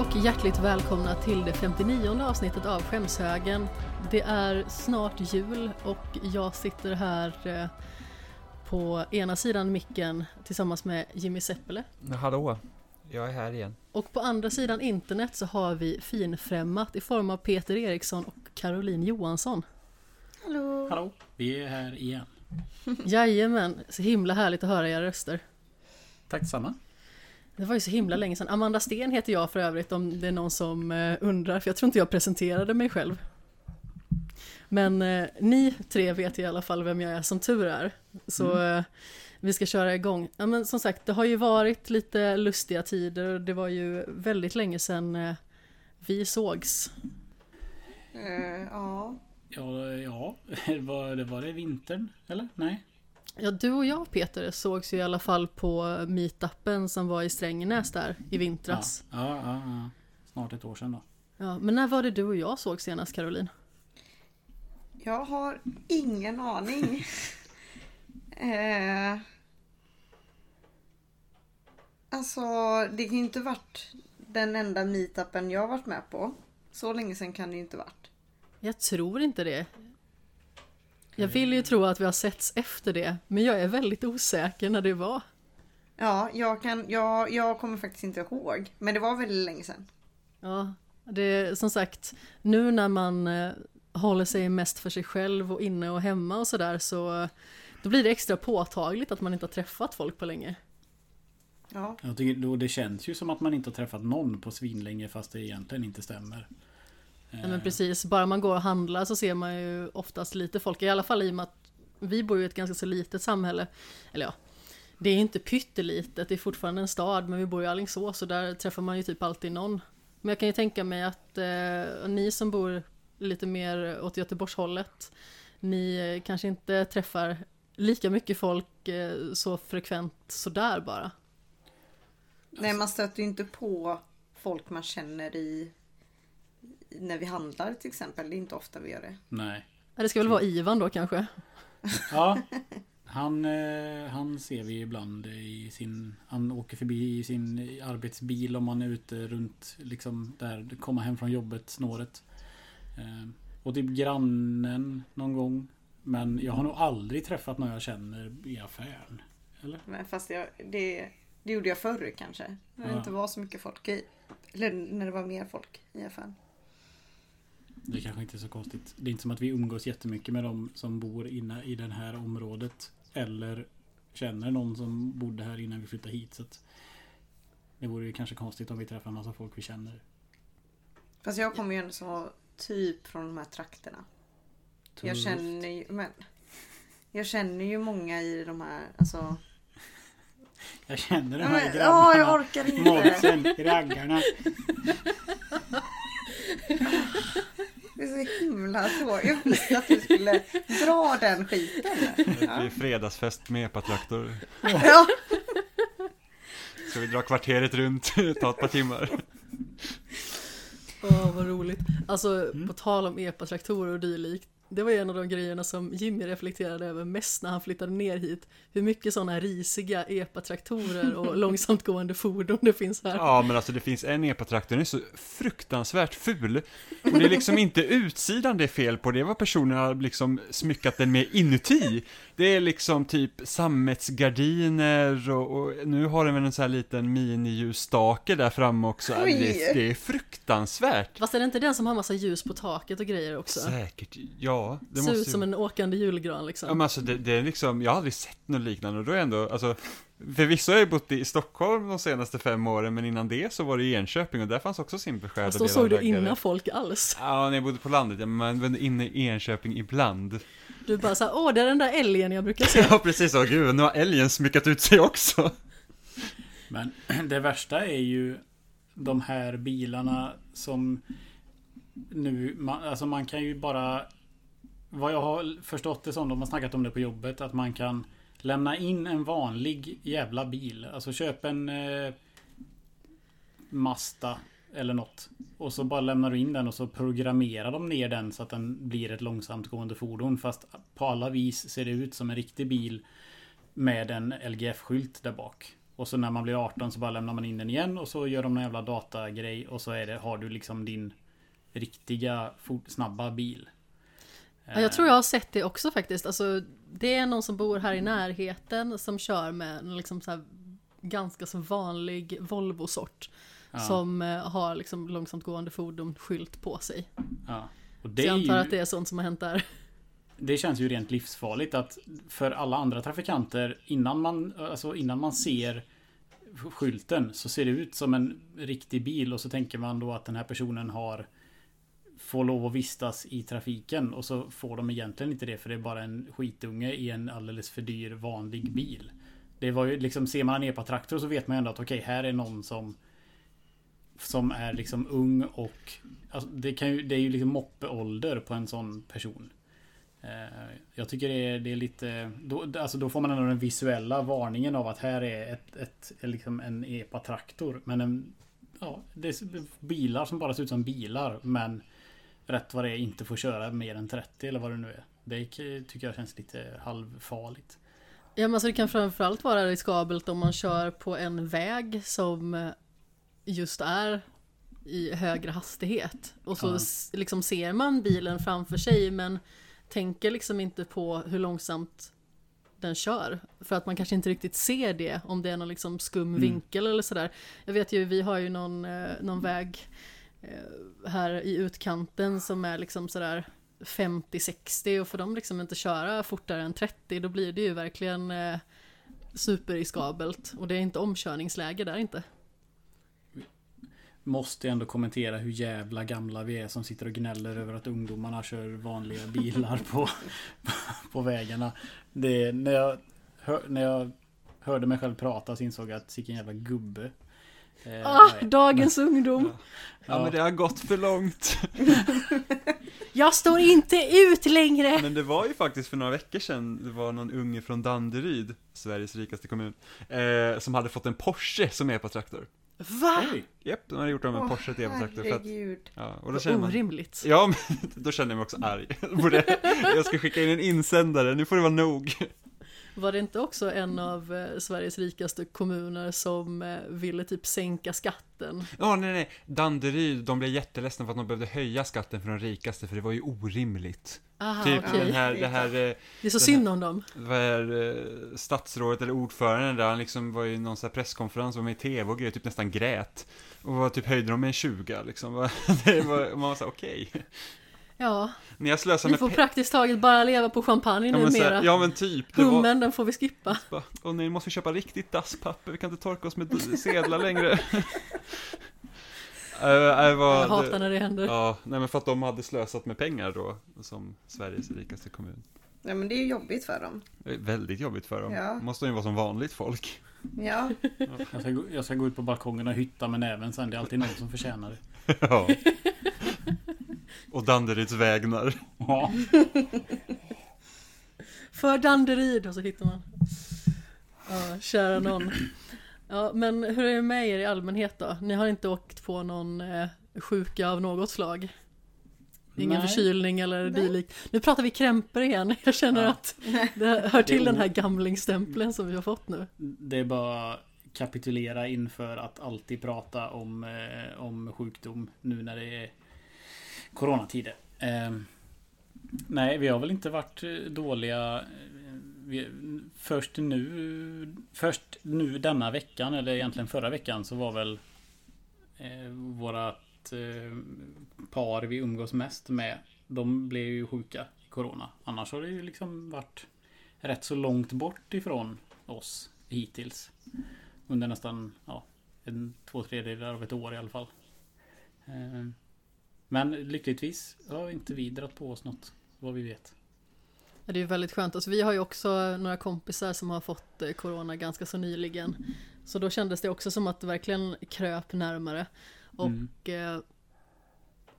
Och hjärtligt välkomna till det 59 avsnittet av Skämshögen. Det är snart jul och jag sitter här eh, på ena sidan micken tillsammans med Jimmy Seppele. Hallå, jag är här igen. Och på andra sidan internet så har vi finfrämmat i form av Peter Eriksson och Caroline Johansson. Hallå! Hallå, vi är här igen. Jajamän, så himla härligt att höra era röster. Tack detsamma. Det var ju så himla länge sedan. Amanda Sten heter jag för övrigt om det är någon som eh, undrar, för jag tror inte jag presenterade mig själv. Men eh, ni tre vet i alla fall vem jag är som tur är. Så eh, vi ska köra igång. Ja, men som sagt, det har ju varit lite lustiga tider och det var ju väldigt länge sedan eh, vi sågs. Eh, ja. Ja, ja. Var, det, var det vintern? Eller? Nej? Ja, du och jag Peter sågs ju i alla fall på meetupen som var i Strängnäs där i Ja, vintras. ja, ja, ja. Snart ett år sedan då. Ja, men när var det du och jag såg senast Caroline? Jag har ingen aning. eh, alltså, det kan ju inte varit den enda meetupen jag har varit med på. Så länge sedan kan det ju inte varit. Jag tror inte det. Jag vill ju tro att vi har setts efter det, men jag är väldigt osäker när det var. Ja, jag, kan, jag, jag kommer faktiskt inte ihåg. Men det var väldigt länge sedan. Ja, det är som sagt, nu när man eh, håller sig mest för sig själv och inne och hemma och sådär så då blir det extra påtagligt att man inte har träffat folk på länge. Ja, Jag tycker, då det känns ju som att man inte har träffat någon på svinlänge fast det egentligen inte stämmer. Nej men precis, bara man går och handlar så ser man ju oftast lite folk, i alla fall i och med att vi bor ju i ett ganska så litet samhälle. Eller ja, det är inte pyttelitet, det är fortfarande en stad, men vi bor i Alingsås och där träffar man ju typ alltid någon. Men jag kan ju tänka mig att eh, ni som bor lite mer åt Göteborgshållet, ni eh, kanske inte träffar lika mycket folk eh, så frekvent sådär bara. nej man stöter ju inte på folk man känner i när vi handlar till exempel. Det är inte ofta vi gör det. Nej. Ja, Det ska väl vara Ivan då kanske? Ja. Han, eh, han ser vi ibland i sin... Han åker förbi i sin arbetsbil om man är ute runt liksom där, komma hem från jobbet snåret. Eh, och typ grannen någon gång. Men jag har nog aldrig träffat någon jag känner i affären. Eller? Men fast jag, det, det gjorde jag förr kanske. När det Ja. inte var så mycket folk i. Eller när det var mer folk i affären. Det kanske inte är så konstigt. Det är inte som att vi umgås jättemycket med de som bor inne i det här området. Eller känner någon som bodde här innan vi flyttade hit. Så det vore ju kanske konstigt om vi träffar en massa folk vi känner. Fast jag kommer ju ändå så typ från de här trakterna. Jag känner ju, men. Jag känner ju många i de här, alltså. Jag känner de här men, grabbarna. ja, jag orkar inte. Målsen, raggarna. Det är så himla tråkigt. Jag visste att du skulle dra den skiten. Det blir fredagsfest med epatraktor. Ja. Ska vi dra kvarteret runt, ta ett par timmar. Åh, vad roligt. Alltså, Mm. på tal om epatraktorer och dylikt. Det var ju en av de grejerna som Jimmy reflekterade över mest när han flyttade ner hit. Hur mycket sådana risiga epatraktorer och långsamt gående fordon det finns här. Ja, men alltså det finns en epatraktor, den är så fruktansvärt ful. Och det är liksom inte utsidan det är fel på, det vad personen har liksom smyckat den med inuti. Det är liksom typ sammetsgardiner och, och nu har den väl en sån här liten miniljusstake där framme också. Det, det är fruktansvärt. Fast är det inte den som har massa ljus på taket och grejer också? Säkert, ja. Det Ser ut måste som ju... en åkande julgran liksom. Ja men alltså det, det är liksom, jag har aldrig sett något liknande och då är ändå, alltså Förvisso har jag bott i Stockholm de senaste fem åren, men innan det så var det i Enköping och där fanns också sin beskärda Fast då såg du innan folk alls. Ja, när jag bodde på landet, ja, men man var inne i Enköping ibland. Du bara såhär, åh det är den där älgen jag brukar se. Ja, precis, och gud, nu har älgen smyckat ut sig också. Men det värsta är ju de här bilarna som nu, man, alltså man kan ju bara vad jag har förstått det som, de har snackat om det på jobbet, att man kan lämna in en vanlig jävla bil. Alltså köp en eh, Mazda eller något. Och så bara lämnar du in den och så programmerar de ner den så att den blir ett långsamt gående fordon. Fast på alla vis ser det ut som en riktig bil med en LGF-skylt där bak. Och så när man blir 18 så bara lämnar man in den igen och så gör de en jävla datagrej och så är det, har du liksom din riktiga fort, snabba bil. Ja, jag tror jag har sett det också faktiskt. Alltså, det är någon som bor här i närheten som kör med liksom så ganska så vanlig Volvo-sort. Ja. Som eh, har liksom långsamt gående fordon skylt på sig. Ja. Och Så det, jag är antar ju, att det är sånt som har hänt där. det känns ju rent livsfarligt att för alla andra trafikanter innan man, alltså innan man ser skylten så ser det ut som en riktig bil och så tänker man då att den här personen har får lov att vistas i trafiken och så får de egentligen inte det för det är bara en skitunge i en alldeles för dyr vanlig bil. Det var ju liksom, ser man en epa-traktor så vet man ju ändå att okej, här är någon som som är liksom ung och alltså, det, kan ju, det är ju liksom moppeålder på en sån person. Eh, Jag tycker det är, det är lite... Då, alltså då får man ändå den visuella varningen av att här är ett, ett, liksom en epa-traktor. Men en... Ja, det är bilar som bara ser ut som bilar. Men rätt vad det är inte får köra mer än 30 eller vad det nu är. Det tycker jag känns lite halvfarligt. Ja men alltså det kan framförallt vara riskabelt om man kör på en väg som just är i högre hastighet. Och så Ja. liksom ser man bilen framför sig men tänker liksom inte på hur långsamt den kör. För att man kanske inte riktigt ser det om det är någon liksom skum Mm. vinkel eller sådär. Jag vet ju, vi har ju någon, eh, någon väg Eh, här i utkanten som är liksom sådär 50-60 och får de liksom inte köra fortare än 30 då blir det ju verkligen eh, superriskabelt. Och det är inte omkörningsläge där inte. Måste ändå kommentera hur jävla gamla vi är som sitter och gnäller över att ungdomarna kör vanliga bilar på, på vägarna. Det, när, jag, hör, när jag hörde mig själv prata så insåg jag att sicken jävla gubbe. Eh, Ah, nej. dagens ungdom! Ja, men det har gått för långt. Jag står inte ut längre! Men det var ju faktiskt för några veckor sedan, det var någon unge från Danderyd, Sveriges rikaste kommun, eh, som hade fått en Porsche som är på traktor. Va? Japp, de hade gjort om en Porsche till epatraktor för att, herregud. ja, och då känner man Orimligt. Ja, men då känner jag mig också arg. Jag ska skicka in en insändare, nu får det vara nog. Var det inte också en av eh, Sveriges rikaste kommuner som eh, ville typ sänka skatten? Ja, nej, nej, Danderyd, de blev jätteledsna för att de behövde höja skatten för de rikaste, för det var ju orimligt. Aha, typ okej. den här, det här, eh, Det är så synd om dem. vad är eh, statsrådet eller ordföranden där, han liksom var i någon sån här presskonferens, var med i tv och grejer, typ nästan grät. Och var typ höjde de med en 20 liksom. Det var, man var så här, okej. Ja, Ni har slösat vi får praktiskt taget bara leva på champagne ja, men, här, numera. ja men typ. Det var, Hummen, den får vi skippa. Åh nej, nu måste vi köpa riktigt dasspapper, vi kan inte torka oss med sedlar längre. Äh, äh, vad- Jag hatar när det händer. Ja, nej men för att de hade slösat med pengar då, som Sveriges rikaste kommun. Ja men det är ju jobbigt för dem. Det är väldigt jobbigt för dem. Ja. Måste ju vara som vanligt folk. Ja, jag, ska, gå- jag ska gå ut på balkongen och hytta med näven sen. Det är alltid någon som förtjänar det. Ja. Och Danderyds vägnar. Ja. För Danderyd och så hittar man. Ja, kära någon. Ja, men hur är det med er i allmänhet då? Ni har inte åkt på någon eh, sjuka av något slag? Ingen Nej. förkylning eller dylikt. Nu pratar vi krämpor igen. Jag känner Ja. att det hör till Det den här gamlingstämpeln som vi har fått nu. Det är bara kapitulera inför att alltid prata om, eh, om sjukdom nu när det är coronatider. Eh, nej, vi har väl inte varit eh, dåliga. Eh, vi, först nu Först nu denna veckan, eller egentligen förra veckan, så var väl eh, vårat eh, par vi umgås mest med. De blev ju sjuka i Corona. Annars har det ju liksom varit rätt så långt bort ifrån oss hittills. Under nästan ja, en, två tredjedelar av ett år i alla fall. Eh, men lyckligtvis har inte vi dragit på oss något vad vi vet. Ja, det är väldigt skönt. Alltså, vi har ju också några kompisar som har fått eh, corona ganska så nyligen. Så då kändes det också som att det verkligen kröp närmare. Och Mm. eh,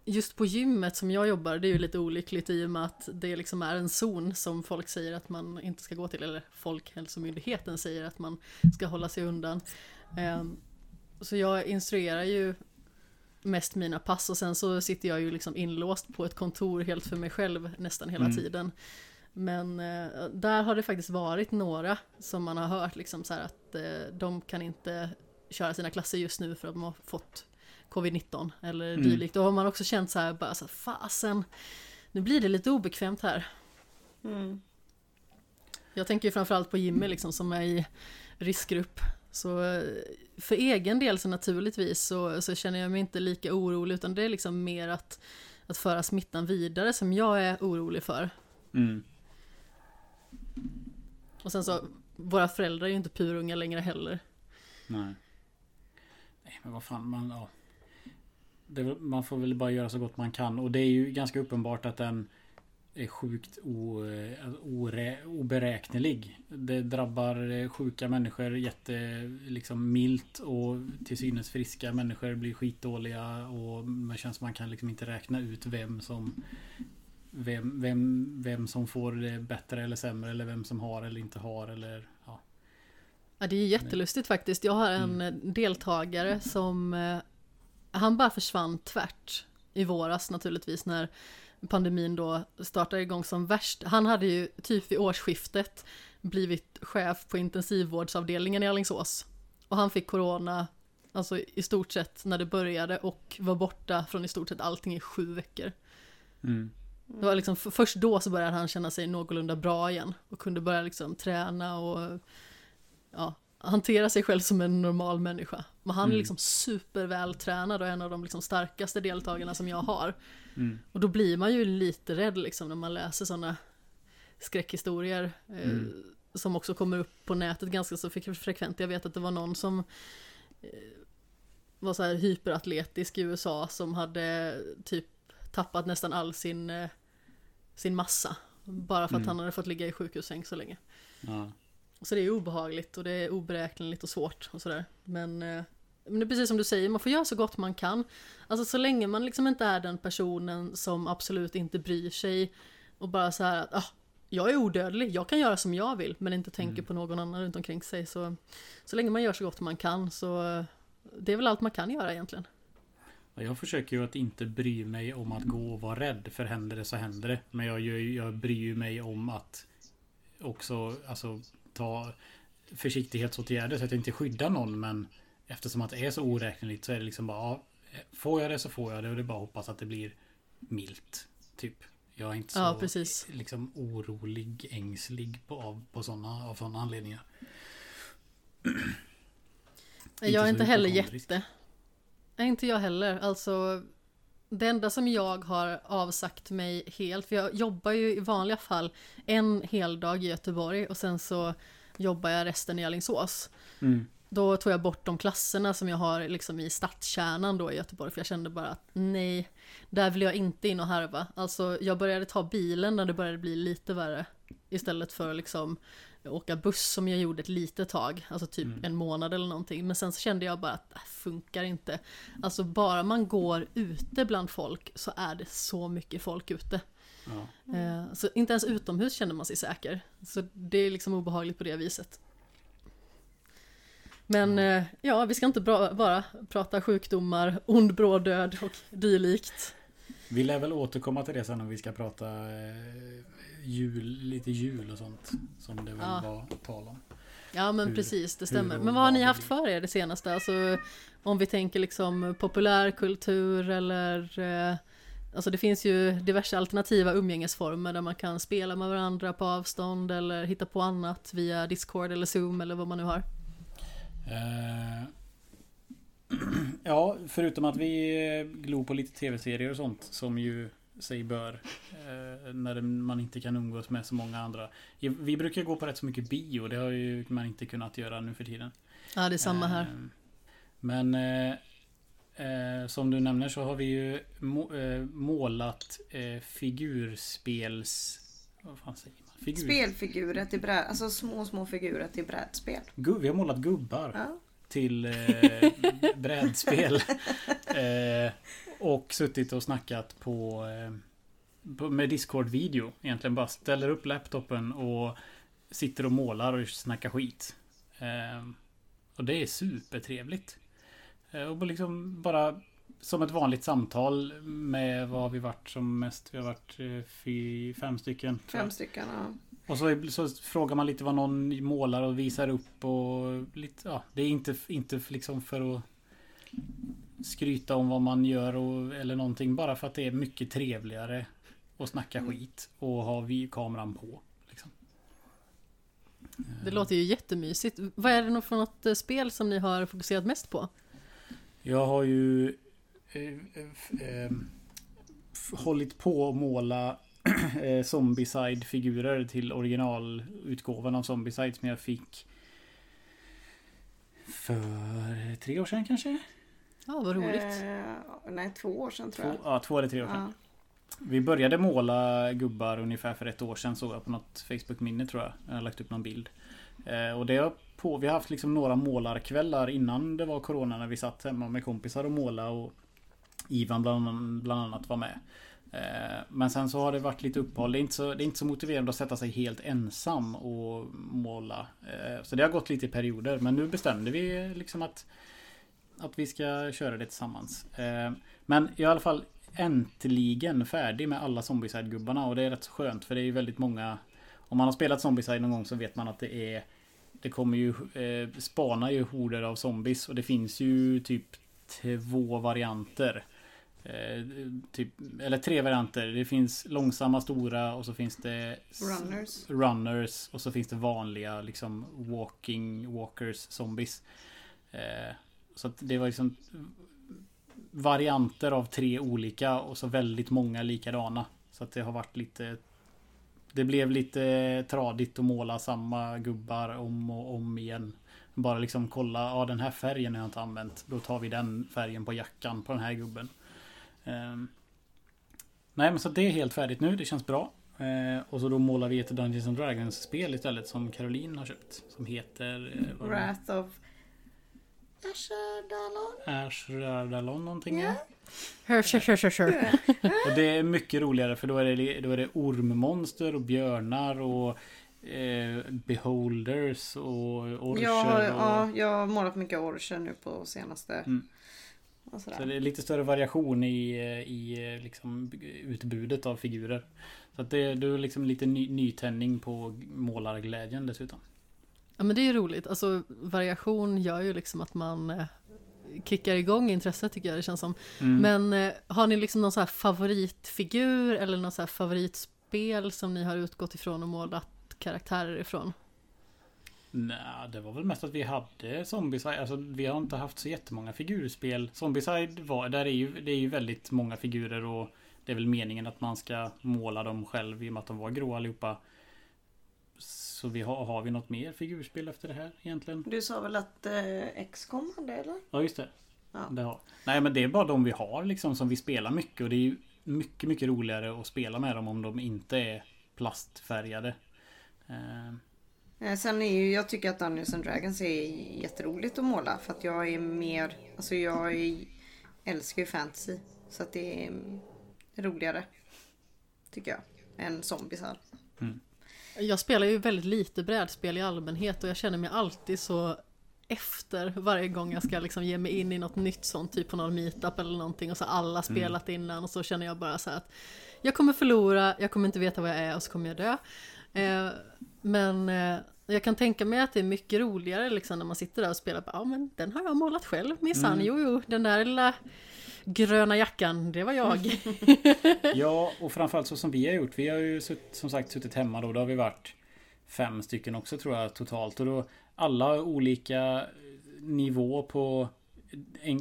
just på gymmet som jag jobbar, det är ju lite olyckligt i och med att det liksom är en zon som folk säger att man inte ska gå till, eller Folkhälsomyndigheten säger att man ska hålla sig undan. Eh, så jag instruerar ju mest mina pass och sen så sitter jag ju liksom inlåst på ett kontor helt för mig själv nästan hela Mm. tiden. Men eh, där har det faktiskt varit några som man har hört liksom så här att eh, de kan inte köra sina klasser just nu för att de har fått covid-19 eller Mm. dylikt. Då har man också känt så här, bara så här, fasen, nu blir det lite obekvämt här. Mm. Jag tänker ju framförallt på Jimmy liksom som är i riskgrupp. Så eh, för egen del så naturligtvis så, så känner jag mig inte lika orolig utan det är liksom mer att, att föra smittan vidare som jag är orolig för. Mm. Och sen så, våra föräldrar är ju inte purunga längre heller. Nej. Nej men vad fan man, ja. Det, man får väl bara göra så gott man kan och det är ju ganska uppenbart att den är sjukt o, eh, ore, oberäknelig. Det drabbar eh, sjuka människor jätte liksom milt och till synes friska människor blir skitdåliga och det känns som man kan liksom inte räkna ut vem som vem, vem, vem som får det bättre eller sämre eller vem som har eller inte har eller ja. Ja, det är jättelustigt faktiskt. Jag har en eh, deltagare som han bara försvann tvärt i våras naturligtvis när pandemin då startade igång som värst. Han hade ju typ vid årsskiftet blivit chef på intensivvårdsavdelningen i Alingsås. Och han fick corona, alltså i stort sett när det började och var borta från i stort sett allting i sju veckor. Mm. Det var liksom först då så började han känna sig någorlunda bra igen och kunde börja liksom träna och ja, hantera sig själv som en normal människa. Men han är Mm. liksom supervältränad och en av de liksom starkaste deltagarna som jag har. Mm. Och då blir man ju lite rädd liksom när man läser sådana skräckhistorier. Eh, Mm. Som också kommer upp på nätet ganska så fre- frekvent. Jag vet att det var någon som eh, var så här hyperatletisk i USA som hade typ tappat nästan all sin, eh, sin massa. Bara för att Mm. han hade fått ligga i sjukhussäng så länge. Ja. Så det är obehagligt och det är oberäkneligt och svårt och sådär. Men, eh, men det är precis som du säger, man får göra så gott man kan. Alltså så länge man liksom inte är den personen som absolut inte bryr sig och bara så här att ah, jag är odödlig, jag kan göra som jag vill men inte tänker Mm. på någon annan runt omkring sig. Så, så länge man gör så gott man kan så det är väl allt man kan göra egentligen. Ja, Jag försöker ju att inte bry mig om att gå och vara rädd. För händer det så händer det. Men jag, ju- jag bryr mig om att också alltså, ta försiktighetsåtgärder så att jag inte skyddar någon. Men eftersom att det är så oräkneligt så är det liksom bara ja, Får jag det så får jag det och det är bara att hoppas att det blir milt. Typ. Jag är inte så Ja, precis. liksom orolig, ängslig på, av, på såna, av sådana anledningar. Jag är inte heller jätte. Nej, inte jag heller. Alltså, det enda som jag har avsagt mig helt, för jag jobbar ju i vanliga fall en hel dag i Göteborg och sen så jobbar jag resten i Alingsås. Mm. Då tog jag bort de klasserna som jag har liksom i stadskärnan då i Göteborg för jag kände bara att nej, där vill jag inte in och härva. Alltså jag började ta bilen när det började bli lite värre. Istället för att liksom åka buss som jag gjorde ett litet tag, alltså typ Mm. en månad eller någonting. Men sen så kände jag bara att det funkar inte. Alltså bara man går ute bland folk så är det så mycket folk ute. Ja. Eh, Så inte ens utomhus känner man sig säker. Så det är liksom obehagligt på det viset. Men eh, ja, vi ska inte bra, bara prata sjukdomar, ond bråd död och dylikt. Vi lär väl återkomma till det sen om vi ska prata eh, jul, lite jul och sånt. Som det väl Ja. var tal om. Ja men Hur- precis, det stämmer. Men vad har ni haft för er det senaste? Alltså om vi tänker liksom populärkultur eller eh, Alltså det finns ju diverse alternativa umgängesformer där man kan spela med varandra på avstånd eller hitta på annat via Discord eller Zoom eller vad man nu har. Eh, ja, förutom att vi eh, glor på lite tv-serier och sånt som ju sig bör. Eh, när man inte kan umgås med så många andra. Vi brukar gå på rätt så mycket bio. Det har ju man inte kunnat göra nu för tiden. Ja det är samma här. Men som du nämner så har vi ju må, målat figurspels... Vad fan säger? Figur, Spelfigurer till bräd, alltså små små figurer till brädspel. Vi har målat gubbar Ja. till eh, brädspel. eh, och suttit och snackat på, eh, på med Discord-video. Egentligen bara ställer upp laptopen och sitter och målar och snackar skit. Eh, och det är supertrevligt. Eh, och liksom bara som ett vanligt samtal med vad har vi varit som mest? Vi har varit eh, fy, fem stycken. Fem stycken, ja. Och så, så frågar man lite vad någon målar och visar upp och lite, ja, det är inte, inte liksom för att skryta om vad man gör och, eller någonting. Bara för att det är mycket trevligare att snacka skit och ha vi kameran på. Liksom. Det låter ju jättemysigt. Vad är det nog för något eh, spel som ni har fokuserat mest på? Jag har ju eh, eh, f- hållit på att måla eh, Zombieside-figurer till originalutgåvan av Zombieside som jag fick för tre år sedan kanske? Ja, vad roligt. Eh, nej, två år sedan tror Två, jag. ja, två eller tre år sedan. Ja. Vi började måla gubbar ungefär för ett år sedan såg jag på något Facebook-minne tror jag. Jag har lagt upp någon bild. Eh, och det har på, vi har haft liksom några målarkvällar innan det var Corona när vi satt hemma med kompisar och måla och Ivan bland, bland annat var med. Eh, men sen så har det varit lite uppehåll. Det är inte så, det är inte så motiverande att sätta sig helt ensam och måla. Eh, så det har gått lite i perioder. Men nu bestämde vi liksom att att vi ska köra det tillsammans. Eh, men jag är i alla fall äntligen färdig med alla Zombieside-gubbarna och det är rätt så skönt för det är ju väldigt många Om man har spelat Zombieside någon gång så vet man att det är Det kommer ju eh, spana ju horder av zombies och det finns ju typ två varianter. Eh, typ, eller tre varianter. Det finns långsamma stora och så finns det Runners. runners och så finns det vanliga liksom walking walkers zombies. Eh, så det var liksom varianter av tre olika och så väldigt många likadana. Så att det har varit lite Det blev lite tradigt att måla samma gubbar om och om igen. Bara liksom kolla, ja den här färgen har jag inte använt. Då tar vi den färgen på jackan på den här gubben. Ehm. Nej men så det är helt färdigt nu, det känns bra. Eh, och så då målar vi ett Dungeons and Dragons spel istället som Caroline har köpt. Som heter... Eh, Wrath of Ashardalon. Ashradalon någonting. Ja. Hör, kör, kör, kör, kör. Och det är mycket roligare för då är det, då är det ormmonster och björnar och eh, beholders och orcher. Jag har, och, ja, jag har målat mycket orcher nu på senaste. Mm. Och Så det är lite större variation i, i liksom utbudet av figurer. Så att det, det är liksom lite ny, nytändning på målarglädjen dessutom. Ja men det är ju roligt, alltså variation gör ju liksom att man eh, kickar igång intresset tycker jag det känns som. Mm. Men eh, har ni liksom någon så här favoritfigur eller någon så här favoritspel som ni har utgått ifrån och målat karaktärer ifrån? Nej, det var väl mest att vi hade Zombieside. Alltså vi har inte haft så jättemånga figurspel. Zombieside var, där är ju, det är ju väldigt många figurer och det är väl meningen att man ska måla dem själv i och med att de var grå allihopa. Så vi har, har vi något mer figurspel efter det här egentligen? Du sa väl att eh, X-com hade eller? Ja just det. Ja. det har. Nej men det är bara de vi har liksom som vi spelar mycket och det är ju mycket mycket roligare att spela med dem om de inte är plastfärgade. Eh, Sen är ju, jag tycker att Dungeons and Dragons är jätteroligt att måla för att jag är mer, alltså jag är, älskar ju fantasy. Så att det är roligare. Tycker jag. Än zombisar. Jag spelar ju väldigt lite brädspel i allmänhet och jag känner mig alltid så efter varje gång jag ska liksom ge mig in i något nytt sånt, typ på någon meetup eller någonting och så alla spelat innan och så känner jag bara så här att jag kommer förlora, jag kommer inte veta vad jag är och så kommer jag dö. Eh, men eh, jag kan tänka mig att det är mycket roligare liksom när man sitter där och spelar, ja men den har jag målat själv minsann, Mm. jo jo, den där lilla gröna jackan, det var jag. Ja, och framförallt så som vi har gjort. Vi har ju som sagt suttit hemma då. Då har vi varit fem stycken också tror jag totalt. Och då alla olika nivå på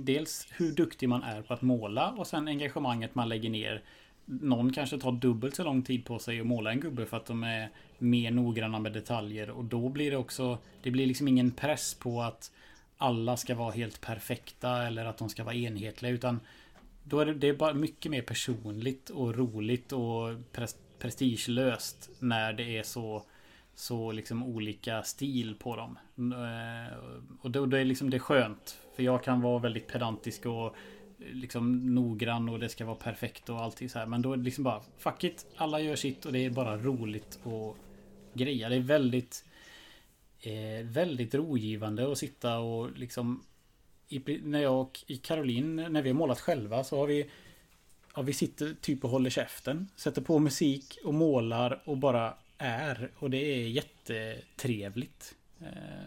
dels hur duktig man är på att måla och sen engagemanget man lägger ner. Någon kanske tar dubbelt så lång tid på sig att måla en gubbe för att de är mer noggranna med detaljer och då blir det också Det blir liksom ingen press på att alla ska vara helt perfekta eller att de ska vara enhetliga utan då är det, det är bara mycket mer personligt och roligt och pres, prestigelöst när det är så så liksom olika stil på dem. Eh, och då, då är liksom det skönt. För jag kan vara väldigt pedantisk och liksom noggrann och det ska vara perfekt och allting så här. Men då är det liksom bara fuck it. Alla gör sitt och det är bara roligt och greja. Det är väldigt eh, väldigt rogivande att sitta och liksom i, när jag och Caroline, när vi har målat själva så har vi Ja, vi sitter typ och håller käften. Sätter på musik och målar och bara är. Och det är jättetrevligt. Eh,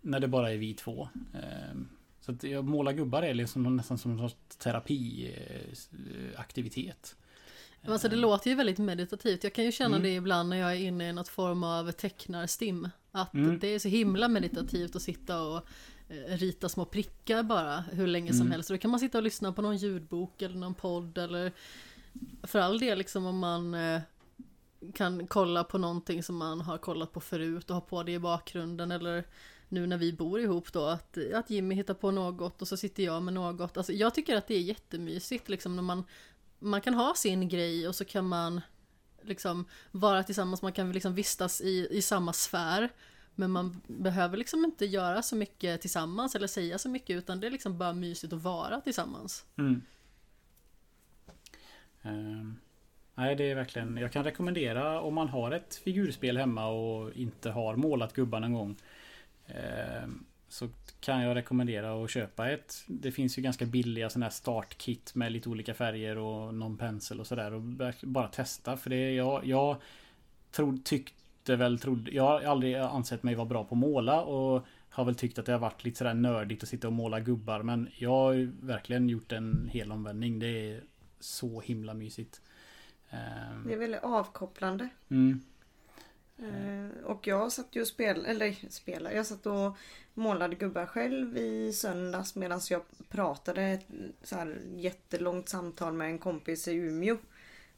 när det bara är vi två. Eh, så att jag målar gubbar är liksom nästan som en sorts terapiaktivitet. Alltså det låter ju väldigt meditativt. Jag kan ju känna Mm. det ibland när jag är inne i något form av tecknarstim. Att Mm. det är så himla meditativt att sitta och eh, rita små prickar bara hur länge som Mm. helst. Och då kan man sitta och lyssna på någon ljudbok eller någon podd eller för all del liksom om man eh, kan kolla på någonting som man har kollat på förut och ha på det i bakgrunden eller nu när vi bor ihop då att, att Jimmy hittar på något och så sitter jag med något. Alltså jag tycker att det är jättemysigt liksom när man man kan ha sin grej och så kan man liksom vara tillsammans, man kan liksom vistas i, i samma sfär. Men man behöver liksom inte göra så mycket tillsammans eller säga så mycket utan det är liksom bara mysigt att vara tillsammans. Mm. Ehm, nej, det är verkligen... Jag kan rekommendera om man har ett figurspel hemma och inte har målat gubbar någon gång ehm, så kan jag rekommendera att köpa ett. Det finns ju ganska billiga sådana här startkit med lite olika färger och någon pensel och sådär. Och bara testa. För det jag... Jag tror, tyckte väl... Trodde, jag har aldrig ansett mig vara bra på att måla och har väl tyckt att det har varit lite sådär nördigt att sitta och måla gubbar. Men jag har ju verkligen gjort en hel omvändning. Det är så himla mysigt. Det är väldigt avkopplande. Mm. Eh, Och jag satt ju och spelade, eller spelade, jag satt och målade gubbar själv i söndags medan jag pratade ett så här jättelångt samtal med en kompis i Umeå.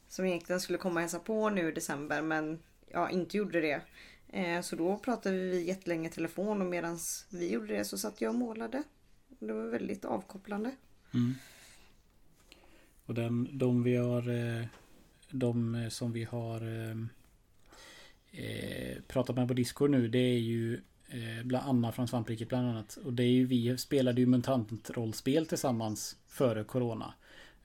Som egentligen skulle komma och hälsa på nu i december men ja, inte gjorde det. Eh, Så då pratade vi jättelänge i telefon och medan vi gjorde det så satt jag och målade. Det var väldigt avkopplande. Mm. Och den, de vi har eh, De som vi har eh, eh, eh, Pratat med på Discord nu det är ju eh, bland Anna från Svampriket bland annat. Och det är ju vi spelade ju mutant-rollspel tillsammans före Corona.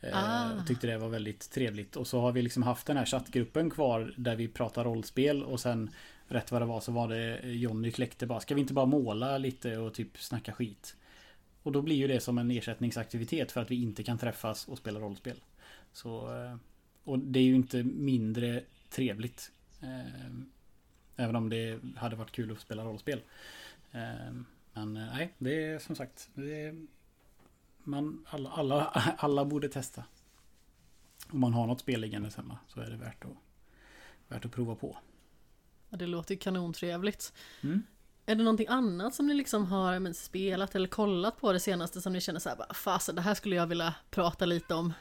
Eh, Ah. och tyckte det var väldigt trevligt. Och så har vi liksom haft den här chattgruppen kvar där vi pratar rollspel och sen Rätt vad det var så var det Jonny kläckte bara Ska vi inte bara måla lite och typ snacka skit? Och då blir ju det som en ersättningsaktivitet för att vi inte kan träffas och spela rollspel. Så, eh, och det är ju inte mindre trevligt. Även om det hade varit kul att spela rollspel. Eh, Men eh, nej, det är som sagt. Är, man, alla, alla, alla borde testa. Om man har något spel liggandes hemma så är det värt att, värt att prova på. Ja, det låter kanontrevligt. Mm. Är det någonting annat som ni liksom har men, spelat eller kollat på det senaste som ni känner så här, bara, fasen det här skulle jag vilja prata lite om?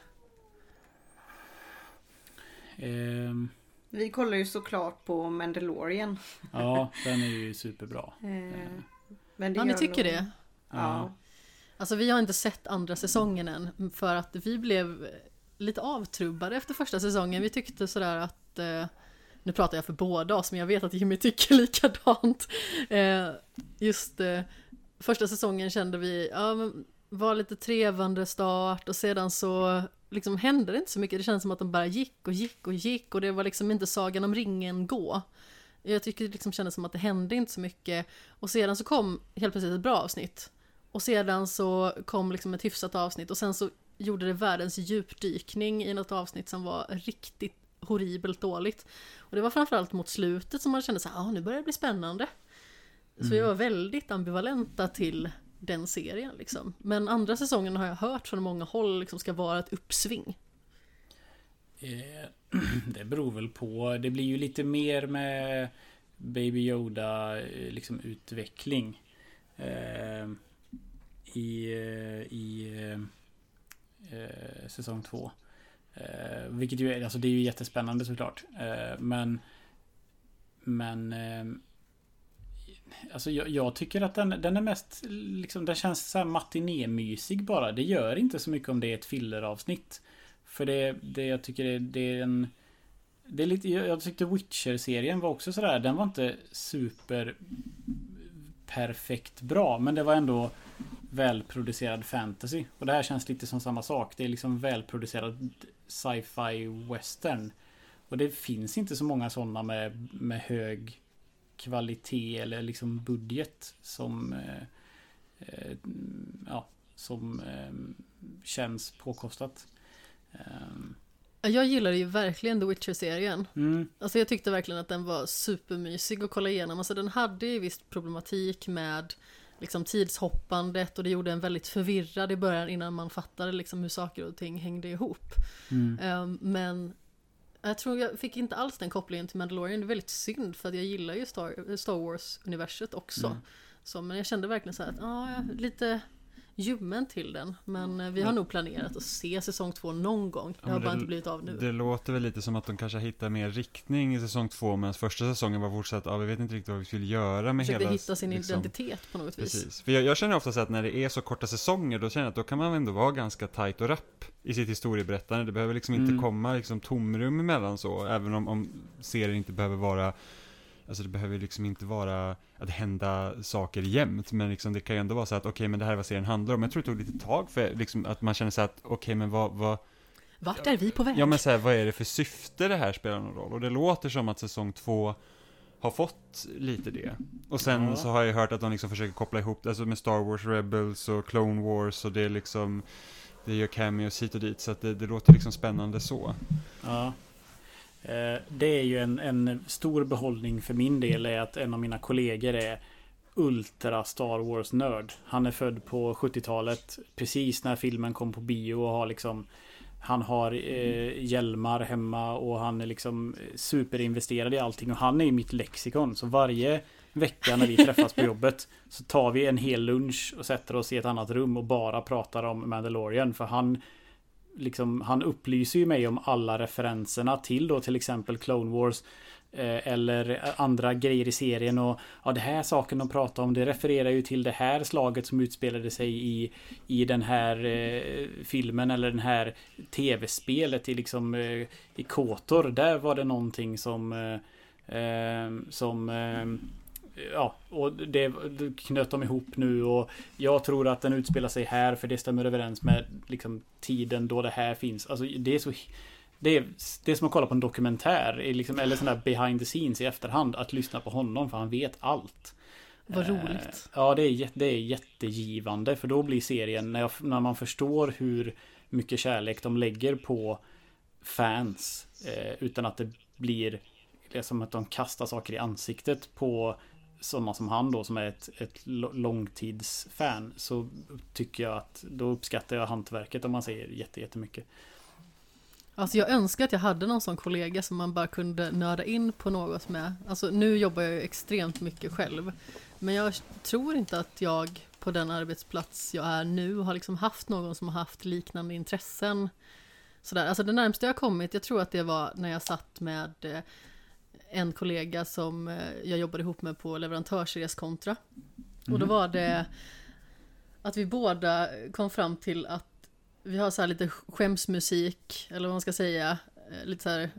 Ehm, Vi kollar ju såklart på Mandalorian. ja, den är ju superbra. Eh, Men det Ja, ni tycker nog- det? Ja. Alltså vi har inte sett andra säsongen än för att vi blev lite avtrubbade efter första säsongen. Vi tyckte sådär att, eh, nu pratar jag för båda oss men jag vet att Jimmy tycker likadant. Eh, just eh, första säsongen kände vi, ja men var lite trevande start och sedan så liksom hände det inte så mycket. Det kändes som att de bara gick och gick och gick och det var liksom inte Sagan om ringen gå. Jag tycker det liksom kändes som att det hände inte så mycket. Och sedan så kom helt plötsligt ett bra avsnitt. Och sedan så kom liksom ett hyfsat avsnitt och sen så gjorde det världens djupdykning i något avsnitt som var riktigt horribelt dåligt. Och det var framförallt mot slutet som man kände så här, ah, nu börjar det bli spännande. Så vi var väldigt ambivalenta till den serien liksom. Men andra säsongen har jag hört från många håll liksom ska vara ett uppsving. Eh, det beror väl på. Det blir ju lite mer med Baby Yoda eh, liksom utveckling. Eh, I, i säsong två. Vilket ju är, alltså det är ju jättespännande såklart. Men men Alltså jag, jag tycker att den, den är mest liksom, Den känns så här matinémysig bara. Det gör inte så mycket om det är ett filleravsnitt. För det, det jag tycker det, det är en... Det är lite, jag, jag tyckte Witcher-serien var också sådär. Den var inte super perfekt bra. Men det var ändå välproducerad fantasy. Och det här känns lite som samma sak. Det är liksom välproducerad sci-fi western. Och det finns inte så många sådana med, med hög kvalitet eller liksom budget som, eh, eh, ja, som eh, känns påkostat. Ehm, Jag gillade ju verkligen The Witcher-serien. Mm, Alltså jag tyckte verkligen att den var supermysig att kolla igenom. Alltså den hade ju visst problematik med liksom tidshoppandet och det gjorde en väldigt förvirrad i början innan man fattade liksom hur saker och ting hängde ihop. mm, Ehm, men jag tror jag fick inte alls den kopplingen till Mandalorian. Det är väldigt synd för att jag gillar ju Star, Star Wars-universet också. Mm. Så, men jag kände verkligen så här att ja, lite ljummen till den. Men eh, vi har nog planerat att se säsong två någon gång. Det har bara det- inte blivit av nu. Det låter väl lite som att de kanske hittar mer riktning i säsong två, medan första säsongen var fortsatt, ja vi vet inte riktigt vad vi vill göra med Försökte hela... hitta sin liksom, identitet på något vis. Precis. För jag, jag känner ofta så att när det är så korta säsonger, då känner jag att då kan man ändå vara ganska tight och rapp i sitt historieberättande. Det behöver liksom inte Mm. komma liksom tomrum emellan så, även om, om serien inte behöver vara Alltså det behöver liksom inte vara att hända saker jämt, men liksom det kan ju ändå vara så att okej, men det här är vad serien handlar om. Jag tror det tog lite tag för liksom, att man känner så att okej, men vad, vad, Vart är vi på väg? Ja men så här, vad är det för syfte det här spelar någon roll? Och det låter som att säsong två har fått lite det. Och sen Ja. så har jag hört att de liksom försöker koppla ihop det alltså med Star Wars Rebels och Clone Wars och det är liksom det gör cameos hit och dit så att det, det låter liksom spännande så. ja. Eh, det är ju en, en stor behållning för min del är att en av mina kollegor är Ultra Star Wars-nörd. Han är född på 70-talet, precis när filmen kom på bio och har liksom Han har eh, hjälmar hemma och han är liksom eh, superinvesterad i allting och han är ju mitt lexikon. Så varje vecka när vi träffas på jobbet så tar vi en hel lunch och sätter oss i ett annat rum och bara pratar om Mandalorian. För han liksom, han upplyser ju mig om alla referenserna till då till exempel Clone Wars eh, eller eh, andra grejer i serien och ja, det här saken de pratar om det refererar ju till det här slaget som utspelade sig i i den här eh, filmen eller den här tv-spelet i liksom eh, i Kotor. Där var det någonting som eh, eh som eh, Ja, och det, knöt de ihop nu och jag tror att den utspelar sig här för det stämmer överens med liksom tiden då det här finns. Alltså det är så det är, det är som att kolla på en dokumentär, liksom, eller sån där behind the scenes i efterhand. Att lyssna på honom, för han vet allt. Vad Eh, roligt. Ja, det är, det är jättegivande. För då blir serien, när, jag, när man förstår hur mycket kärlek de lägger på fans. Eh, utan att det blir det är som att de kastar saker i ansiktet på sådana som han då som är ett, ett långtidsfan. Så tycker jag att då uppskattar jag hantverket om man säger jätte, jättemycket. Alltså jag önskar att jag hade någon sån kollega som man bara kunde nörda in på något med. Alltså nu jobbar jag ju extremt mycket själv. Men jag tror inte att jag på den arbetsplats jag är nu har liksom haft någon som har haft liknande intressen. Sådär. Alltså det närmaste jag kommit, jag tror att det var när jag satt med eh, en kollega som eh, jag jobbade ihop med på leverantörsreskontra. Och då Mhm. var det att vi båda kom fram till att vi har så här lite skämsmusik, eller vad man ska säga, eh, lite så här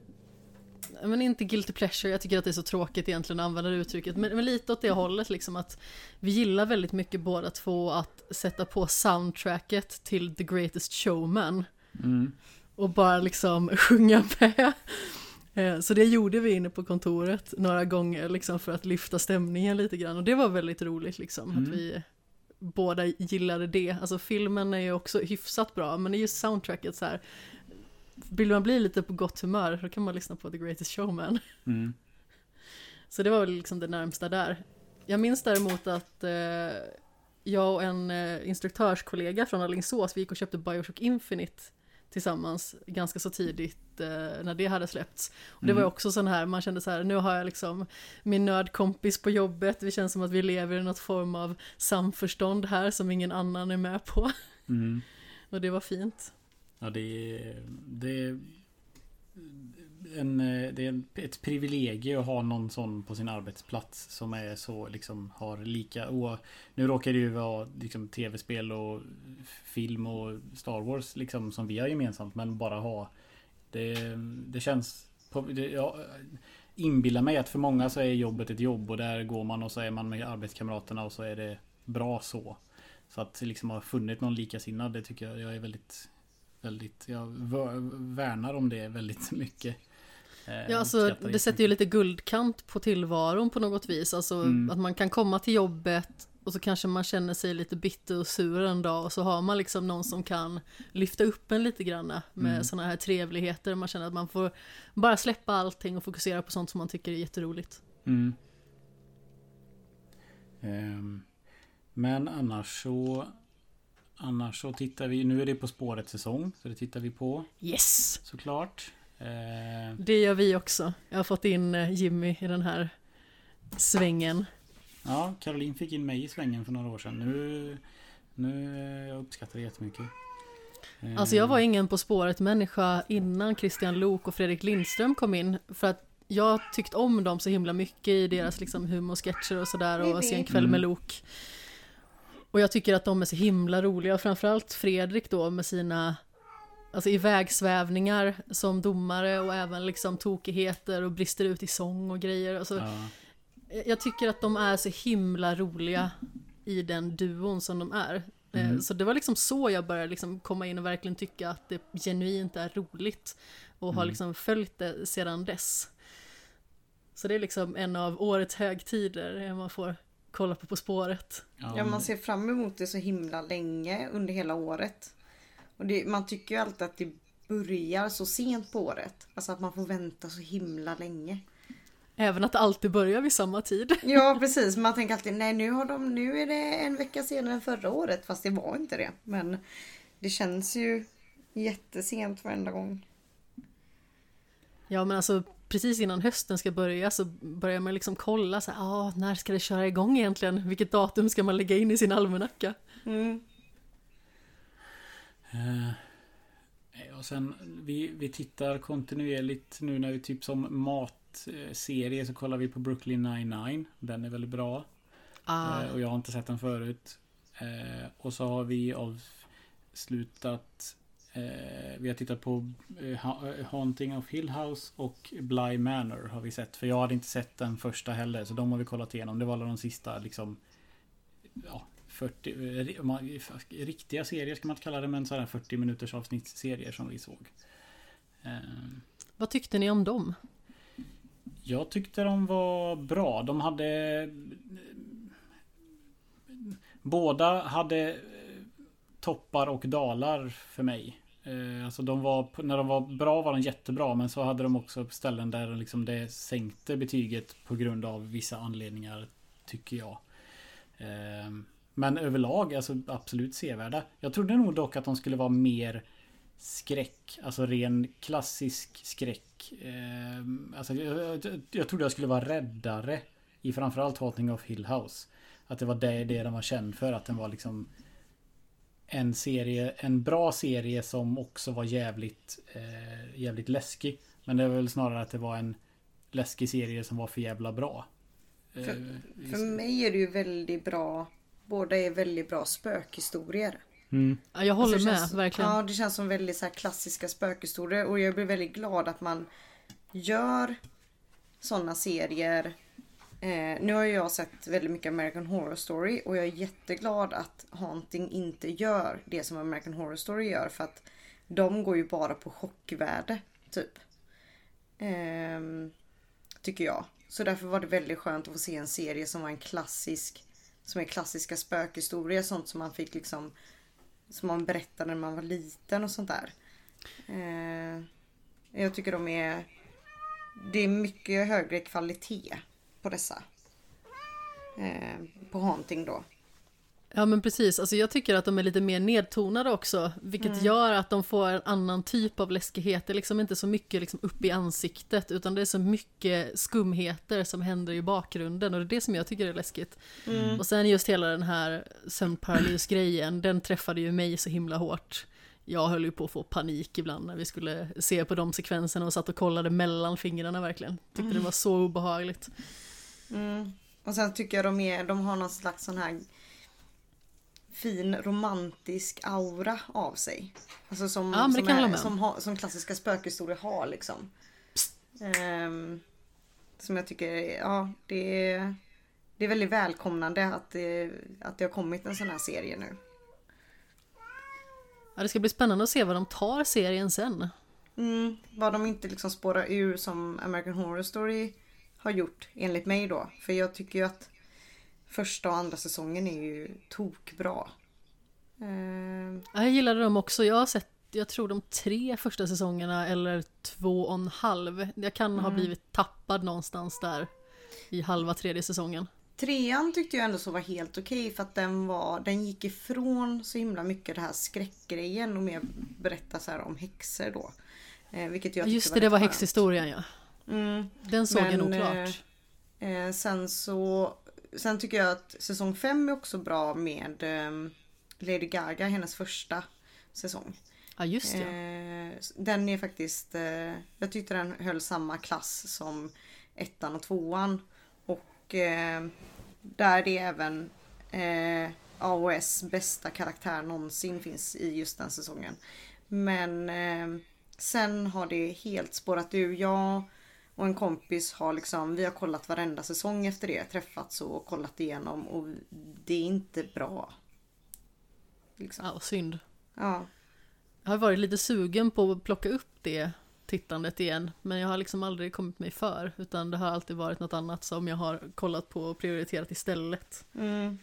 men inte guilty pleasure, jag tycker att det är så tråkigt egentligen att använda det uttrycket, men, men lite åt det hållet liksom att vi gillar väldigt mycket båda två att sätta på soundtracket till The Greatest Showman Mm. och bara liksom sjunga med. Eh, Så det gjorde vi inne på kontoret några gånger liksom för att lyfta stämningen lite grann och det var väldigt roligt liksom Mm. att vi båda gillade det. Alltså filmen är ju också hyfsat bra men det är just soundtracket så här. Vill man bli lite på gott humör då kan man lyssna på The Greatest Showman. Mm. Så det var väl liksom det närmsta där. Jag minns däremot att eh, jag och en eh, instruktörskollega från Alingsås, vi gick och köpte Bioshock Infinite tillsammans ganska så tidigt eh, när det hade släppts. Och det var Mm. också sån här, man kände så här, nu har jag liksom min nördkompis på jobbet, det känns som att vi lever i något form av samförstånd här som ingen annan är med på. Mm. Och det var fint. Ja, det det en, eh, det är ett privilegium att ha någon sån på sin arbetsplats som är så liksom har lika Och Nu råkar det ju vara liksom tv-spel och film och Star Wars liksom som vi har gemensamt men bara ha Det, det känns på, det, jag inbillar mig att för många så är jobbet ett jobb och där går man och så är man med arbetskamraterna och så är det bra så. Så att liksom ha funnit någon likasinnad det tycker jag, jag är väldigt Väldigt, jag värnar om det väldigt mycket. Eh, Ja, alltså det sätter ju lite guldkant på tillvaron på något vis. Alltså Mm. att man kan komma till jobbet och så kanske man känner sig lite bitter och sur en dag och så har man liksom någon som kan lyfta upp en lite granna med Mm. sådana här trevligheter. Man känner att man får bara släppa allting och fokusera på sånt som man tycker är jätteroligt. Mm. Ehm, men annars så Annars så tittar vi, nu är det På spåret säsong, så det tittar vi på Yes! såklart. Ehm, Det gör vi också. Jag har fått in eh, Jimmy i den här svängen. ja, Caroline fick in mig i svängen för några år sedan. Nu, nu eh, jag uppskattar det jättemycket. Ehm, Alltså jag var ingen På spåret människa innan Christian Lok och Fredrik Lindström kom in. För att jag tyckt om dem så himla mycket i deras liksom humorsketcher och sådär och Bibi. Sen kväll med Mm. Lok. Och jag tycker att de är så himla roliga, framförallt Fredrik då med sina alltså ivägsvävningar som domare och även liksom tokigheter och brister ut i sång och grejer. Alltså, Ja, jag tycker att de är så himla roliga i den duon som de är. Eh, Mm. Så det var liksom så jag började liksom komma in och verkligen tycka att det genuint är roligt. Och har Mm. liksom följt det sedan dess. Så det är liksom en av årets högtider, eh, man får kolla på På spåret. ja, man ser fram emot det så himla länge under hela året. Och det, man tycker ju alltid att det börjar så sent på året. Alltså att man får vänta så himla länge. Även att det alltid börjar vid samma tid. Ja precis, man tänker alltid nej nu, har de, nu är det en vecka senare än förra året. Fast det var inte det. Men det känns ju jättesent varenda gång. Ja men alltså precis innan hösten ska börja så börjar man liksom kolla så här, ah, när ska det köra igång egentligen? Vilket datum ska man lägga in i sin almanacka? Mm. Eh, och sen vi, vi tittar kontinuerligt nu när vi typ som matserie så kollar vi på Brooklyn 99. Den är väldigt bra. Ah, Eh, och jag har inte sett den förut. Eh, och så har vi avslutat eh, Vi har tittat på eh, Ha- eh, Haunting of Hill House och Bly Manor har vi sett. För jag hade inte sett den första heller. Så de har vi kollat igenom. Det var alla de sista liksom Ja 40 eh, Riktiga serier ska man inte kalla det men sådär 40 minuters avsnittsserier som vi såg. Eh, vad tyckte ni om dem? jag tyckte de var bra. De hade... Båda hade eh, toppar och dalar för mig. Eh, Alltså de var, när de var bra var de jättebra men så hade de också ställen där liksom det sänkte betyget på grund av vissa anledningar tycker jag. Men överlag alltså absolut sevärda. Jag trodde nog dock att de skulle vara mer skräck. Alltså ren klassisk skräck. Eh, alltså jag, jag, jag trodde jag skulle vara räddare i framförallt Haunting of Hill House. Att det var det, det den var känd för. Att den var liksom en serie, en bra serie som också var jävligt, eh, jävligt läskig. Men det var väl snarare att det var en läskig serie som var för jävla bra. Eh, För mig är det ju väldigt bra. Båda är väldigt bra spökhistorier. mm, Ja, jag håller Alltså, det med, känns, verkligen. Ja, det känns som väldigt så här klassiska spökhistorier och jag blir väldigt glad att man gör sådana serier. Eh, nu har jag sett väldigt mycket American Horror Story och jag är jätteglad att Haunting inte gör det som American Horror Story gör för att de går ju bara på chockvärde, typ. Ehm, tycker jag. Så därför var det väldigt skönt att få se en serie som var en klassisk, som är klassiska spökhistorier, sånt som man fick liksom som man berättade när man var liten och sånt där. Eh, jag tycker de är... Det är mycket högre kvalitet på dessa. Eh, på Haunting då. Ja men precis, alltså jag tycker att de är lite mer nedtonade också, vilket gör att de får en annan typ av läskighet. Det är liksom inte så mycket liksom upp i ansiktet, utan det är så mycket skumheter som händer i bakgrunden och det är det som jag tycker är läskigt. Och sen just hela den här sömnparalys-grejen, den träffade ju mig så himla hårt. Jag höll ju på att få panik ibland när vi skulle se på de sekvenserna och satt och kollade mellan fingrarna verkligen. Tyckte det var så obehagligt. Mm. Och sen tycker jag de, är, de har någon slags sån här fin romantisk aura av sig. Alltså som, Ja, som, är, som, har, som klassiska spökhistorier har liksom. Ehm, som jag tycker, ja det är, det är väldigt välkomnande att det, att det har kommit en sån här serie nu. Ja, det ska bli spännande att se vad de tar serien sen. Mm, vad de inte liksom spårar ur som American Horror Story har gjort enligt mig då. För jag tycker ju att första och andra säsongen är ju tokbra. Eh, Ja, Jag gillade dem också. Jag har sett, jag tror de tre första säsongerna eller två och en halv. Jag kan ha blivit tappad någonstans där i halva tredje säsongen. trean tyckte jag ändå så var helt okej för att den var, den gick ifrån så himla mycket det här skräckgrejen och mer berätta så här om häxor då. Eh, vilket jag Just det, det var häxhistorien ja. Mm. Den såg jag nog Men, klart. Eh, sen så Sen tycker jag att säsong 5 är också bra med eh, Lady Gaga, hennes första säsong. Ja, just det. Eh, den är faktiskt, eh, jag tyckte den höll samma klass som ettan och tvåan. Och eh, där det även eh, AOS bästa karaktär någonsin finns i just den säsongen. Men eh, sen har det helt spårat ur. Jag och en kompis har liksom, vi har kollat varenda säsong efter det, träffats och kollat igenom och det är inte bra. Liksom. Ja, synd. Ja. Jag har varit lite sugen på att plocka upp det tittandet igen. Men jag har liksom aldrig kommit mig för. Utan det har alltid varit något annat som jag har kollat på och prioriterat istället. Mm.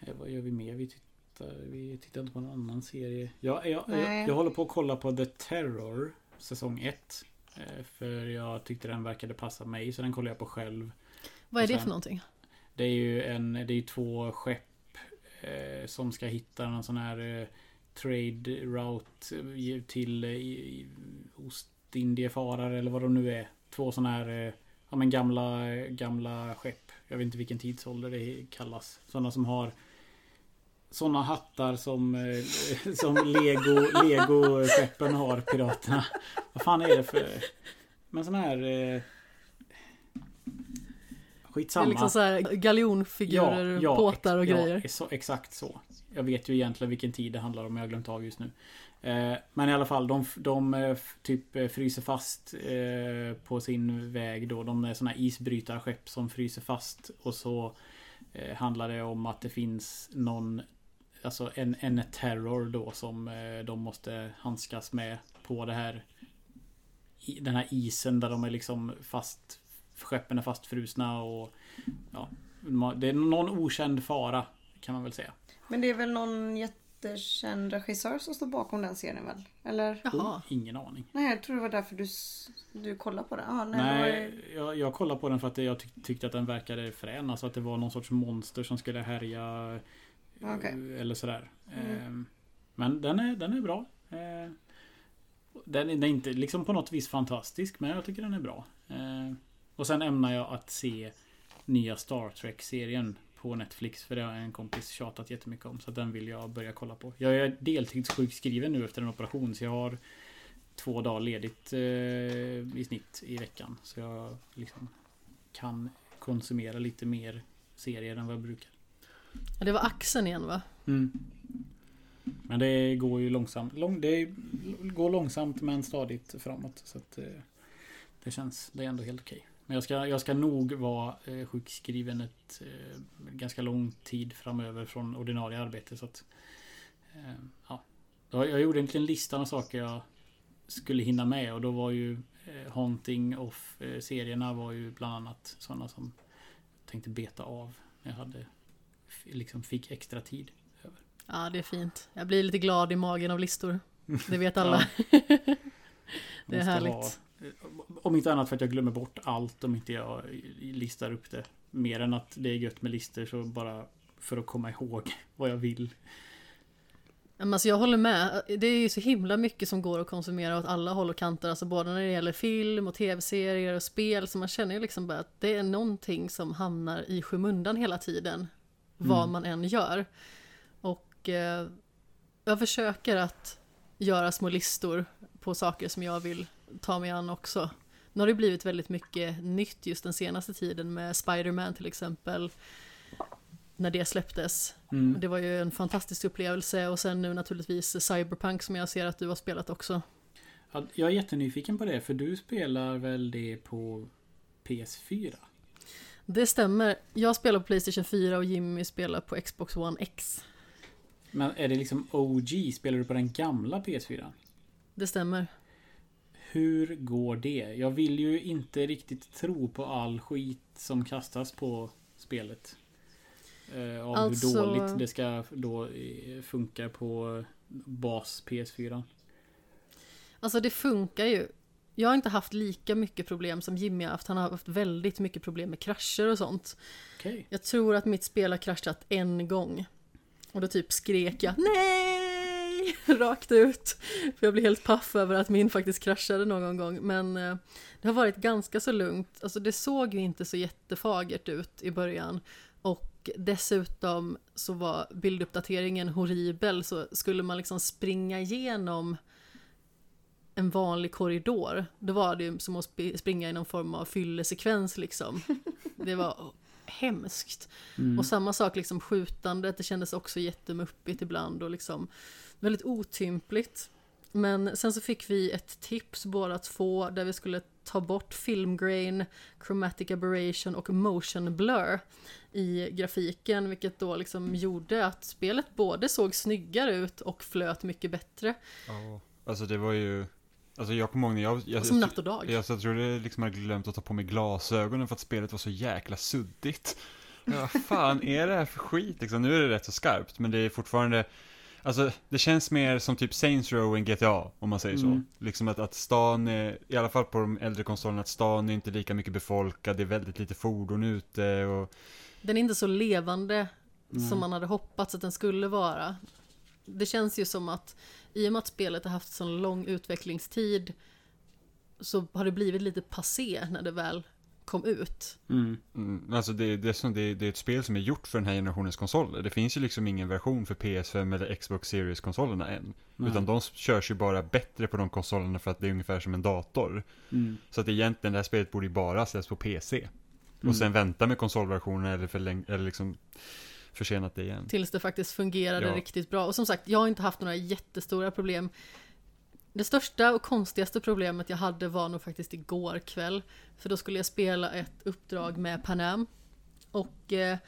Eh, Vad gör vi mer? Vi tittar, vi tittar inte på någon annan serie. Jag, jag, jag, jag håller på att kolla på The Terror säsong 1. För jag tyckte den verkade passa mig så den kollar jag på själv. Vad är Och det sen- för någonting? Det är ju en, det är två skepp eh, som ska hitta någon sån här eh, trade route eh, till eh, Ostindiefarare eller vad de nu är. Två såna här eh, ja, men gamla, eh, gamla skepp. Jag vet inte vilken tidsålder det kallas. Sådana som har sådana hattar som, eh, som Lego, Lego-skeppen har, piraterna. Vad fan är det för... Men sådana här... Eh, Det skitsamma. är liksom så här galjonfigurer, båtar och grejer. Ja, så, exakt så. Jag vet ju egentligen vilken tid det handlar om, jag har glömt av just nu. Eh, men i alla fall, de, de eh, typ eh, fryser fast eh, på sin väg då. De är såna här isbrytarskepp som fryser fast. Och så handlar det om att det finns någon Alltså en, en terror då som eh, de måste handskas med på det här Den här isen där de är liksom fast Skeppen är fastfrusna och Ja Det är någon okänd fara Kan man väl säga Men det är väl någon jättekänd regissör som står bakom den serien väl? Eller? Jaha. Ingen aning Nej, jag tror det var därför du, du kollade på den. Ah, nej, det var Nej, ju- jag, jag kollade på den för att jag tyck, tyckte att den verkade frän. Alltså att det var någon sorts monster som skulle härja. Eh, Okej. Eller sådär. Mm. Ehm, Men den är, den är bra. Eh, Den är, inte liksom på något vis fantastisk, men jag tycker den är bra. Eh, Och sen ämnar jag att se nya Star Trek-serien på Netflix. För det har en kompis tjatat jättemycket om. Så den vill jag börja kolla på. Jag är deltidssjukskriven nu efter en operation. Så jag har två dagar ledigt eh, i snitt i veckan. Så jag liksom kan konsumera lite mer serier än vad jag brukar. Ja, det var axeln igen va? Mm. Men det går ju långsamt. Lång, det går långsamt men stadigt framåt. Så att, eh, det känns, det är ändå helt okej. Men jag ska, jag ska nog vara eh, sjukskriven ett eh, ganska lång tid framöver från ordinarie arbete. Så att, eh, ja. Jag, jag gjorde en liten lista med saker jag skulle hinna med och då var ju eh, Haunting of eh, serierna var ju bland annat sådana som jag tänkte beta av när jag hade liksom fick extra tid. Ja, det är fint. Jag blir lite glad i magen av listor. Det vet alla. Det är härligt. ha- om inte annat för att jag glömmer bort allt om inte jag listar upp det. Mer än att det är gött med listor så bara för att komma ihåg vad jag vill. Alltså jag håller med. Det är ju så himla mycket som går att konsumera åt alla håll och kanter. Alltså både när det gäller film och tv-serier och spel. Så man känner ju liksom bara att det är någonting som hamnar i skymundan hela tiden. Vad Mm. man än gör. Och eh, jag försöker att göra små listor på saker som jag vill ta mig an också. Nu har det blivit väldigt mycket nytt just den senaste tiden med Spider-Man till exempel. När det släpptes. Mm. Det var ju en fantastisk upplevelse och sen nu naturligtvis Cyberpunk som jag ser att du har spelat också. Ja, Jag är jättenyfiken på det för du spelar väl det på PS4? Det stämmer. Jag spelar på Playstation 4 och Jimmy spelar på Xbox One X. Men är det liksom OG? Spelar du på den gamla PS4? Det stämmer. Hur går det? Jag vill ju inte riktigt tro på all skit som kastas på spelet. Eh, av Alltså- hur dåligt det ska då eh, funka på bas PS4. Alltså det funkar ju. Jag har inte haft lika mycket problem som Jimmy har haft. Han har haft väldigt mycket problem med krascher och sånt. Okej. Jag tror att mitt spel har kraschat en gång. Och då typ skrek jag NEJ! Rakt ut. För jag blev helt paff över att min faktiskt kraschade någon gång. Men eh, det har varit ganska så lugnt. Alltså det såg ju inte så jättefagert ut i början. Och dessutom så var bilduppdateringen horribel. Så skulle man liksom springa igenom en vanlig korridor. Då var det ju som att sp- springa i någon form av fyllesekvens liksom. Det var hemskt. Mm. Och samma sak liksom skjutandet, det kändes också jättemuppigt ibland och liksom väldigt otympligt. Men sen så fick vi ett tips båda två där vi skulle ta bort filmgrain, chromatic aberration och motion blur i grafiken, vilket då liksom gjorde att spelet både såg snyggare ut och flöt mycket bättre. Ja. Alltså det var ju, alltså jag kommer ihåg när jag, jag, Som natt och dag. jag, jag tror det liksom hade glömt att ta på mig glasögonen för att spelet var så jäkla suddigt. Ja, vad fan är det här för skit liksom? Nu är det rätt så skarpt, men det är fortfarande Alltså, det känns mer som typ Saints Row än GTA, om man säger så. Mm. Liksom att, att stan är, i alla fall på de äldre konsolerna, att stan är inte lika mycket befolkad, det är väldigt lite fordon ute och... Den är inte så levande Nej. som man hade hoppats att den skulle vara. Det känns ju som att i och med att spelet har haft så lång utvecklingstid så har det blivit lite passé när det väl kom ut. Mm. Mm, alltså det, det, är som, det, det är ett spel som är gjort för den här generationens konsoler. Det finns ju liksom ingen version för PS5 eller Xbox Series-konsolerna än. Nej. Utan de körs ju bara bättre på de konsolerna för att det är ungefär som en dator. Mm. Så att egentligen det här spelet borde ju bara släppas på PC. Mm. Och sen vänta med konsolversionen eller, förläng, eller liksom försenat det igen. Tills det faktiskt fungerade Ja. riktigt bra. Och som sagt, jag har inte haft några jättestora problem. Det största och konstigaste problemet jag hade var nog faktiskt igår kväll. För då skulle jag spela ett uppdrag med Panam. Och eh,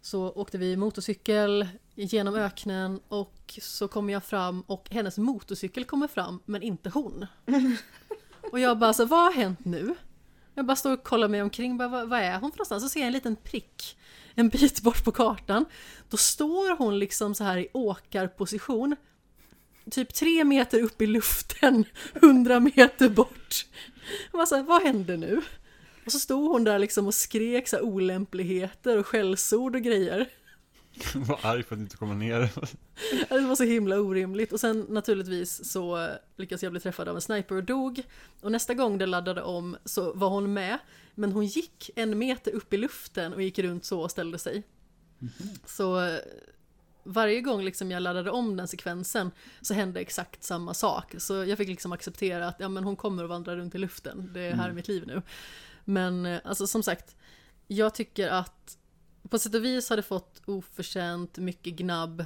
så åkte vi motorcykel genom öknen och så kommer jag fram och hennes motorcykel kommer fram men inte hon. Och jag bara så vad har hänt nu? Jag bara står och kollar mig omkring, bara, vad, vad är hon för någonstans? Så ser jag en liten prick en bit bort på kartan. Då står hon liksom så här i åkarposition. Typ tre meter upp i luften, hundra meter bort. Jag bara så här, vad händer nu? Och så stod hon där liksom och skrek så här olämpligheter och skällsord och grejer. Var arg för att inte komma ner. Det var så himla orimligt. Och sen naturligtvis så lyckades jag bli träffad av en sniper och dog. Och nästa gång det laddade om så var hon med. Men hon gick en meter upp i luften och gick runt så och ställde sig. Så eh, varje gång liksom jag laddade om den sekvensen så hände exakt samma sak. Så jag fick liksom acceptera att ja, men hon kommer att vandra runt i luften. Det är här Mm. mitt liv nu. Men eh, alltså som sagt, jag tycker att på sätt och vis har det fått oförtjänt mycket gnabb.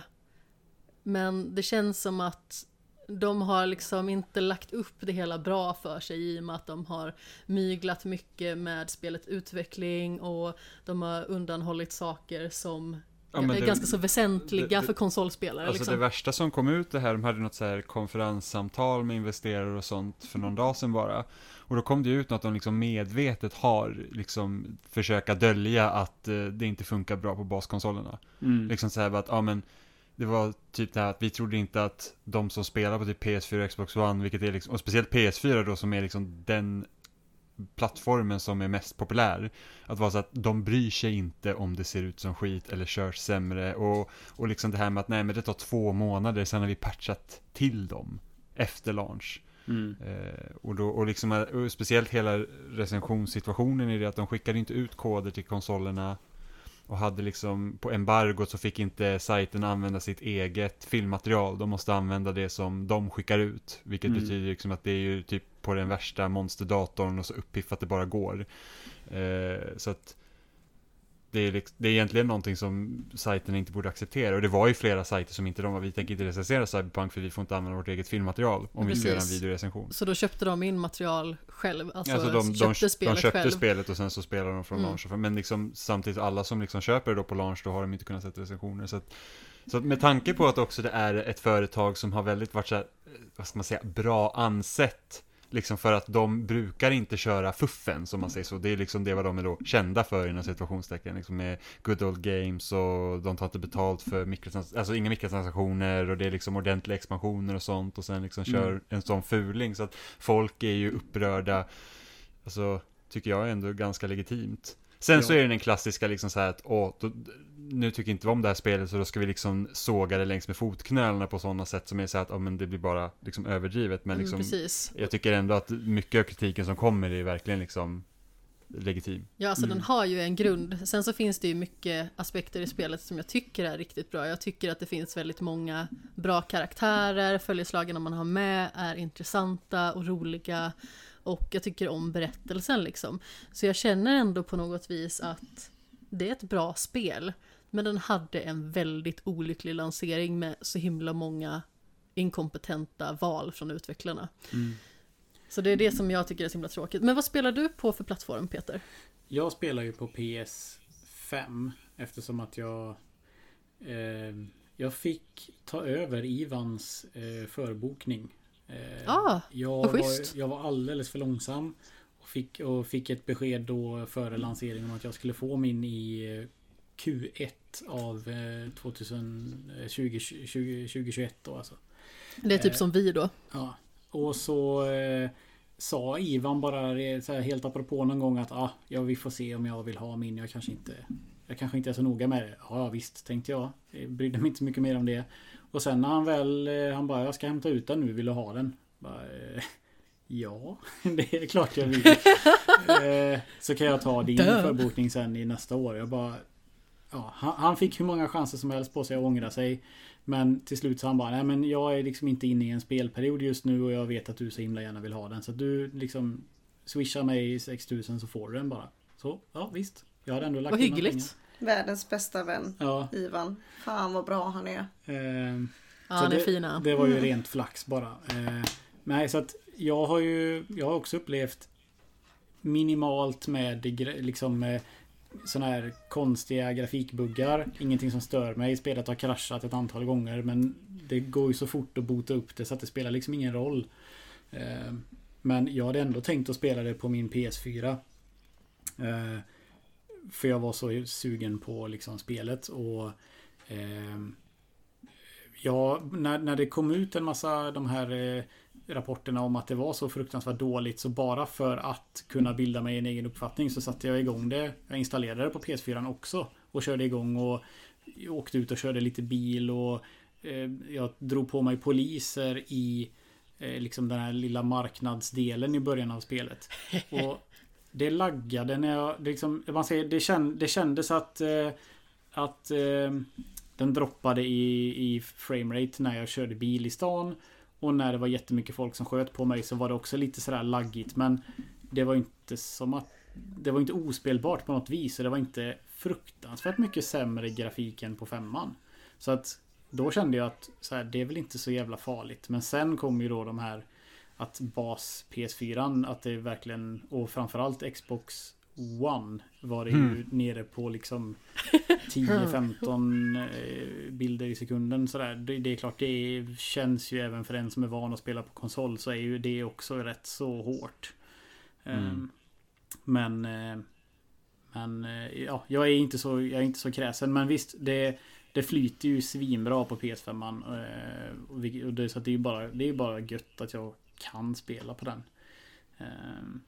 Men det känns som att de har liksom inte lagt upp det hela bra för sig i och med att de har myglat mycket med spelets utveckling och de har undanhållit saker som Ja, men är det- ganska så väsentliga det- det- för konsolspelare. Alltså liksom. det värsta som kom ut det här, de hade något så här konferenssamtal med investerare och sånt för någon dag sedan bara. Och då kom det ut att de liksom medvetet har liksom försöka dölja att eh, det inte funkar bra på baskonsolerna. Mm. Liksom så här att, ja men det var typ det här att vi trodde inte att de som spelar på typ PS4 och Xbox One, vilket är liksom, och speciellt PS4 då som är liksom den plattformen som är mest populär. Att vara så att de bryr sig inte om det ser ut som skit eller körs sämre och, och liksom det här med att nej men det tar två månader sen har vi patchat till dem efter launch. Mm. Eh, och, då, och, liksom, eh, och speciellt hela recensionssituationen i det att de skickade inte ut koder till konsolerna och hade liksom på embargot så fick inte sajten använda sitt eget filmmaterial. De måste använda det som de skickar ut. Vilket Mm. betyder liksom att det är ju typ på den värsta monsterdatorn och så uppiffat det bara går. Eh, så att det är, liksom, det är egentligen någonting som sajterna inte borde acceptera. Och det var ju flera sajter som inte de var, vi tänker inte recensera Cyberpunk för vi får inte använda vårt eget filmmaterial om vi ska göra en Precis. videorecension. Så då köpte de in material själv, alltså, Alltså de, de, köpte de spelet köpte själv. spelet och sen så spelar de från Mm. launch. Men liksom samtidigt alla som liksom köper det då på launch då har de inte kunnat sätta recensioner. Så att, så att med tanke på att också det är ett företag som har väldigt varit så här, vad ska man säga, bra ansett Liksom för att de brukar inte köra fuffen, som man säger så. Det är liksom det vad de är då kända för inom situationstecken. Liksom med good old games och de tar inte betalt för mikrotrans alltså inga mikrotransaktioner och det är liksom ordentliga expansioner och sånt. Och sen liksom kör Mm. en sån fuling. Så att folk är ju upprörda, alltså tycker jag är ändå ganska legitimt. Sen Ja. så är det den klassiska liksom så här att, åh, då, nu tycker inte vi om det här spelet så då ska vi liksom såga det längs med fotknölarna på sådana sätt som är så här att, ja men det blir bara liksom överdrivet. Men Mm, liksom, precis. jag tycker ändå att mycket av kritiken som kommer är verkligen liksom legitim. Ja, alltså Mm. den har ju en grund. Sen så finns det ju mycket aspekter i spelet som jag tycker är riktigt bra. Jag tycker att det finns väldigt många bra karaktärer, följeslagarna man har med är intressanta och roliga. Och jag tycker om berättelsen liksom. Så jag känner ändå på något vis att det är ett bra spel. Men den hade en väldigt olycklig lansering med så himla många inkompetenta val från utvecklarna. Mm. Så det är det som jag tycker är så himla tråkigt. Men vad spelar du på för plattform Peter? Jag spelar ju på PS5 eftersom att jag eh, Jag fick ta över Ivans eh, förbokning. Eh, Ah, jag, vad var, jag var alldeles för långsam. Och fick, och fick ett besked då före lanseringen om att jag skulle få min i eh, Q1 av eh, 2020, 20, 2021 då alltså. det är typ Eh, som vi då. Ja. Och så eh, sa Ivan bara här, helt apropå någon gång att ah, ja, vi får se om jag vill ha min. Jag kanske inte jag kanske inte är så noga med det. Ja visst, tänkte jag. jag. Brydde mig inte så mycket mer om det. Och sen när han väl, eh, han bara, jag ska hämta ut den nu, vill du ha den? Bara, eh, ja, det är klart jag vill. eh, så kan jag ta din Duh. förbokning sen i nästa år. Jag bara, ja, han, fick hur många chanser som helst på sig att ångra sig. Men till slut så han bara, nej men jag är liksom inte inne i en spelperiod just nu och jag vet att du så himla gärna vill ha den. Så du liksom swishar mig 6000 så får du den bara. Så, ja visst. Jag hade ändå lagt Vad hyggligt. Världens bästa vän. Ja. Ivan. Fan vad bra han är. ehm, Ja, han är det- fina. Det var ju rent flax bara. Eh, nej, så att jag har ju jag har också upplevt minimalt med liksom eh, såna här konstiga grafikbuggar. Ingenting som stör mig. Spelet har kraschat ett antal gånger men det går ju så fort att bota upp det så att det spelar liksom ingen roll. Eh, men jag hade ändå tänkt att spela det på min PS4. Eh, för jag var så sugen på liksom spelet och ehm, Ja, när, när det kom ut en massa de här eh, rapporterna om att det var så fruktansvärt dåligt så bara för att kunna bilda mig en egen uppfattning så satte jag igång det. Jag installerade det på PS4 också och körde igång och åkte ut och körde lite bil och eh, jag drog på mig poliser i eh, liksom den här lilla marknadsdelen i början av spelet. Och det laggade när jag det liksom, man säger, det, känd, det kändes att eh, att eh, den droppade i, i framerate när jag körde bil i stan. Och när det var jättemycket folk som sköt på mig så var det också lite sådär laggigt. Men det var inte som att... Det var inte ospelbart på något vis. Och det var inte fruktansvärt mycket sämre grafik än på femman. Så att då kände jag att så här, det är väl inte så jävla farligt. Men sen kom ju då de här att bas PS4 att det verkligen och framförallt Xbox One var det ju Mm. nere på liksom 10-15 eh, bilder i sekunden sådär. Det, det är klart det känns ju även för en som är van att spela på konsol så är ju det också rätt så hårt. Mm. Men eh, Men eh, ja, jag är inte så, jag är inte så kräsen men visst det det flyter ju svinbra på PS5 eh, och det, så det är ju bara, det är bara gött att jag kan spela på den. Ehm,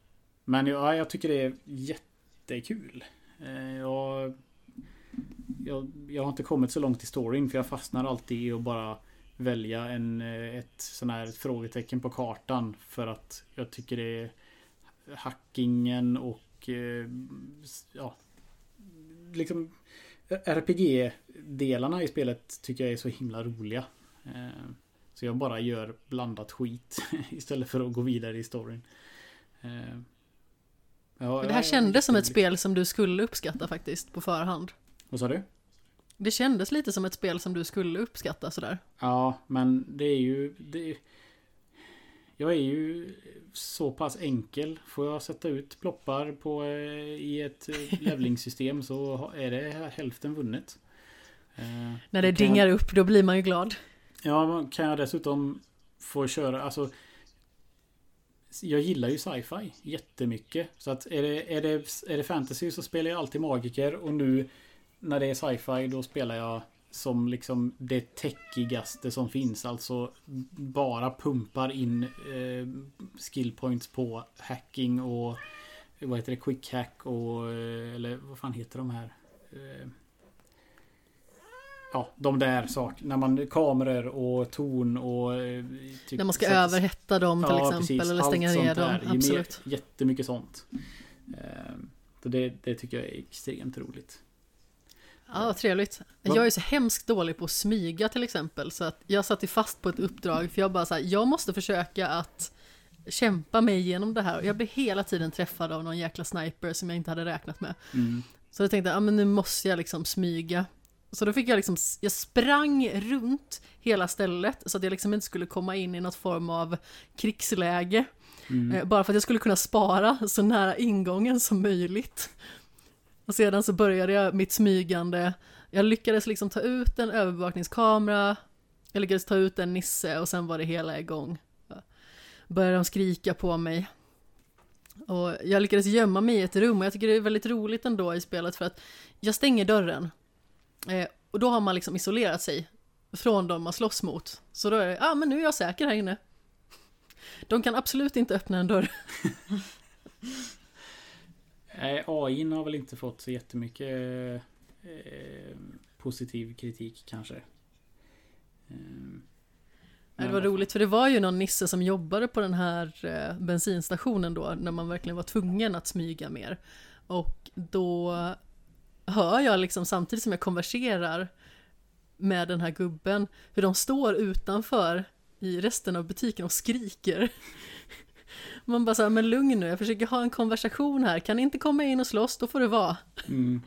men ja, jag tycker det är jättekul. Ehm, jag, jag, jag har inte kommit så långt i storyn för jag fastnar alltid i att bara välja en, eh, ett sån här frågetecken på kartan för att jag tycker det är hackingen och eh, ja liksom RPG-delarna i spelet tycker jag är så himla roliga. Ehm, så jag bara gör blandat skit istället för att gå vidare i storyn. Eh, ja, det här kändes som ett spel som du skulle uppskatta faktiskt på förhand. Vad sa du? Det kändes lite som ett spel som du skulle uppskatta sådär. Ja, men det är ju... Det, jag är ju så pass enkel. Får jag sätta ut ploppar på, eh, i ett eh, levlingssystem så är det hälften vunnet. När det dingar upp, då blir man ju glad. Ja, kan jag dessutom få köra... Alltså, jag gillar ju sci-fi jättemycket. Så att är det, är, det, är det fantasy så spelar jag alltid magiker och nu när det är sci-fi då spelar jag som liksom det täckigaste som finns. Alltså bara pumpar in eh, skillpoints på hacking och vad heter det? Quick hack och eh, eller vad fan heter de här? Eh, ja, de där sakerna. När man kameror och ton och... eh, Typ, När man ska överhetta dem till Ja, exempel precis. eller stänga ner dem. där. Absolut. Jättemycket sånt. Eh, Så det, det tycker jag är extremt roligt. Ja, trevligt. Jag är så hemskt dålig på att smyga till exempel, så att jag satt fast på ett uppdrag, för jag bara så här, jag måste försöka att kämpa mig igenom det här, och jag blev hela tiden träffad av någon jäkla sniper som jag inte hade räknat med. Mm. Så jag tänkte, ja men nu måste jag liksom smyga. Så då fick jag liksom, jag sprang runt hela stället, så att jag liksom inte skulle komma in i något form av krigsläge. Mm. Eh, Bara för att jag skulle kunna spara så nära ingången som möjligt. Och sedan så började jag mitt smygande. Jag lyckades liksom ta ut en övervakningskamera. Jag lyckades ta ut en nisse och sen var det hela igång. Började de skrika på mig. Och jag lyckades gömma mig i ett rum och jag tycker det är väldigt roligt ändå i spelet för att jag stänger dörren. Eh, och då har man liksom isolerat sig från de man slåss mot. Så då är det, ja ah, men nu är jag säker här inne. De kan absolut inte öppna en dörr. Nej, AI har väl inte fått så jättemycket eh, positiv kritik kanske. Eh, Det var roligt för det var ju någon nisse som jobbade på den här eh, bensinstationen då när man verkligen var tvungen att smyga mer. Och då hör jag liksom samtidigt som jag konverserar med den här gubben hur de står utanför i resten av butiken och skriker. Man bara såhär, men lugn nu, jag försöker ha en konversation här, kan ni inte komma in och slåss, då får det vara. Mm.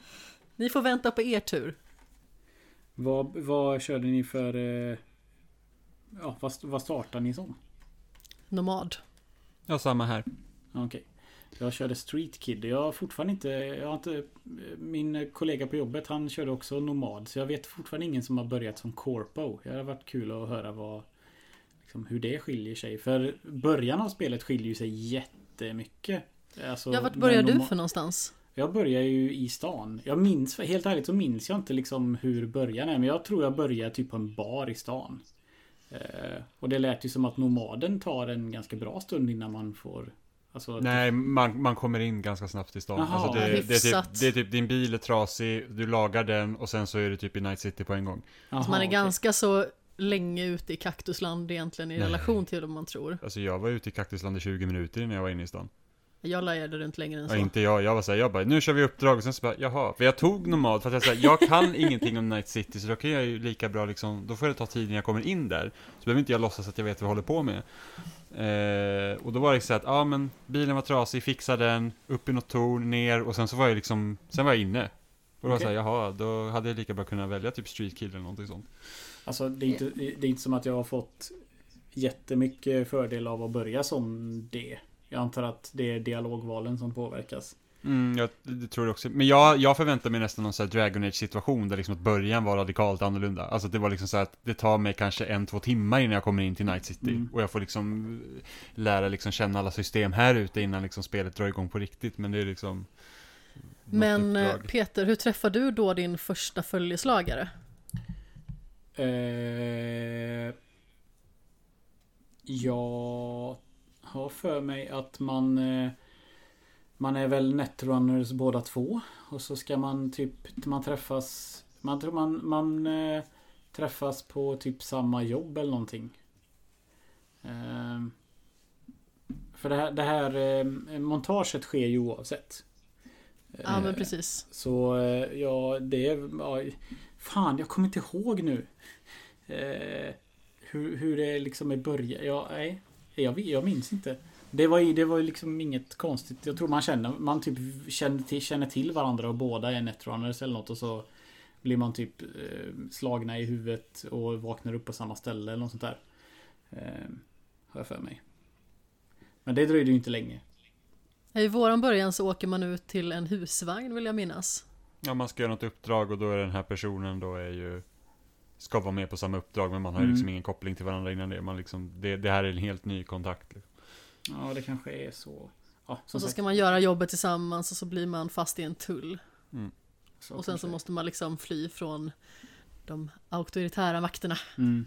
Ni får vänta på er tur. Vad, vad körde ni för... Eh, ja, vad, vad startade ni som? Nomad. Ja, samma här. Okej. Jag körde Street Kid. Jag har fortfarande inte... Jag har inte min kollega på jobbet han körde också Nomad. Så jag vet fortfarande ingen som har börjat som Corpo. Det hade varit kul att höra vad... Liksom, hur det skiljer sig. För början av spelet skiljer ju sig jättemycket. Alltså, Ja, vart börjar du för någonstans? Jag börjar ju i stan. Jag minns, helt ärligt så minns jag inte liksom hur början är. Men jag tror jag börjar typ på en bar i stan. Eh, och det lät ju som att nomaden tar en ganska bra stund innan man får... Alltså, Nej, man, man kommer in ganska snabbt i stan. Jaha. alltså det, det, är typ, det är typ din bil är trasig, du lagar den och sen så är du typ i Night City på en gång. Jaha, Så man är okej. ganska så länge ute i kaktusland egentligen i Nej. relation till vad man tror. Alltså jag var ute i Kaktusland i 20 minuter innan jag var inne i stan. Jag lajade runt längre än Ja, så. inte jag, jag var såhär, jag bara, nu kör vi uppdrag och sen så bara, jaha. För jag tog normalt, för att jag säger, jag kan ingenting om Night City så då kan jag ju lika bra liksom, då får det ta tid innan jag kommer in där. Så behöver inte jag låtsas att jag vet vad jag håller på med. Eh, och då var det så att, ja men bilen var trasig, fixa den, upp i något torn, ner och sen så var jag liksom, sen var jag inne. Och då var Okej. såhär, jaha, då hade jag lika bra kunnat välja typ Street Kill eller någonting sånt. Alltså det är, inte, det är inte som att jag har fått jättemycket fördel av att börja som det. Jag antar att det är dialogvalen som påverkas. Mm, jag det tror jag också. Men jag, jag förväntar mig nästan någon sån här Dragon Age situation där liksom att början var radikalt annorlunda. Alltså det var liksom så här att det tar mig kanske en, två timmar innan jag kommer in till Night City. Mm. Och jag får liksom lära liksom känna alla system här ute innan liksom spelet drar igång på riktigt. Men det är liksom... Men eh, uppdrag. Peter, hur träffade du då din första följeslagare? Eh, jag har för mig att man eh, Man är väl Netrunners båda två och så ska man typ man träffas Man tror man, man eh, träffas på typ samma jobb eller någonting. Eh, för det här, det här eh, montaget sker ju oavsett. Ja men precis. så ja, det är... Ja, fan, jag kommer inte ihåg nu. Hur, hur det liksom är början. Ja, nej. Jag, jag minns inte. Det var ju det var ju liksom inget konstigt. Jag tror man känner, man typ känner till, känner till varandra och båda är netrunners eller något och så blir man typ eh, slagna i huvudet och vaknar upp på samma ställe eller något sånt där. Eh, har jag för mig. Men det dröjde ju inte länge. I våran början så åker man ut till en husvagn vill jag minnas. Ja, man ska göra något uppdrag och då är den här personen då är ju... Ska vara med på samma uppdrag men man har ju Mm. liksom ingen koppling till varandra innan det. Man liksom, det, det här är en helt ny kontakt. Liksom. Ja, det kanske är så. Ja, Och så sagt, ska man göra jobbet tillsammans och så blir man fast i en tull. så Och sen så måste man liksom fly från de auktoritära makterna. Mm.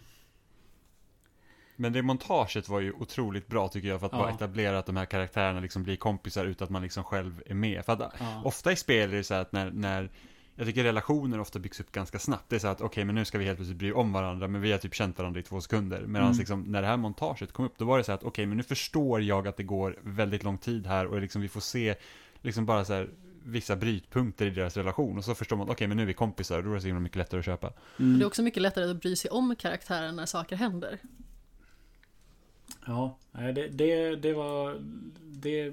Men det montaget var ju otroligt bra tycker jag för att bara Ja. etablera att de här karaktärerna liksom blir kompisar utan att man liksom själv är med. För att Ja. ofta i spel är det så här att när, när jag tycker relationer ofta byggs upp ganska snabbt. Det är så att okej, men nu ska vi helt plötsligt bry om varandra, men vi har typ känt varandra i två sekunder. Medan Mm. liksom, när det här montaget kom upp, då var det så att okej, men nu förstår jag att det går väldigt lång tid här och liksom vi får se liksom bara så här vissa brytpunkter i deras relation och så förstår man att okej, men nu är vi kompisar och då är det så himla mycket lättare att köpa. Mm. Det är också mycket lättare att bry sig om karaktären när saker händer. Ja, det, det, det var... Det,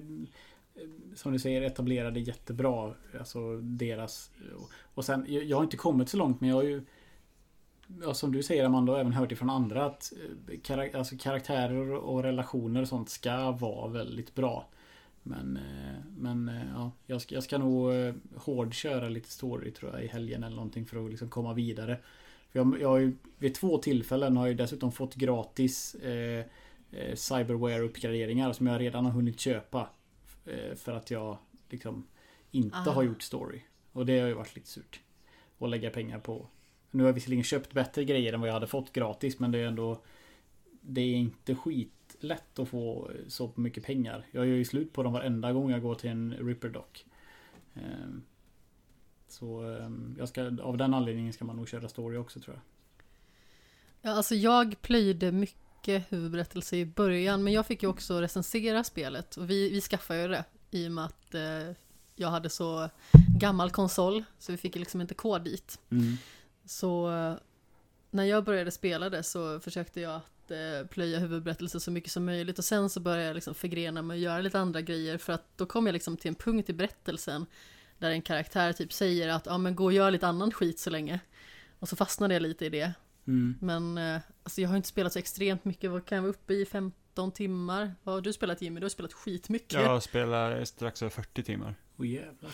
Eh, som du säger, etablerade jättebra. Alltså deras... Eh, och sen, jag har inte kommit så långt men jag har ju... Ja, som du säger Amanda, och även hört ifrån andra att eh, karak alltså, karaktärer och relationer och sånt ska vara väldigt bra. Men, men ja, jag ska, jag ska nog hårdköra lite story tror jag i helgen eller någonting för att liksom komma vidare. För jag, jag har ju, vid två tillfällen har jag dessutom fått gratis eh, Cyberware-uppgraderingar som jag redan har hunnit köpa. Eh, för att jag liksom inte Ah. har gjort story. Och det har ju varit lite surt. Att lägga pengar på. Nu har jag visserligen köpt bättre grejer än vad jag hade fått gratis men det är ändå Det är inte skitlätt att få så mycket pengar. Jag gör ju slut på dem varenda gång jag går till en Ripper Dock. Ehm, Så ehm, jag ska, av den anledningen ska man nog köra story också tror jag. Ja, alltså jag plöjde mycket huvudberättelse i början, men jag fick ju också recensera spelet och vi, vi skaffade ju det i och med att eh, jag hade så gammal konsol, så vi fick ju liksom inte kod dit. Så eh, när jag började spela det så försökte jag att eh, plöja huvudberättelse så mycket som möjligt och sen så började jag liksom förgrena mig och göra lite andra grejer för att då kom jag liksom till en punkt i berättelsen där en karaktär typ säger att ja men gå och gör lite annan skit så länge. Och så fastnade jag lite i det. Mm. Men eh, alltså jag har inte spelat så extremt mycket, vad kan jag vara uppe i 15 timmar? Vad har du spelat Jimmy? Du har spelat skitmycket Jag spelar strax över 40 timmar. Åh jävlar.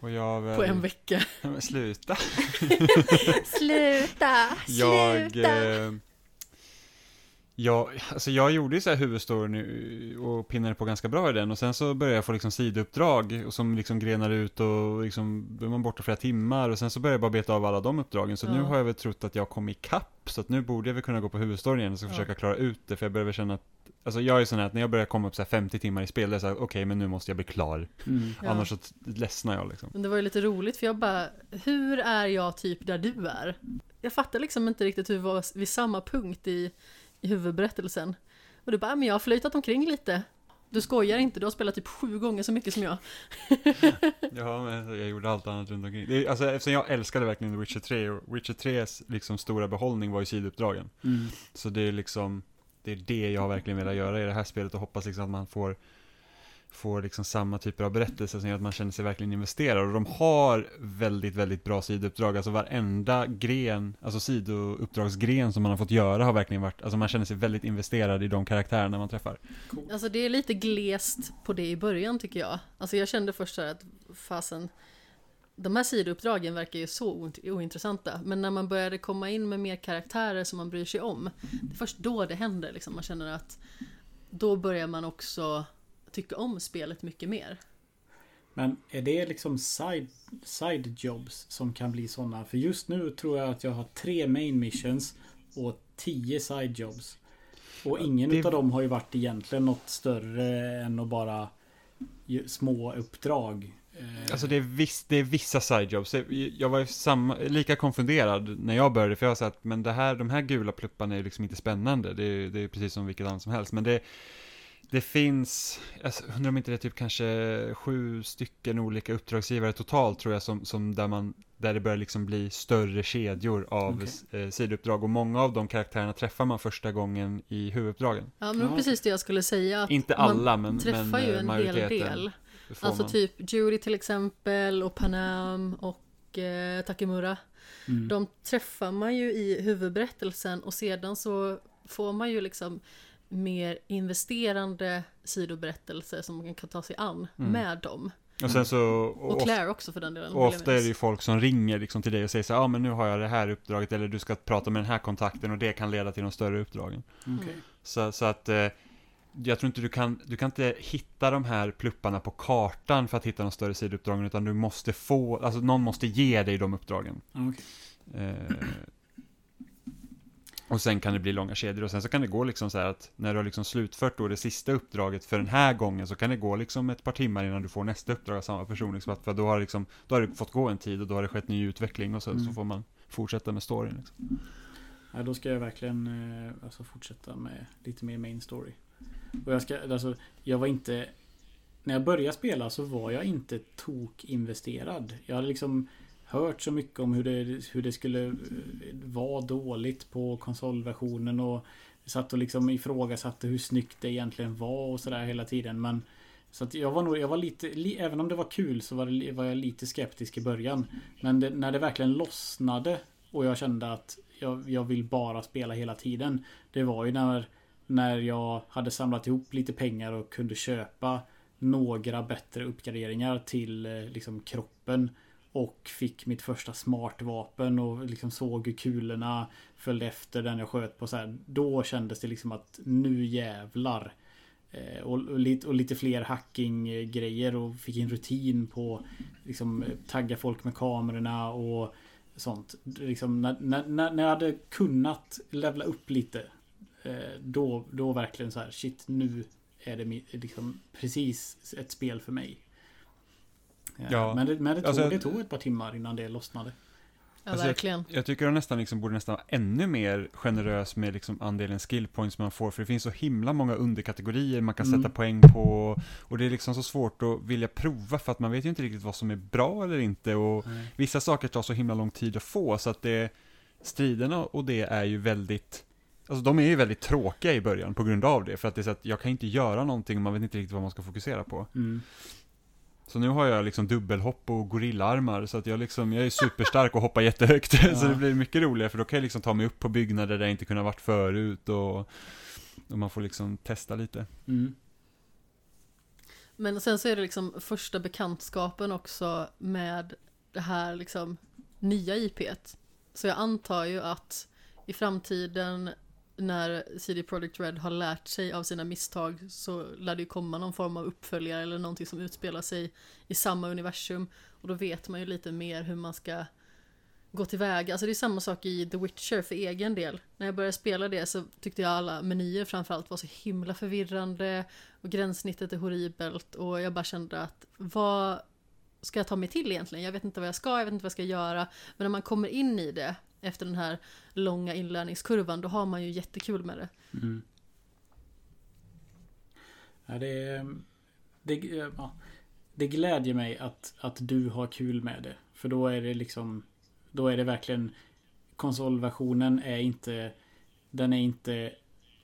Och jag väl... på en vecka. Men sluta. Sluta! Jag... Eh, jag, alltså jag gjorde ju så här huvudstoryn och pinnade på ganska bra i den och sen så började jag få liksom sidouppdrag och som liksom grenar ut och liksom, är man borta flera timmar och sen så började jag bara beta av alla de uppdragen så Ja. nu har jag väl trott att jag kom ikapp så att nu borde jag väl kunna gå på huvudstoryn igen och så Ja. försöka klara ut det för jag börjar väl känna att Alltså jag är sån här att när jag börjar komma upp så här 50 timmar i spel, det är så här, okej men nu måste jag bli klar. Mm. Ja. Annars så ledsnar jag liksom. Men det var ju lite roligt för jag bara, hur är jag typ där du är? Jag fattar liksom inte riktigt hur vi var vid samma punkt i, i huvudberättelsen. Och du bara, men jag har flöjtat omkring lite. Du skojar inte, du har spelat typ sju gånger så mycket som jag. Ja, men jag gjorde allt annat runt omkring. Det alltså, eftersom jag älskade verkligen The Witcher 3, och Witcher 3s liksom stora behållning var ju sidouppdragen. Mm. Så det är liksom, det är det jag har verkligen velat göra i det här spelet och hoppas liksom att man får får liksom samma typer av berättelser som gör att man känner sig verkligen investerad. Och de har väldigt, väldigt bra sidouppdrag. Alltså varenda gren, alltså sidouppdragsgren som man har fått göra har verkligen varit, alltså man känner sig väldigt investerad i de karaktärerna man träffar. Alltså det är lite glest på det i början tycker jag. Alltså jag kände först så här att fasen, de här sidouppdragen verkar ju så oint- ointressanta. Men när man började komma in med mer karaktärer som man bryr sig om, det är först då det händer liksom. Man känner att då börjar man också tycka om spelet mycket mer. Men är det liksom side, side jobs som kan bli sådana? För just nu tror jag att jag har tre main missions och tio side jobs. Och ingen det- utav dem har ju varit egentligen något större än att bara små uppdrag. Eh, Alltså det är, viss, det är vissa sidejobs. Det- Jag var ju samma, lika konfunderad när jag började, för jag sa att men det här, de här gula plupparna är ju liksom inte spännande. Det är, det är precis som vilket annat som helst. Men det, det finns, jag undrar om inte det är typ kanske sju stycken olika uppdragsgivare totalt tror jag, som, som där, man, där det börjar liksom bli större kedjor av Okej. eh, sidouppdrag. Och många av de karaktärerna träffar man första gången i huvuduppdragen. Ja men Ja. precis det jag skulle säga. Att Inte man alla, men, träffar men ju en hel del. Alltså man. typ Judy till exempel och Panam och eh, Takemura. mm. De träffar man ju i huvudberättelsen och sedan så får man ju liksom mer investerande sidoberättelser som man kan ta sig an Mm. med dem. Och sen så... och Och Claire också för den delen. Och ofta är det ju folk som ringer liksom till dig och säger så här, ja men nu har jag det här uppdraget eller du ska prata med den här kontakten och det kan leda till de större uppdragen. Okej. Så, så att eh, jag tror inte du kan, du kan inte hitta de här plupparna på kartan för att hitta de större sidouppdragen, utan du måste få, alltså någon måste ge dig de uppdragen. Okej. Eh, och sen kan det bli långa kedjor och sen så kan det gå liksom så här att när du har liksom slutfört då det sista uppdraget för den här gången så kan det gå liksom ett par timmar innan du får nästa uppdrag av samma person. Liksom, för då har, liksom, då har det fått gå en tid och då har det skett ny utveckling och så, Mm. så får man fortsätta med storyn. Liksom. Ja, då ska jag verkligen eh, alltså fortsätta med lite mer main story. Och jag ska, alltså, jag var inte... När jag började spela så var jag inte tok-investerad. Jag hade liksom hört så mycket om hur det, hur det skulle eh, vara dåligt på konsolversionen och satt och liksom ifrågasatte hur snyggt det egentligen var och sådär hela tiden. Men så att jag var nog, jag var lite, li, även om det var kul så var, det, var jag lite skeptisk i början. Men det, när det verkligen lossnade och jag kände att jag, jag vill bara spela hela tiden. Det var ju när, när jag hade samlat ihop lite pengar och kunde köpa några bättre uppgraderingar till eh, liksom kroppen. Och fick mitt första smartvapen och liksom såg hur kulorna följde efter den jag sköt på så här. Då kändes det liksom att nu jävlar. Eh, och, och, lite, och lite fler hacking-grejer och fick en rutin på liksom eh, tagga folk med kamerorna och sånt. Liksom när, när, när jag hade kunnat levla upp lite. Eh, då, då verkligen så här shit nu är det liksom precis ett spel för mig. Eh, Ja. Men, det, men det, tog, Alltså- det tog ett par timmar innan det lossnade. Ja, Alltså, verkligen. Jag tycker de nästan liksom borde nästan vara ännu mer generös med liksom andelen skill points man får, för det finns så himla många underkategorier man kan Mm. sätta poäng på, och det är liksom så svårt att vilja prova, för att man vet ju inte riktigt vad som är bra eller inte, och Nej. vissa saker tar så himla lång tid att få, så att det, striderna och det är ju väldigt, alltså de är ju väldigt tråkiga i början på grund av det, för att det är så att jag kan inte göra någonting och man vet inte riktigt vad man ska fokusera på. Mm. Så nu har jag liksom dubbelhopp och gorillaarmar, så att jag liksom, jag är superstark och hoppar jättehögt. Ja. så det blir mycket roligare, för då kan jag liksom ta mig upp på byggnader där jag inte kunnat varit förut och, och man får liksom testa lite. Mm. Men sen så är det liksom första bekantskapen också med det här liksom nya IPet. Så jag antar ju att i framtiden när CD Projekt Red har lärt sig av sina misstag så lär det ju komma någon form av uppföljare eller någonting som utspelar sig i samma universum. Och då vet man ju lite mer hur man ska gå tillväga. Alltså det är samma sak i The Witcher för egen del. När jag började spela det så tyckte jag alla menyer framförallt var så himla förvirrande och gränssnittet är horribelt och jag bara kände att vad ska jag ta mig till egentligen? Jag vet inte vad jag ska, jag vet inte vad jag ska göra. Men när man kommer in i det efter den här långa inlärningskurvan då har man ju jättekul med det. Mm. Ja, det, det, ja, det glädjer mig att, att du har kul med det. För då är det liksom Då är det verkligen Konsolversionen är inte Den är inte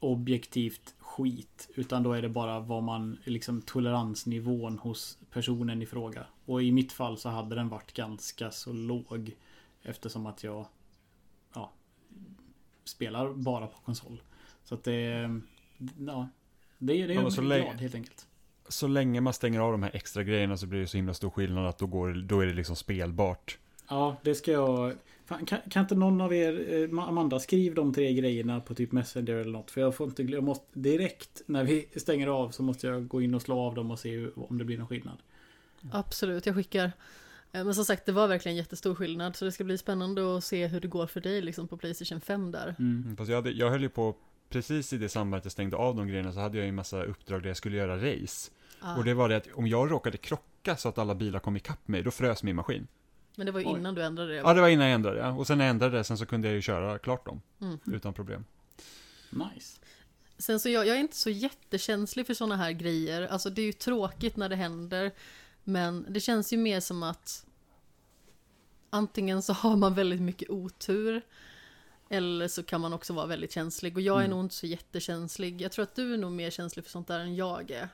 Objektivt skit Utan då är det bara vad man liksom toleransnivån hos personen i fråga. Och i mitt fall så hade den varit ganska så låg. Eftersom att jag Spelar bara på konsol. Så att det Ja Det, det är Ja, jag så glad länge- helt enkelt. Så länge man stänger av de här extra grejerna så blir det så himla stor skillnad att då, går, då är det liksom spelbart. Ja, det ska jag... Fan, kan, kan inte någon av er, eh, Amanda, skriv de tre grejerna på typ Messenger eller något. För jag får inte jag måste, direkt när vi stänger av så måste jag gå in och slå av dem och se hur- om det blir någon skillnad. Absolut, jag skickar. Eh, Men som sagt, det var verkligen jättestor skillnad så det ska bli spännande att se hur det går för dig liksom på Playstation 5 där. Mm. Mm, Fast jag, hade, jag höll ju på, precis i det sambandet jag stängde av de grejerna så hade jag ju en massa uppdrag där jag skulle göra race. Ah, Och det var det att om jag råkade krocka så att alla bilar kom ikapp mig, då frös min maskin. Men det var ju Oj. innan du ändrade det. Ja, det var innan jag ändrade ja. Och sen när jag ändrade det, sen så kunde jag ju köra klart dem. Mm. Utan problem. Nice. Sen så jag, jag är inte så jättekänslig för sådana här grejer. Alltså det är ju tråkigt när det händer. Men det känns ju mer som att antingen så har man väldigt mycket otur. Eller så kan man också vara väldigt känslig. Och jag är Mm. nog inte så jättekänslig. Jag tror att du är nog mer känslig för sånt där än jag är.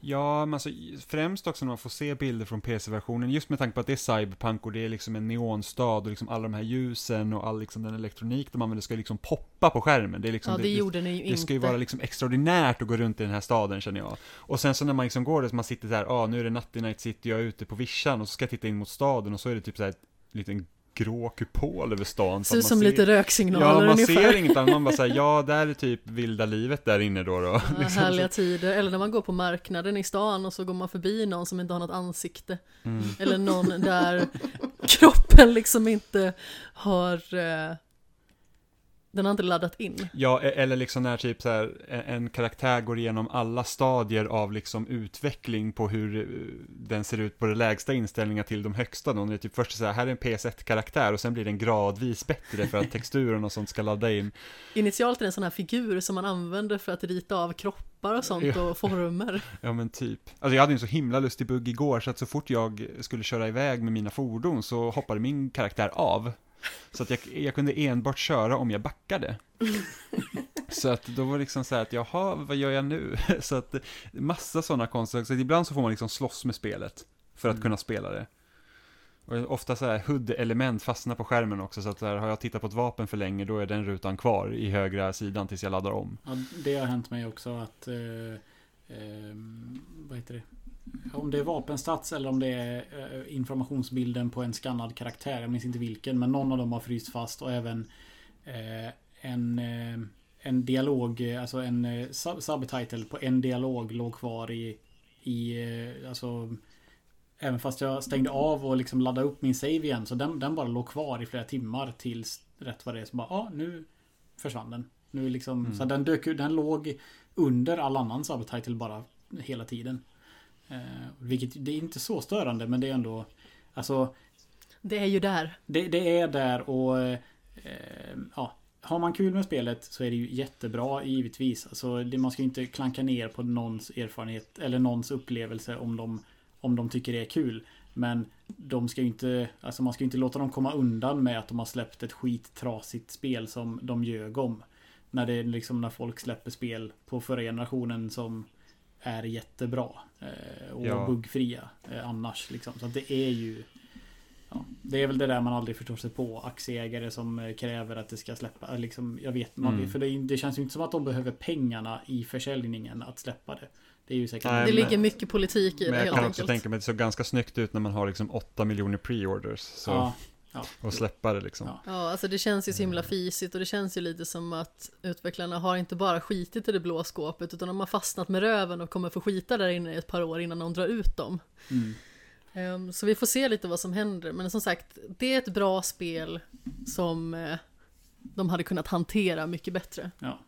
Ja, men alltså främst också när man får se bilder från PC-versionen, just med tanke på att det är cyberpunk och det är liksom en neonstad och liksom alla de här ljusen och all liksom den elektronik de använder ska liksom poppa på skärmen. Det är liksom Ja, det gjorde ni ju det inte. ska ju vara liksom extraordinärt att gå runt i den här staden känner jag. Och sen så när man liksom går där, så man sitter här, ja ah, nu är det natt i Night City, jag är ute på vischan och så ska jag titta in mot staden och så är det typ så här liten grå kupol över stan. så Ser ut som ser- lite röksignaler Ja, man ungefär. ser inget annat. Man bara säger ja, där är typ vilda livet där inne då. då. Ja, Liksom härliga tider, eller när man går på marknaden i stan och så går man förbi någon som inte har något ansikte. Mm. Eller någon där kroppen liksom inte har eh, Den har inte laddat in. Ja, e- eller liksom när typ så här, en- karaktär går igenom alla stadier av liksom utveckling på hur eh, den ser ut på det lägsta inställningar till de högsta. Då. Det är typ först så här, här är en PS1-karaktär och sen blir den gradvis bättre för att texturen och sånt ska ladda in. Initialt är det en sån här figur som man använder för att rita av kroppar och sånt Ja. och former. Ja men typ. Alltså jag hade en så himla lustig bugg igår så att så fort jag skulle köra iväg med mina fordon så hoppade min karaktär av. Så att jag, jag kunde enbart köra om jag backade. Så att då var det liksom så här att jaha, vad gör jag nu? Så att massa sådana konstiga, så ibland så får man liksom slåss med spelet för att Mm. kunna spela det. Och ofta så här HUD-element fastnar på skärmen också, så att här, har jag tittat på ett vapen för länge då är den rutan kvar i högra sidan tills jag laddar om. Ja, det har hänt mig också att... Eh, eh, vad heter det? Om det är vapenstats eller om det är eh, informationsbilden på en skannad karaktär. Jag minns inte vilken. Men någon av dem har fryst fast och även eh, en, eh, en dialog, alltså en sub- subtitle på en dialog låg kvar i, i alltså Även fast jag stängde av och liksom laddade upp min save igen. Så den, den bara låg kvar i flera timmar tills rätt vad det är. Så bara, ja nu försvann den. Nu liksom, Mm. Så den dök den låg under all annan subtitle bara hela tiden. Eh, vilket, det är inte så störande men det är ändå Alltså Det är ju där. det, det är där och eh, ja, har man kul med spelet så är det ju jättebra givetvis. Alltså, det, man ska ju inte klanka ner på någons erfarenhet eller någons upplevelse om de, om de tycker det är kul. Men de ska ju inte, alltså man ska ju inte låta dem komma undan med att de har släppt ett skittrasigt spel som de ljög om. När det liksom när folk släpper spel på förra generationen som är jättebra. Eh, och Ja. buggfria eh, annars liksom. Så att det är ju Ja, det är väl det där man aldrig förstår sig på. Aktieägare som eh, kräver att det ska släppa. Liksom, jag vet, man Mm. för det, det känns ju inte som att de behöver pengarna i försäljningen att släppa det. Det är ju säkert... Nej, Det men- ligger mycket politik i Men det jag helt kan enkelt. också tänka mig att det såg ganska snyggt ut när man har liksom 8 miljoner pre-orders. Så, ja, ja. och släppa det liksom. Ja. Ja, alltså det känns ju så himla fisigt och det känns ju lite som att utvecklarna har inte bara skitit i det blå skåpet utan de har fastnat med röven och kommer få skita där inne i ett par år innan de drar ut dem. Mm. Ehm, Så vi får se lite vad som händer. Men som sagt, det är ett bra spel som eh, de hade kunnat hantera mycket bättre. ja.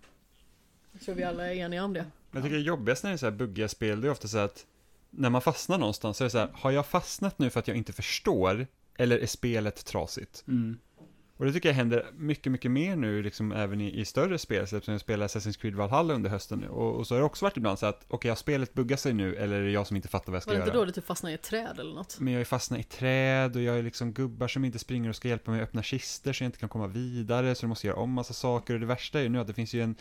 Jag tror vi alla är eniga om det. Jag tycker det jobbigast när det är så här buggiga spel, det är ofta så att när man fastnar någonstans så är det så här, har jag fastnat nu för att jag inte förstår? Eller är spelet trasigt? Mm. Och det tycker jag händer mycket, mycket mer nu, liksom även i, i större spel, så som jag spelar Assassin's Creed Valhalla under hösten nu. Och, och så har det också varit ibland så att, okej, har spelet buggat sig nu, eller är det jag som inte fattar vad jag ska Var det göra? inte då du typ fastnade i ett träd eller något? Men jag är fastnat i träd och jag är liksom gubbar som inte springer och ska hjälpa mig att öppna kister så jag inte kan komma vidare, så jag måste göra om massa saker. Och det värsta är ju nu att det finns ju en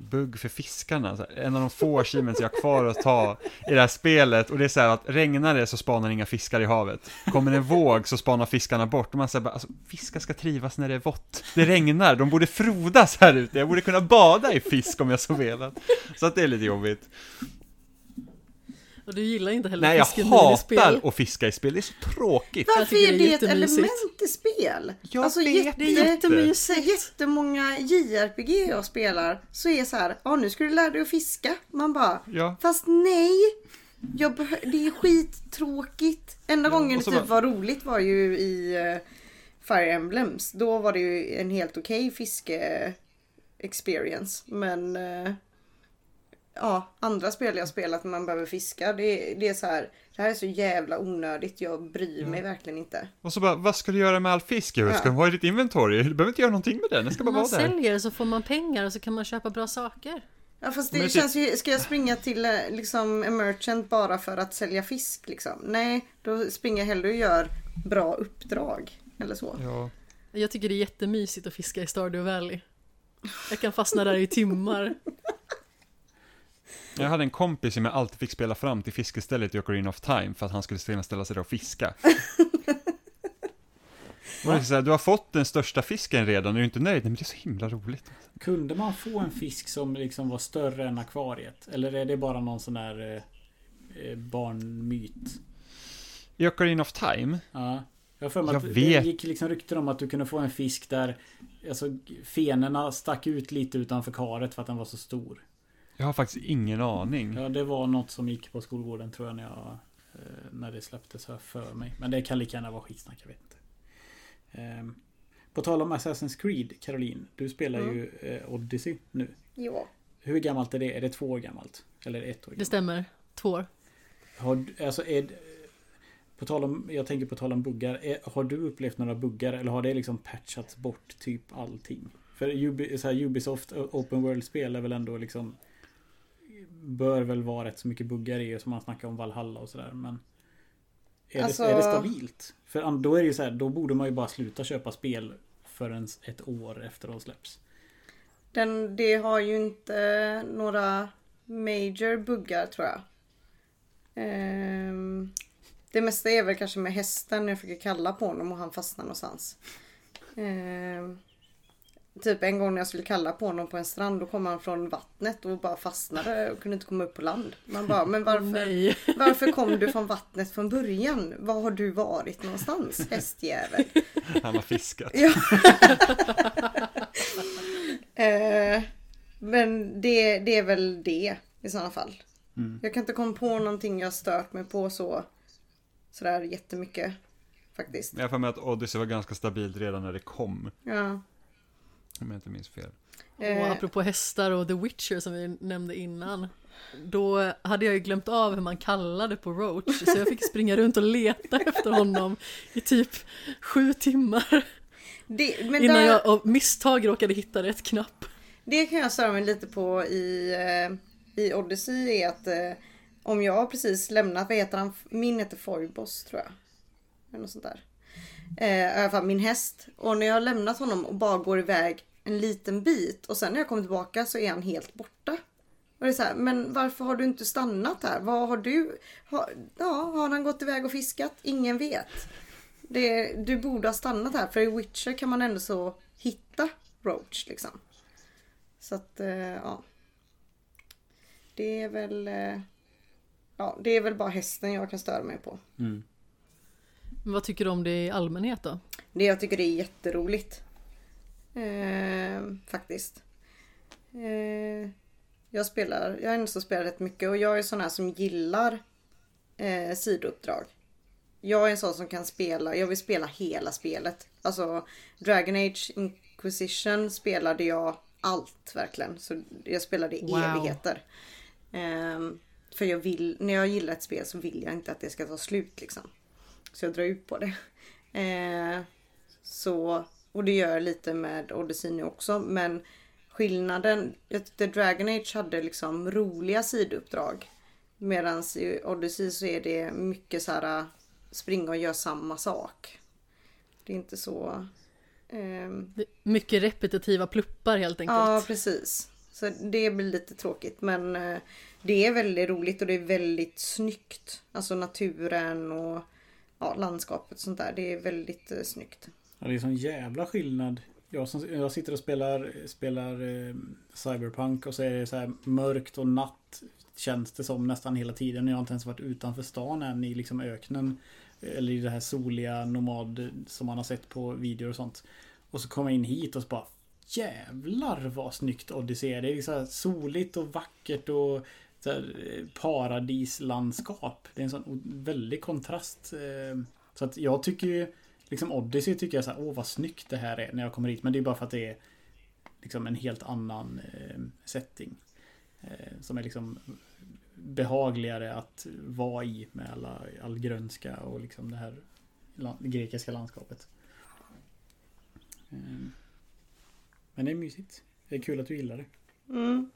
bugg för fiskarna, så här, en av de få achievements jag har kvar att ta i det här spelet. Och det är så här att regnar det så spanar inga fiskar i havet. Kommer en våg så spanar fiskarna bort. Och man säger bara, alltså fiskar ska trivas när det är vått. Det regnar, de borde frodas här ute. Jag borde kunna bada i fisk om jag så velat. Så att det är lite jobbigt. Och du gillar inte heller Nej, jag fisken i spel. hatar att fiska i spel. Det är så tråkigt. Varför är det ett element i spel? Jag alltså, vet jätte, Det är jättemysigt. Jättemånga JRPG jag spelar så är så här, ja nu ska du lära dig att fiska. Man bara, Ja. fast nej. Jag det är skittråkigt. Enda Ja, gången det typ var roligt var ju i eh, Fire Emblems. Då var det ju en helt okej fiske experience. Men eh, ja, andra spel jag spelat när man behöver fiska. Det, det är så här, det här är så jävla onödigt. Jag bryr mig verkligen inte. Och så bara, vad ska du göra med all fisk? Jag ska Ja. ha i ditt inventory. Du behöver inte göra någonting med den, den ska bara man vara där. säljer så får man pengar och så kan man köpa bra saker. Ja fast det- känns ju, ska jag springa till eh, liksom en merchant bara för att sälja fisk liksom? Nej, då springer jag hellre och gör bra uppdrag. Eller så. Ja. Jag tycker det är jättemysigt att fiska i Stardew Valley. Jag kan fastna där i timmar. Jag hade en kompis som jag alltid fick spela fram till fiskestället i Ocarina of Time för att han skulle ställa sig där och fiska. Och det så här, du har fått den största fisken redan, är du inte nöjd? Nej men det är så himla roligt. Kunde man få en fisk som liksom var större än akvariet? Eller är det bara någon sån där eh, eh, barnmyt? I Ocarina of Time, Ja. Jag för mig att vet. det gick liksom rykten om att du kunde få en fisk där alltså, fenorna stack ut lite utanför karet för att den var så stor. Jag har faktiskt ingen aning. Ja, det var något som gick på skolgården tror jag när jag eh, när det släpptes här för mig. Men det kan lika gärna vara skitsnack, jag vet inte. Ehm, på tal om Assassin's Creed, Caroline. Du spelar Mm. ju eh, Odyssey nu. Ja. Hur gammalt är det? Är det två år gammalt? Eller ett år Det gammalt? stämmer. Två år. Har, alltså är, på tal om, jag tänker på tal om buggar. Är, har du upplevt några buggar eller har det liksom patchats bort typ allting? För Ubi, så här, Ubisoft Open World-spel är väl ändå liksom Bör väl vara rätt så mycket buggar i som man snackar om Valhalla och sådär men är, Alltså- det, är det stabilt? För då är det ju så här, då borde man ju bara sluta köpa spel förrän ett år efter de släpps. Den, det har ju inte några major buggar tror jag. Ehm, det mesta är väl kanske med hästen. Jag fick kalla på honom och han fastnade någonstans. Ehm, typ en gång när jag skulle kalla på honom på en strand. Då kom han från vattnet och bara fastnade och kunde inte komma upp på land. Man bara, men varför, varför kom du från vattnet från början? Var har du varit någonstans hästjävel? Han har fiskat. Ja. eh, men det, det är väl det i sådana fall. Mm. Jag kan inte komma på någonting jag stört mig på så sådär jättemycket. Faktiskt. Jag har för mig att Odyssey var ganska stabilt redan när det kom. Ja. Om jag inte minns fel. Och Eh, apropå hästar och The Witcher som vi nämnde innan. Då hade jag ju glömt av hur man kallade på Roach. Så jag fick springa runt och leta efter honom i typ sju timmar. det, men Innan där, jag av misstag råkade hitta rätt knapp. det kan jag störa mig lite på i, eh, i Odyssey är att eh, om jag har precis lämnat, vad heter han? Min heter Foibos tror jag. Eller något sånt där. Eh, I alla fall min häst. Och när jag har lämnat honom och bara går iväg en liten bit och sen när jag kommer tillbaka så är han helt borta. Och det är så här, men varför har du inte stannat här? Vad har du? Har, ja, har han gått iväg och fiskat? Ingen vet. Det, du borde ha stannat här för i Witcher kan man ändå så hitta Roach liksom. Så att, eh, ja. Det är väl... eh, Ja, det är väl bara hästen jag kan störa mig på. Mm. Men vad tycker du om det i allmänhet då? Det jag tycker det är jätteroligt. Eh, faktiskt. Eh, jag spelar, jag har ändå så spelat rätt mycket och jag är sån här som gillar eh, sidouppdrag. Jag är en sån som kan spela, jag vill spela hela spelet. Alltså Dragon Age Inquisition spelade jag allt verkligen. Så jag spelade i Wow. evigheter. Ehm, för jag vill, när jag gillar ett spel så vill jag inte att det ska ta slut liksom. Så jag drar ut på det. Eh, så, och det gör jag lite med Odyssey nu också. Men skillnaden, jag tyckte Dragon Age hade liksom roliga sidouppdrag. Medan i Odyssey så är det mycket så här springa och göra samma sak. Det är inte så... ehm, Mycket repetitiva pluppar helt enkelt. Ja, precis. Så det blir lite tråkigt men eh, det är väldigt roligt och det är väldigt snyggt. Alltså naturen och ja, landskapet och sånt där. Det är väldigt eh, snyggt. Ja, det är sån jävla skillnad. Jag, som, jag sitter och spelar, spelar eh, Cyberpunk och så är det så här mörkt och natt känns det som nästan hela tiden. Jag har inte ens varit utanför stan än i liksom öknen. Eller i det här soliga nomad som man har sett på videor och sånt. Och så kommer jag in hit och så bara Jävlar vad snyggt Odyssey är. Det är så här soligt och vackert och så här, eh, paradislandskap. Det är en sån väldig kontrast. Eh. Så att jag tycker ju Liksom Odyssey tycker jag så här, åh vad snyggt det här är när jag kommer hit. Men det är bara för att det är liksom en helt annan eh, setting. Eh, som är liksom behagligare att vara i med alla, all grönska och liksom det här la- grekiska landskapet. Eh, men det är mysigt. Det är kul att du gillar det. Mm.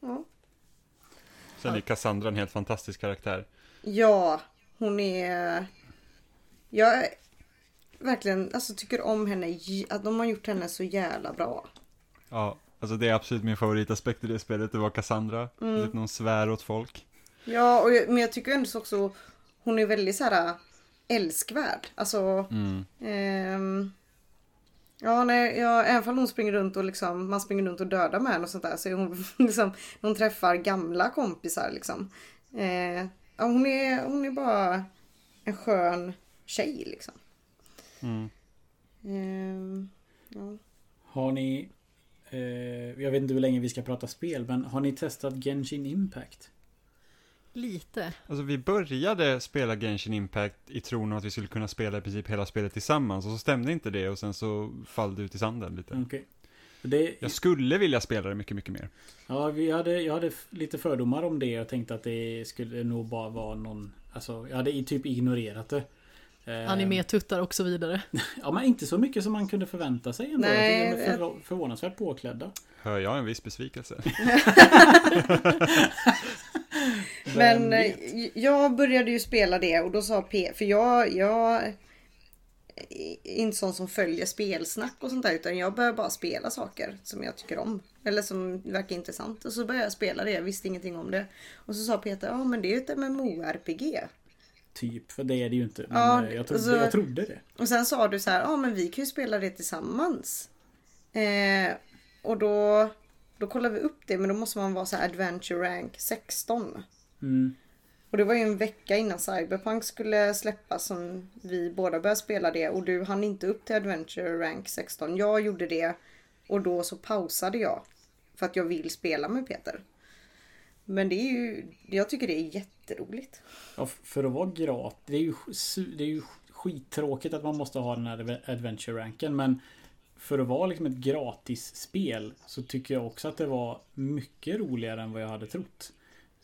Ja. Sen är Cassandra en helt fantastisk karaktär. ja, hon är... Jag verkligen alltså, tycker om henne. Att de har gjort henne så jävla bra. Ja, alltså det är absolut min favoritaspekt i det spelet, det var Cassandra. Mm. Lite någon svär åt folk. Ja, och jag, men jag tycker ändå så också hon är väldigt så här älskvärd. Alltså Mm. Ehm, ja, nej, ja, även om hon springer runt och liksom, man springer runt och dödar med henne och sånt där så är hon liksom, hon träffar gamla kompisar liksom. Eh, ja, hon, är, hon är bara en skön tjej liksom. Mm. Ehm, ja. Har ni... Eh, jag vet inte hur länge vi ska prata spel, men har ni testat Genshin Impact? Lite. Alltså vi började spela Genshin Impact i tron att vi skulle kunna spela i princip hela spelet tillsammans och så stämde inte det och sen så fall det ut i sanden lite. Okej. Det, Jag skulle vilja spela det mycket, mycket mer. ja, vi hade, jag hade lite fördomar om det och tänkte att det skulle nog bara vara någon... Alltså, jag hade i- typ ignorerat det. Eh, Animetuttar och så vidare. Ja, men inte så mycket som man kunde förvänta sig ändå. Nej, de är för, förvånansvärt påklädda. Hör jag en viss besvikelse? Men eh, vet? jag började ju spela det och då sa P, för jag, jag är inte sån som följer spelsnack och sånt där utan jag börjar bara spela saker som jag tycker om. Eller som verkar intressant. Och så började jag spela det, jag visste ingenting om det. Och så sa Peter, ja men det är ju ett MMORPG. Typ, för det är det ju inte. Men Ja, eh, jag, trodde, alltså- jag trodde det. Och sen sa du så här, ja men vi kan ju spela det tillsammans. Eh, och då, då kollade vi upp det men då måste man vara så här Adventure Rank 16. Mm. Och det var ju en vecka innan Cyberpunk skulle släppas som vi båda började spela det och du hann inte upp till Adventure Rank 16. Jag gjorde det och då så pausade jag. För att jag vill spela med Peter. Men det är ju, jag tycker det är jätteroligt. Ja, för att vara gratis. Det är ju, det är ju skittråkigt att man måste ha den här adventure-ranken. Men för att vara liksom ett gratis spel så tycker jag också att det var mycket roligare än vad jag hade trott.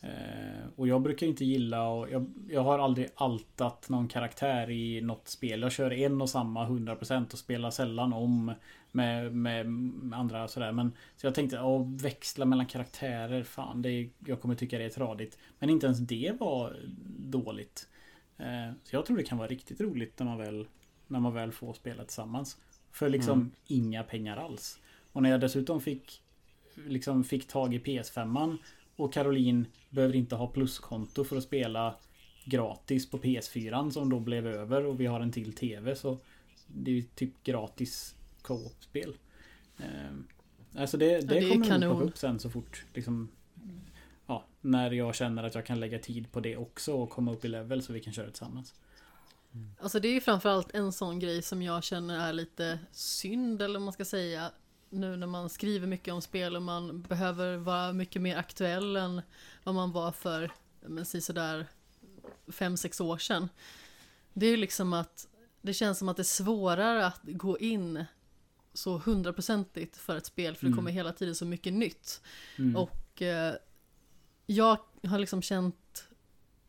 Eh, och jag brukar inte gilla och jag, jag har aldrig altat någon karaktär i något spel. Jag kör en och samma 100% och spelar sällan om med, med, andra sådär. Men, så jag tänkte, att växla mellan karaktärer, fan, det är, jag kommer tycka det är tradigt. Men inte ens det var dåligt. Eh, så jag tror det kan vara riktigt roligt när man väl, när man väl får spela tillsammans. För liksom Mm. inga pengar alls. Och när jag dessutom fick liksom fick tag i PS5 och Caroline behöver inte ha pluskonto för att spela gratis på PS4 som då blev över och vi har en till TV så det är ju typ gratis co-op-spel. Eh, alltså det, det, det är kommer nog upp sen så fort liksom Ja, när jag känner att jag kan lägga tid på det också och komma upp i level så vi kan köra tillsammans. Alltså det är ju framförallt en sån grej som jag känner är lite synd eller man ska säga. Nu när man skriver mycket om spel och man behöver vara mycket mer aktuell än vad man var för, men säg sådär, fem sex år sedan. Det är ju liksom att det känns som att det är svårare att gå in så hundraprocentigt för ett spel för det Mm. kommer hela tiden så mycket nytt. Mm. Och eh, jag har liksom känt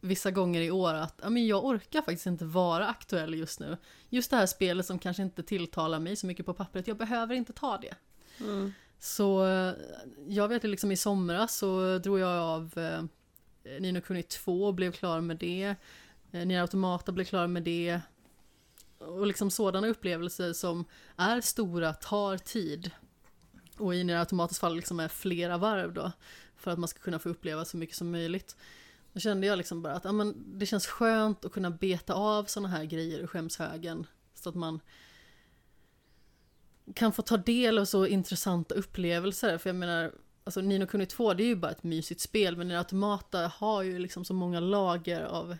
vissa gånger i år att ja, men jag orkar faktiskt inte vara aktuell just nu. Just det här spelet som kanske inte tilltalar mig så mycket på pappret, jag behöver inte ta det. Mm. Så eh, jag vet ju liksom i somras så drog jag av eh, Nino Kuni 2 och blev klar med det. Eh, Nier Automata blev klar med det. Och liksom sådana upplevelser som är stora, tar tid. Och i Nier automatiskt fall liksom är flera varv då. För att man ska kunna få uppleva så mycket som möjligt. Då kände jag liksom bara att ja, men det känns skönt att kunna beta av sådana här grejer ur skämshögen. Så att man kan få ta del av så intressanta upplevelser. För jag menar, alltså Nino Kuni 2 det är ju bara ett mysigt spel. Men Nier Automata har ju liksom så många lager av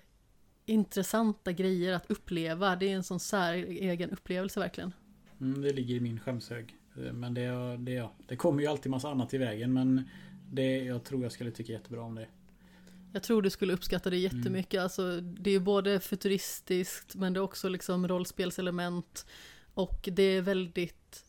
intressanta grejer att uppleva. Det är en sån säregen upplevelse verkligen. Mm, det ligger i min skämshög. Eh, Men det, det, ja, det kommer ju alltid massa annat i vägen men det, jag tror jag skulle tycka jättebra om det. Jag tror du skulle uppskatta det jättemycket. Alltså, det är ju både futuristiskt men det är också liksom rollspelselement. Och det är väldigt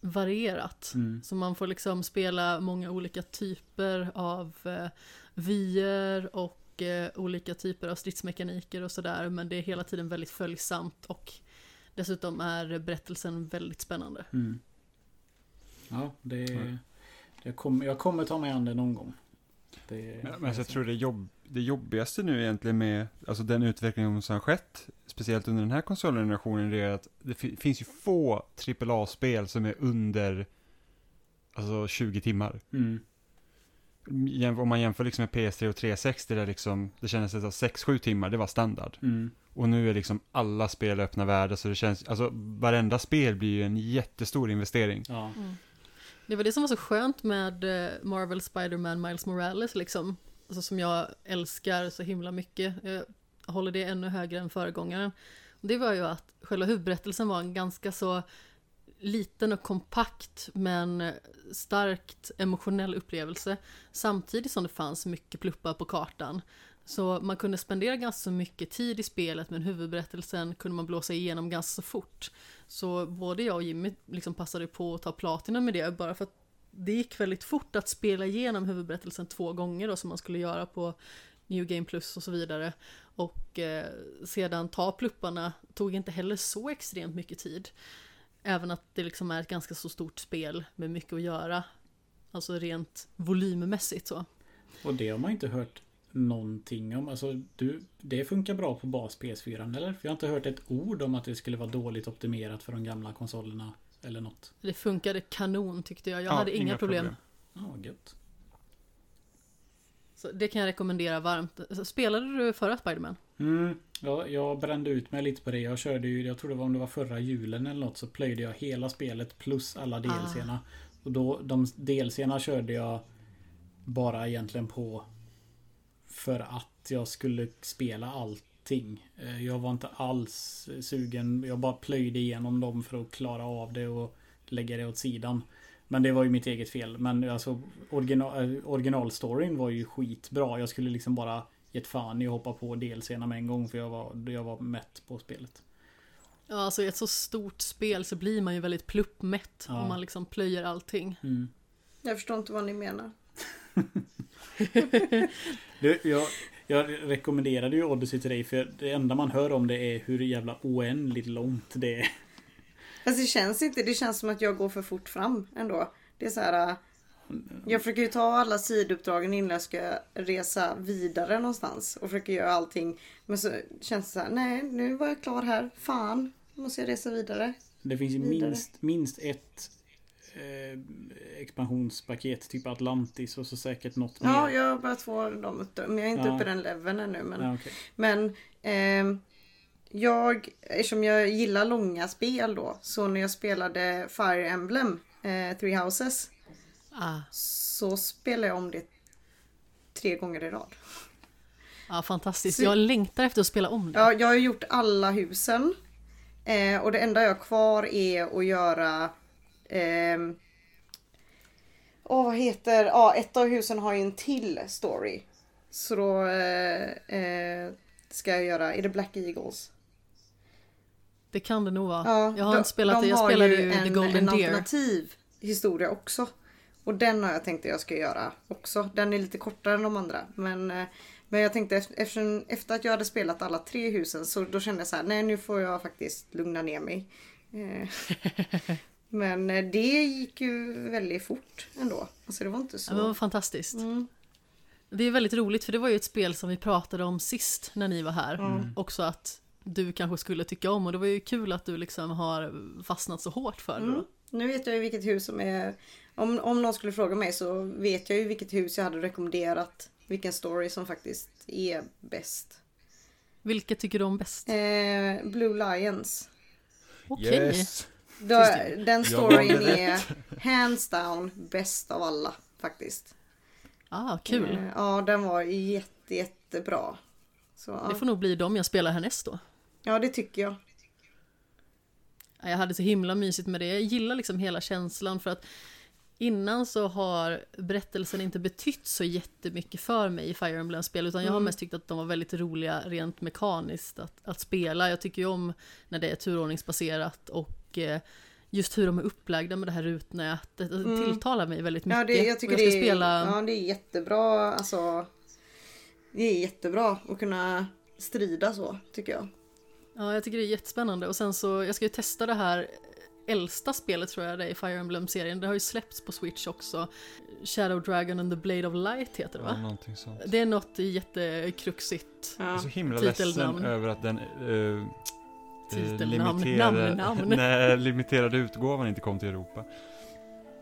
varierat. Mm. Så man får liksom spela många olika typer av eh, vyer och eh, olika typer av stridsmekaniker och sådär. Men det är hela tiden väldigt följsamt och dessutom är berättelsen väldigt spännande. Mm. Ja, det, Ja. det kommer, jag kommer ta mig an det någon gång. Det, Men, men alltså, jag tror det, jobb, det jobbigaste nu egentligen med alltså den utvecklingen som har skett, speciellt under den här konsolgenerationen, det är att det fi- finns ju få AAA-spel som är under alltså 20 timmar. Mm. Om man jämför liksom med PS3 och 360 där liksom, det kändes att 6-7 timmar, det var standard. Mm. Och nu är liksom alla spel öppna världar så det känns, alltså varenda spel blir ju en jättestor investering. Ja. Det var det som var så skönt med eh, Marvel Spider-Man Miles Morales liksom. Alltså som jag älskar så himla mycket. Jag håller det ännu högre än föregångaren. Det var ju att själva huvudberättelsen var en ganska så liten och kompakt men starkt emotionell upplevelse samtidigt som det fanns mycket pluppar på kartan. Så man kunde spendera ganska mycket tid i spelet men huvudberättelsen kunde man blåsa igenom ganska så fort. Så både jag och Jimmy liksom passade på att ta platina med det bara för att det gick väldigt fort att spela igenom huvudberättelsen två gånger då som man skulle göra på New Game Plus och så vidare. Och eh, sedan ta plupparna tog inte heller så extremt mycket tid. Även att det liksom är ett ganska så stort spel med mycket att göra. Alltså rent volymmässigt så. Och det har man inte hört någonting om. Alltså, du, det funkar bra på bas PS4 eller? För jag har inte hört ett ord om att det skulle vara dåligt optimerat för de gamla konsolerna. Eller något. Det funkade kanon tyckte jag. Jag Ja, hade inga, problem. Ja, gött. Så det kan jag rekommendera varmt. Spelade du förra Spiderman? Mm, ja, jag brände ut mig lite på det. Jag körde ju, jag tror det var om det var förra julen eller något, så plöjde jag hela spelet plus alla DLCerna. Och då, de DLCerna körde jag bara egentligen på för att jag skulle spela allting. Eh, Jag var inte alls sugen. Jag bara plöjde igenom dem för att klara av det och lägga det åt sidan. Men det var ju mitt eget fel. Men alltså original, eh, originalstoryn var ju skitbra. Jag skulle liksom bara gett fan i att hoppa på DLCerna med en gång för jag var, jag var mätt på spelet. Ja, alltså i ett så stort spel så blir man ju väldigt pluppmätt Ja. om man liksom plöjer allting. Mm. Jag förstår inte vad ni menar. Du, jag, jag rekommenderade ju Odyssey till dig för det enda man hör om det är hur jävla oändligt långt det är. Fast det känns inte, det känns som att jag går för fort fram ändå. Det är så här. Jag försöker ju ta alla sidouppdragen innan jag ska resa vidare någonstans och försöker göra allting. Men så känns det så här, nej nu var jag klar här. Fan, nu måste jag resa vidare. Det finns ju Vidare. minst, minst ett eh, expansionspaket, typ Atlantis och så säkert något Ja, mer. jag har börjat få dem uppdrag, men jag är inte Ja. uppe i den leveln ännu. Men, Ja, okej. men ehm, jag, eftersom jag gillar långa spel då, så när jag spelade Fire Emblem, eh, Three Houses, Ah, så spelade jag om det tre gånger i rad. ja, fantastiskt. Så- Jag längtar efter att spela om det. Ja, jag har gjort alla husen. Eh, och det enda jag har kvar är att göra... ehm, Åh, vad heter... Ja, ett av husen har ju en till story. Så då eh, eh, ska jag göra... Är det Black Eagles? Det kan det nog vara. Ja, jag har de- inte spelat de det. Jag spelade ju en, The Golden en Deer. alternativ historia också. Och den har jag tänkt att jag ska göra också. Den är lite kortare än de andra. Men, eh, men jag tänkte efter, efter, att jag hade spelat alla tre husen så då kände jag så här, nej nu får jag faktiskt lugna ner mig. Eh, men eh, det gick ju väldigt fort ändå. Alltså det var inte Ja, men det var så. fantastiskt. Mm. Det är väldigt roligt för det var ju ett spel som vi pratade om sist när ni var här. Mm. Också att du kanske skulle tycka om och det var ju kul att du liksom har fastnat så hårt för det Mm. Nu vet jag ju vilket hus som är... Om, om någon skulle fråga mig så vet jag ju vilket hus jag hade rekommenderat. Vilken story som faktiskt är bäst. Vilket tycker du om bäst? Eh, Blue Lions. Okej. Yes. Då, Just den storyn är hands down bäst av alla faktiskt. Ah, kul. Eh, ja, den var jätte, jättebra. Så, Det ja. får nog bli de jag spelar härnäst då. ja, det tycker jag. Ja, Jag hade så himla mysigt med det. Jag gillar liksom hela känslan för att innan så har berättelsen inte betytt så jättemycket för mig i Fire Emblem-spel utan jag har Mm. mest tyckt att de var väldigt roliga rent mekaniskt att, att spela. Jag tycker ju om när det är turordningsbaserat och eh, just hur de är upplagda med det här rutnätet. Det Mm. tilltalar mig väldigt mycket. Ja, det, jag tycker jag det, är, spela... ja, det är jättebra. Alltså, det är jättebra att kunna strida så, tycker jag. Ja, jag tycker det är jättespännande. Och sen så, jag ska ju testa det här äldsta spelet tror jag det är i Fire Emblem-serien. Det har ju släppts på Switch också. Shadow Dragon and the Blade of Light heter det Ja, va? någonting sånt. Det är något jättekruxigt. Jag är Ja. så himla Titelnamn. ledsen över att den uh, Titelnamn, limiterade, namn, namn. nej, limiterade utgåvan inte kom till Europa.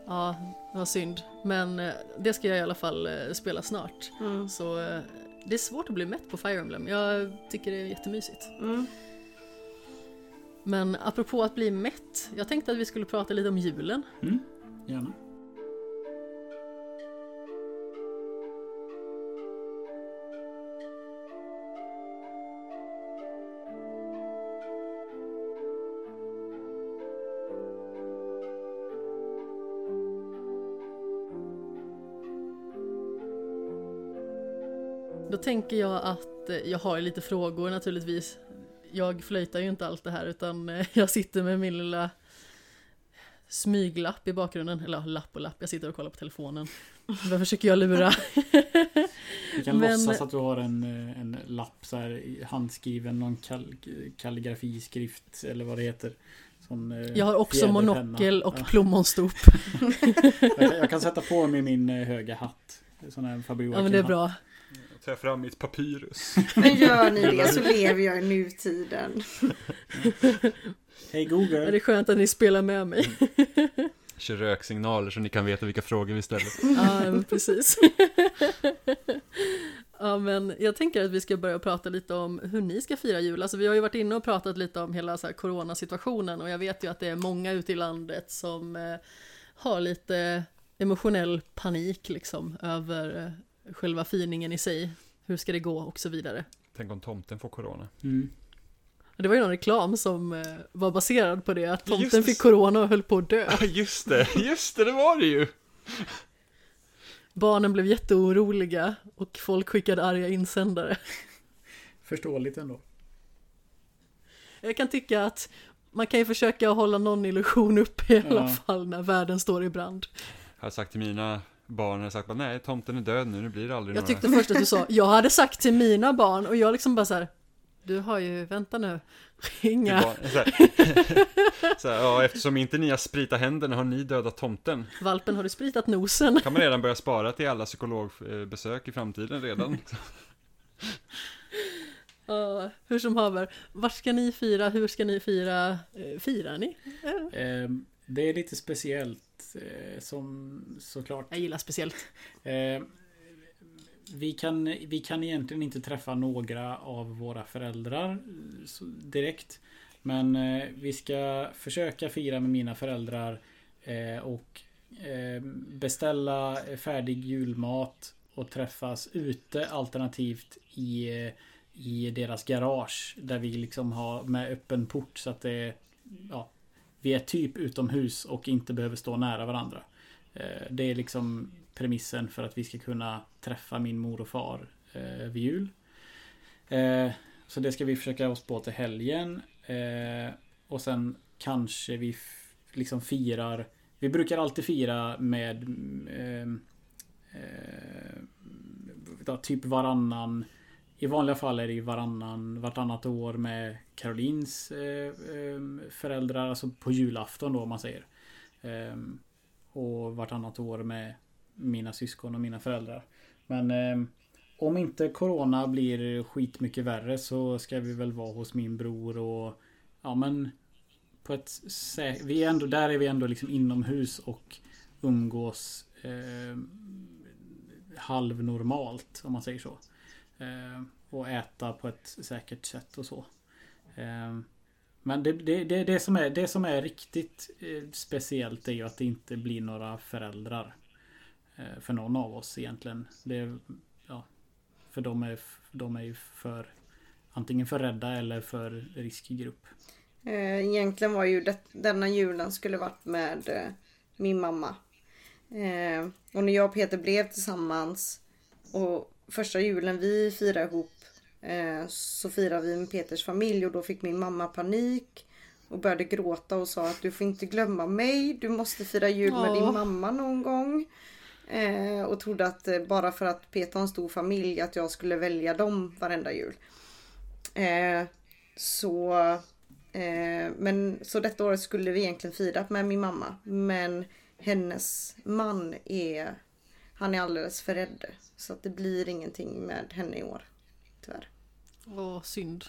Ja, det var synd. Men eh, det ska jag i alla fall spela snart. Mm. Så det är svårt att bli mätt på Fire Emblem. Jag tycker det är jättemysigt. Mm. Men apropå att bli mätt, jag tänkte att vi skulle prata lite om julen. Mm, gärna. Då tänker jag att jag har lite frågor naturligtvis jag flöjtar ju inte allt det här utan eh, jag sitter med min lilla smyglapp i bakgrunden. Eller ja, lapp och lapp, jag sitter och kollar på telefonen. Vad försöker jag lura? Vi kan Men- låtsas att du har en, eh, en lapp så här handskriven, någon kall, kalligrafiskrift eller vad det heter. Sån, eh, Jag har också monokel och Ja. plommonstop. Jag, kan, jag kan sätta på mig min höga hatt. Sån här Ja men det är Joakim-hatt. Bra. Jag tar fram mitt papyrus. Men gör ni det så lever jag i nutiden. Hej Ja, Google! det är skönt att ni spelar med mig. Kör röksignaler så ni kan veta vilka frågor vi ställer. Ja, precis. Ja, men jag tänker att vi ska börja prata lite om hur ni ska fira jul. Alltså, vi har ju varit inne och pratat lite om hela så här, coronasituationen och jag vet ju att det är många ute i landet som eh, har lite emotionell panik liksom över eh, själva firningen i sig. Hur ska det gå och så vidare. Tänk om tomten får corona. Mm. Det var ju någon reklam som eh, var baserad på det, att Just tomten det. fick corona och höll på att dö. Ja, just det, just det, det var det ju! Barnen blev jätteoroliga och folk skickade arga insändare. Förståeligt ändå. Jag kan tycka att man kan ju försöka hålla någon illusion uppe i alla Ja. fall när världen står i brand. Jag har sagt till mina barn, jag har sagt bara nej, tomten är död nu, nu blir det aldrig Jag några. tyckte först att du sa, jag hade sagt till mina barn och jag liksom bara så här, du har ju, vänta nu, inga, barn- Så här, så här, ja, eftersom inte ni har spritat händerna har ni dödat tomten. valpen har du spritat nosen? Kan man redan börja spara till alla psykologbesök i framtiden redan. Ja, hur som haver, vart ska ni fira, hur ska ni fira, Eh, firar ni? Eh, det är lite speciellt som såklart. Jag gillar speciellt. Eh, vi, kan, vi kan egentligen inte träffa några av våra föräldrar eh, direkt. Men eh, vi ska försöka fira med mina föräldrar eh, och eh, beställa färdig julmat och träffas ute alternativt i, eh, i deras garage. Där vi liksom har med öppen port så att det är, ja, vi är typ utomhus och inte behöver stå nära varandra. Eh, det är liksom premissen för att vi ska kunna träffa min mor och far eh, vid jul. Eh, så det ska vi försöka oss på till helgen. Och sen kanske vi liksom firar. Vi brukar alltid fira med mm, typ varannan. I vanliga fall är det ju varannan, vartannat år med Carolins eh, eh, föräldrar, alltså på julafton då om man säger. Eh, och vartannat år med mina syskon och mina föräldrar. Men eh, om inte Corona blir skitmycket värre så ska vi väl vara hos min bror och ja men på ett sä- vi är ändå där är vi ändå liksom inomhus och umgås eh, halvnormalt om man säger så. Eh, och äta på ett säkert sätt och så. Eh, men det, det, det, det, som är, det som är riktigt eh, speciellt är ju att det inte blir några föräldrar. Eh, för någon av oss egentligen. Det, ja, för de är, de är ju för antingen för rädda eller för riskgrupp. Eh, Egentligen var ju det, denna julen skulle varit med eh, min mamma. Eh, och när jag och Peter blev tillsammans och första julen vi firade ihop eh, så firade vi med Peters familj och då fick min mamma panik och började gråta och sa att du får inte glömma mig, du måste fira jul med din mamma någon gång. Eh, och trodde att eh, bara för att Peter har en stor familj att jag skulle välja dem varenda jul. Eh, så Eh, men så detta året skulle vi egentligen fira med min mamma. Men hennes man är, han är alldeles för rädd. Så att det blir ingenting med henne i år. Tyvärr. Åh, synd.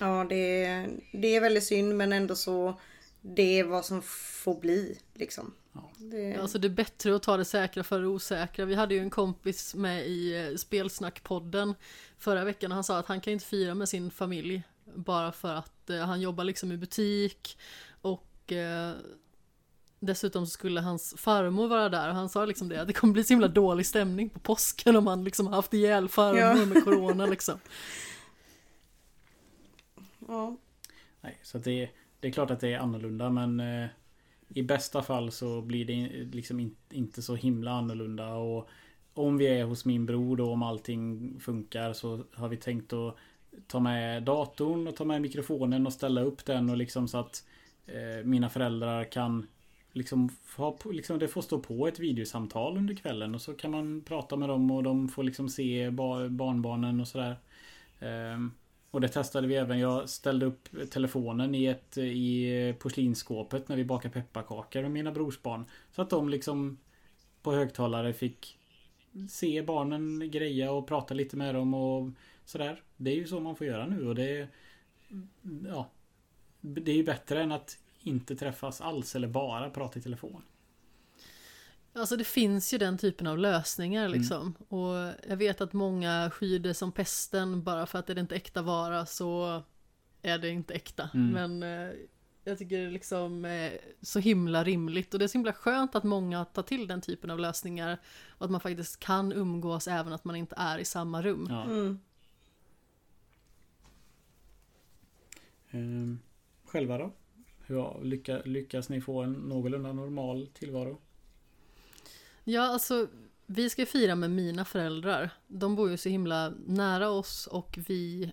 Ja, det, är- det är väldigt synd men ändå så det är vad som får bli liksom. Ja. Det, Alltså det är bättre att ta det säkra för det osäkra. Vi hade ju en kompis med i eh, Spelsnackpodden förra veckan och han sa att han kan inte fira med sin familj bara för att eh, han jobbar liksom i butik och eh, dessutom så skulle hans farmor vara där och han sa liksom det att det kommer bli så himla dålig stämning på påsken om han liksom haft ihjäl farmor Ja. med corona liksom. ja. Nej, så det, det är klart att det är annorlunda men eh, I bästa fall så blir det liksom in, inte så himla annorlunda och om vi är hos min bror då, om allting funkar så har vi tänkt att ta med datorn och ta med mikrofonen och ställa upp den och liksom så att eh, mina föräldrar kan liksom, ha, liksom det får stå på ett videosamtal under kvällen och så kan man prata med dem och de får liksom se barnbarnen och sådär. Um, och det testade vi även. Jag ställde upp telefonen i ett i porslinsskåpet när vi bakade pepparkakor med mina brorsbarn. Så att de liksom på högtalare fick se barnen greja och prata lite med dem och sådär. Det är ju så man får göra nu och det Ja Det är ju bättre än att inte träffas alls eller bara prata i telefon. Alltså det finns ju den typen av lösningar Mm. liksom. Och jag vet att många skyr det som pesten bara för att är det inte äkta vara så är det inte äkta. Mm. Men eh, jag tycker det är liksom eh, så himla rimligt och det är så himla skönt att många tar till den typen av lösningar. Och att man faktiskt kan umgås även att man inte är i samma rum. Ja. Mm. Ehm, själva då? Hur lycka, lyckas ni få en någorlunda normal tillvaro? Ja, alltså vi ska fira med mina föräldrar. De bor ju så himla nära oss och vi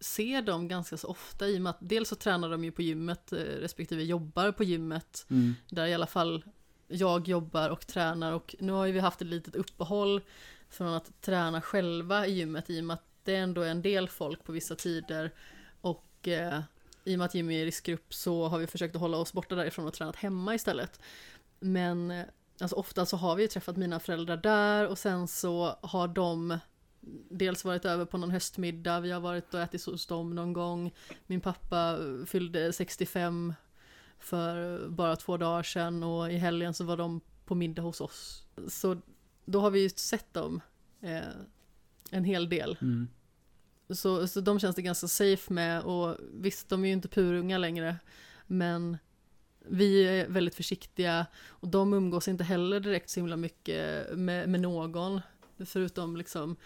ser dem ganska så ofta i och med att dels så tränar de ju på gymmet eh, respektive jobbar på gymmet Mm. där i alla fall jag jobbar och tränar och nu har ju vi haft ett litet uppehåll från att träna själva i gymmet i och med att det ändå är en del folk på vissa tider och eh, i och med att Jimmy är i riskgrupp så har vi försökt att hålla oss borta därifrån och tränat hemma istället. Men alltså ofta så har vi ju träffat mina föräldrar där och sen så har de dels varit över på någon höstmiddag, vi har varit och ätit hos dem någon gång. Min pappa fyllde 65 för bara två dagar sedan och i helgen så var de på middag hos oss. Så då har vi ju sett dem eh, en hel del. Mm. Så, så de känns det ganska safe med och visst, de är ju inte purunga längre. Men vi är väldigt försiktiga och de umgås inte heller direkt så himla mycket med, med någon. Förutom liksom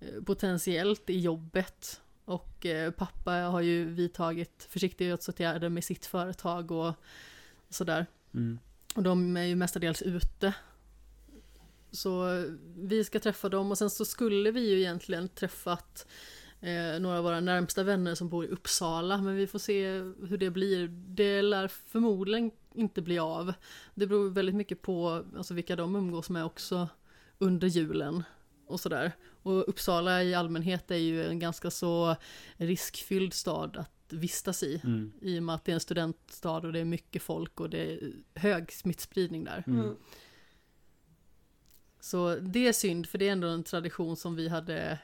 eh, potentiellt i jobbet. Och eh, pappa har ju vidtagit försiktighetsåtgärder med sitt företag och sådär. Mm. Och de är ju mestadels ute. Så vi ska träffa dem och sen så skulle vi ju egentligen träffat eh, några av våra närmsta vänner som bor i Uppsala. Men vi får se hur det blir. Det lär förmodligen inte bli av. Det beror väldigt mycket på alltså, vilka de umgås med också under julen. Och sådär. Och Uppsala i allmänhet är ju en ganska så riskfylld stad att vistas i. Mm. I och med att det är en studentstad och det är mycket folk och det är hög smittspridning där. Mm. Mm. Så det är synd för det är ändå en tradition som vi hade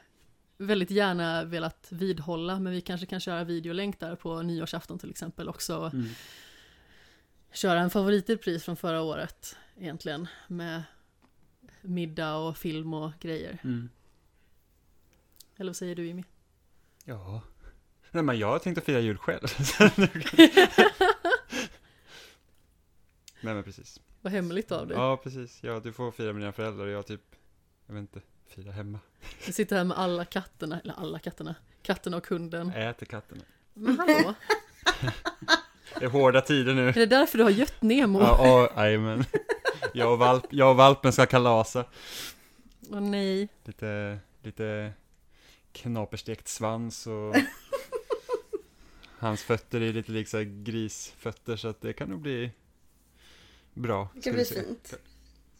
väldigt gärna velat vidhålla men vi kanske kan köra videolänk där på nyårsafton till exempel också. Mm. Köra en favoritpris från förra året egentligen med middag och film och grejer. Mm. Eller vad säger du Jimmy? Ja. Nej men jag har tänkt att fira jul själv. Nej men precis. Vad hemligt av dig. Ja precis. Ja, du får fira med dina föräldrar och jag typ, jag vet inte, fira hemma. Vi sitter här med alla katterna, eller alla katterna, katterna och hunden. Äter katterna. Men hallå, Det är hårda tider nu. är det därför du har gött Nemo? Åh Ja, ja, jajamän. Jag och, valp, jag och valpen ska kalasa. nej. Lite, lite knaperstekt svans och hans fötter är lite liksom grisfötter så att det kan nog bli bra. Det kan bli se.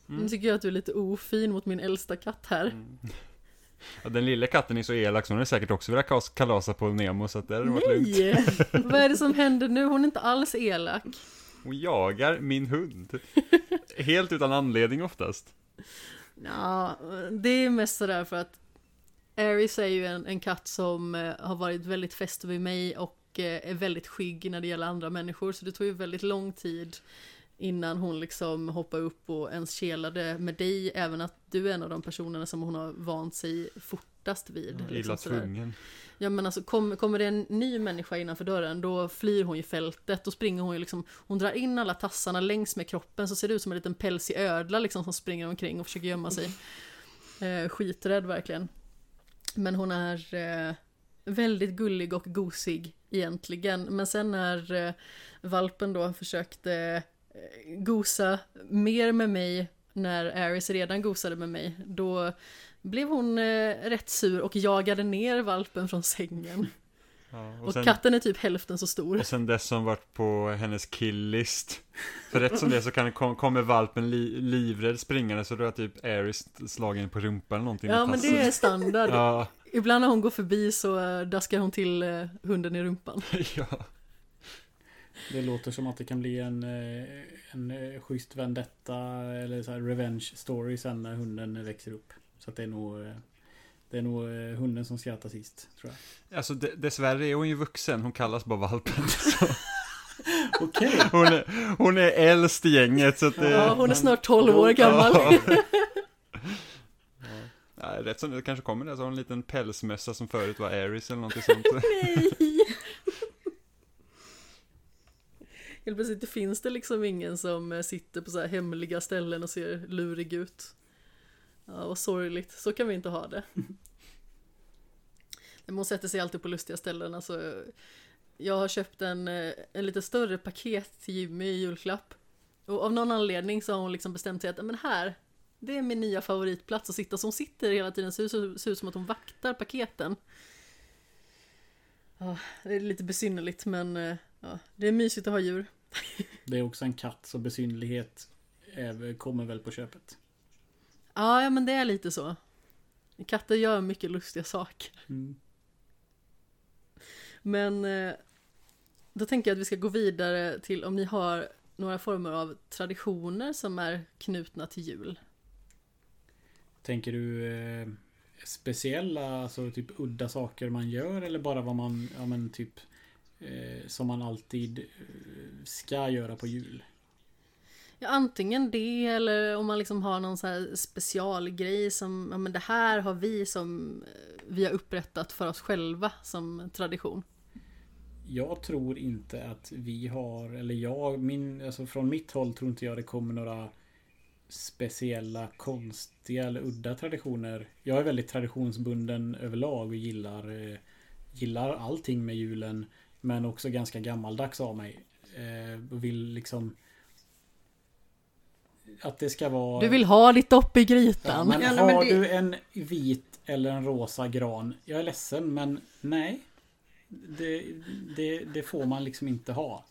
Fint. Nu Mm. tycker jag att du är lite ofin mot min äldsta katt här. Mm. Ja, den lilla katten är så elak så hon är säkert också velat kalasa på Nemo så att det hade varit lugnt. Nej! Vad är det som händer nu? Hon är inte alls elak. Hon jagar min hund. Helt utan anledning oftast. Ja, det är mest sådär för att Aries är ju en, en katt som eh, har varit väldigt fäst vid mig och eh, är väldigt skygg när det gäller andra människor. Så det tog ju väldigt lång tid innan hon liksom hoppade upp och ens kelade med dig. Även att du är en av de personerna som hon har vant sig fortast vid. Illa liksom sådär. tvungen. Ja men alltså kom, kommer det en ny människa innanför dörren då flyr hon ju fältet. Då springer hon ju liksom, hon drar in alla tassarna längs med kroppen så ser det ut som en liten pälsig ödla liksom som springer omkring och försöker gömma sig. Eh, skiträdd verkligen. Men hon är eh, väldigt gullig och gosig egentligen. Men sen när eh, valpen då försökte gosa mer med mig när Aris redan gosade med mig, då blev hon eh, rätt sur och jagade ner valpen från sängen. Ja, Och, sen, katten är typ hälften så stor. och sen dess har varit på hennes killlist. För rätt som det så kan, kom, kommer valpen li, livrädd springande så då har typ Aris slagen på rumpan eller någonting. Ja men det är standard. Ja, Ibland när hon går förbi så eh, daskar hon till eh, hunden i rumpan. ja. Det låter som att det kan bli en, eh, en eh, schysst vendetta eller så här revenge story sen när hunden växer upp. Så att det är nog eh, Det är nog hunden som skrattar sist, tror jag. Alltså de, dessvärre är hon ju vuxen, hon kallas bara valpen. Okej! hon, är, hon är äldst i gänget så att det... Ja, hon är snart 12 år gammal. Ja. Ja, rätt som det kanske kommer det, så har hon en liten pälsmössa som förut var Aries eller någonting sånt. Nej! Helt plötsligt finns det liksom ingen som eh, sitter på så här hemliga ställen och ser lurig ut. Ja, vad sorgligt. Så kan vi inte ha det. Men hon sätter sig alltid på lustiga ställen. Alltså, jag har köpt en, eh, en lite större paket till Jimmy i julklapp. Och av någon anledning så har hon liksom bestämt sig att, "Ja, men här, det är min nya favoritplats att sitta. Så hon sitter hela tiden, ser ut, ser ut som att hon vaktar paketen. Ja, det är lite besynnerligt men eh, ja, det är mysigt att ha djur. Det är också en katt, så besynlighet är- kommer väl på köpet. Ja, ja men det är lite så. Katter gör mycket lustiga saker. Mm. Men eh, då tänker jag att vi ska gå vidare till om ni har några former av traditioner som är knutna till jul. Tänker du eh, speciella, alltså typ udda saker man gör eller bara vad man, ja men typ eh, som man alltid eh, ska göra på jul? Ja, antingen det eller om man liksom har någon så här specialgrej som, ja men det här har vi som eh, vi har upprättat för oss själva som tradition. Jag tror inte att vi har, eller jag, min, alltså från mitt håll tror inte jag det kommer några speciella, konstiga eller udda traditioner. Jag är väldigt traditionsbunden överlag och gillar, eh, gillar allting med julen. Men också ganska gammaldags av mig. Eh, och vill liksom att det ska vara... Du vill ha ditt dopp i Ja, grytan. men Ja, men har det- du en vit eller en rosa gran? Jag är ledsen men nej. Det, det, det får man liksom inte ha.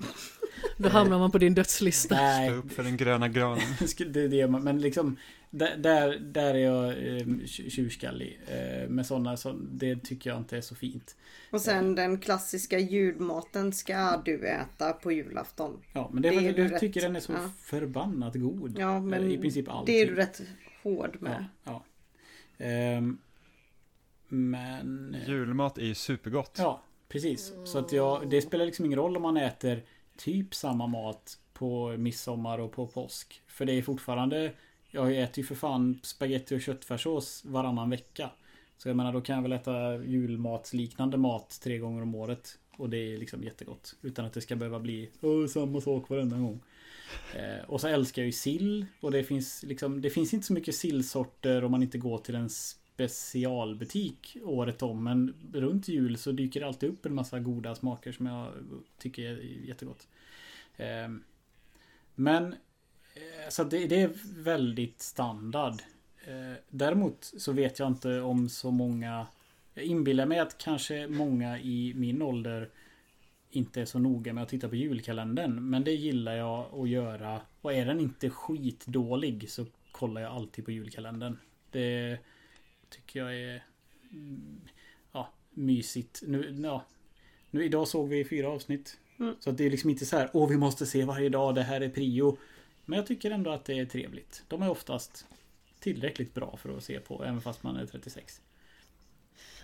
Då hamnar man på din dödslista. Nej, Stå upp för den gröna granen. det är det man, men liksom där, där, är jag eh, tj- tjurskallig. Eh, med sådana, så, det tycker jag inte är så fint. Och sen den klassiska julmaten ska du äta på julafton. Ja, men det, Det är är jag rätt. tycker den är så Ja. förbannat god. Ja Eh, men I princip allt. det är du rätt hård Ja, med. ja. Ehm, men... Julmat är ju supergott. Ja, precis. Så att jag, det spelar liksom ingen roll om man äter typ samma mat på midsommar och på påsk. För det är fortfarande Jag äter ju för fan spaghetti och köttfärssås varannan vecka. Så jag menar då kan jag väl äta julmatsliknande mat tre gånger om året. Och det är liksom jättegott. Utan att det ska behöva bli samma sak varenda gång. Eh, och så älskar jag ju sill. Och det finns liksom Det finns inte så mycket sillsorter om man inte går till en specialbutik året om. Men runt jul så dyker det alltid upp en massa goda smaker som jag tycker är jättegott. Ehm, men eh, så det, det är väldigt standard. Eh, däremot så vet jag inte om så många Jag inbillar mig att kanske många i min ålder inte är så noga med att titta på julkalendern. Men det gillar jag att göra. Och är den inte skitdålig så kollar jag alltid på julkalendern. Det tycker jag är mm, ja, mysigt. Nu, ja, nu idag såg vi fyra avsnitt. Mm. Så det är liksom inte så här, åh vi måste se varje dag, det här är prio. Men jag tycker ändå att det är trevligt. De är oftast tillräckligt bra för att se på, även fast man är 36.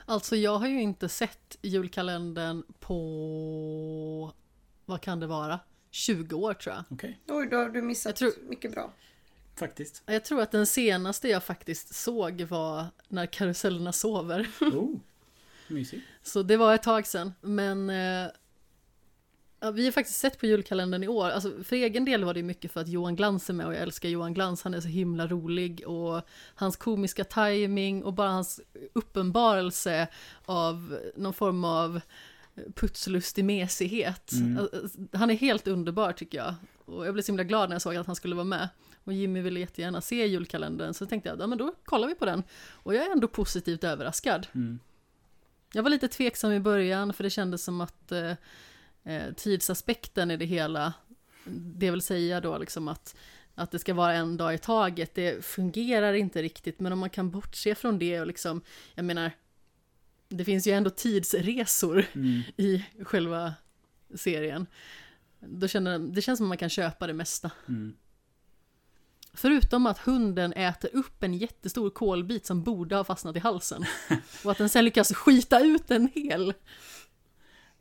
Alltså jag har ju inte sett julkalendern på, vad kan det vara? 20 år tror jag. Okej, Oj, då har du missat tror- mycket bra. Faktiskt. Jag tror att den senaste jag faktiskt såg var När karusellerna sover. Oh, mysigt. Så det var ett tag sedan. Men eh, ja, vi har faktiskt sett på julkalendern i år. Alltså, för egen del var det mycket för att Johan Glans är med och jag älskar Johan Glans. Han är så himla rolig och hans komiska timing och bara hans uppenbarelse av någon form av putslustig mesighet. Mm. Alltså, Han är helt underbar tycker jag. och jag blev så himla glad när jag såg att han skulle vara med. Och Jimmy ville jättegärna se julkalendern, så tänkte jag, ja men då kollar vi på den. Och jag är ändå positivt överraskad. Mm. Jag var lite tveksam i början, för det kändes som att eh, eh, tidsaspekten i det hela, det vill säga då liksom att, att det ska vara en dag i taget, det fungerar inte riktigt, men om man kan bortse från det och liksom, jag menar, det finns ju ändå tidsresor Mm. i själva serien. Då känner, det känns som att man kan köpa det mesta. Mm. Förutom att hunden äter upp en jättestor kolbit som borde ha fastnat i halsen. Och att den sen lyckas skita ut en hel.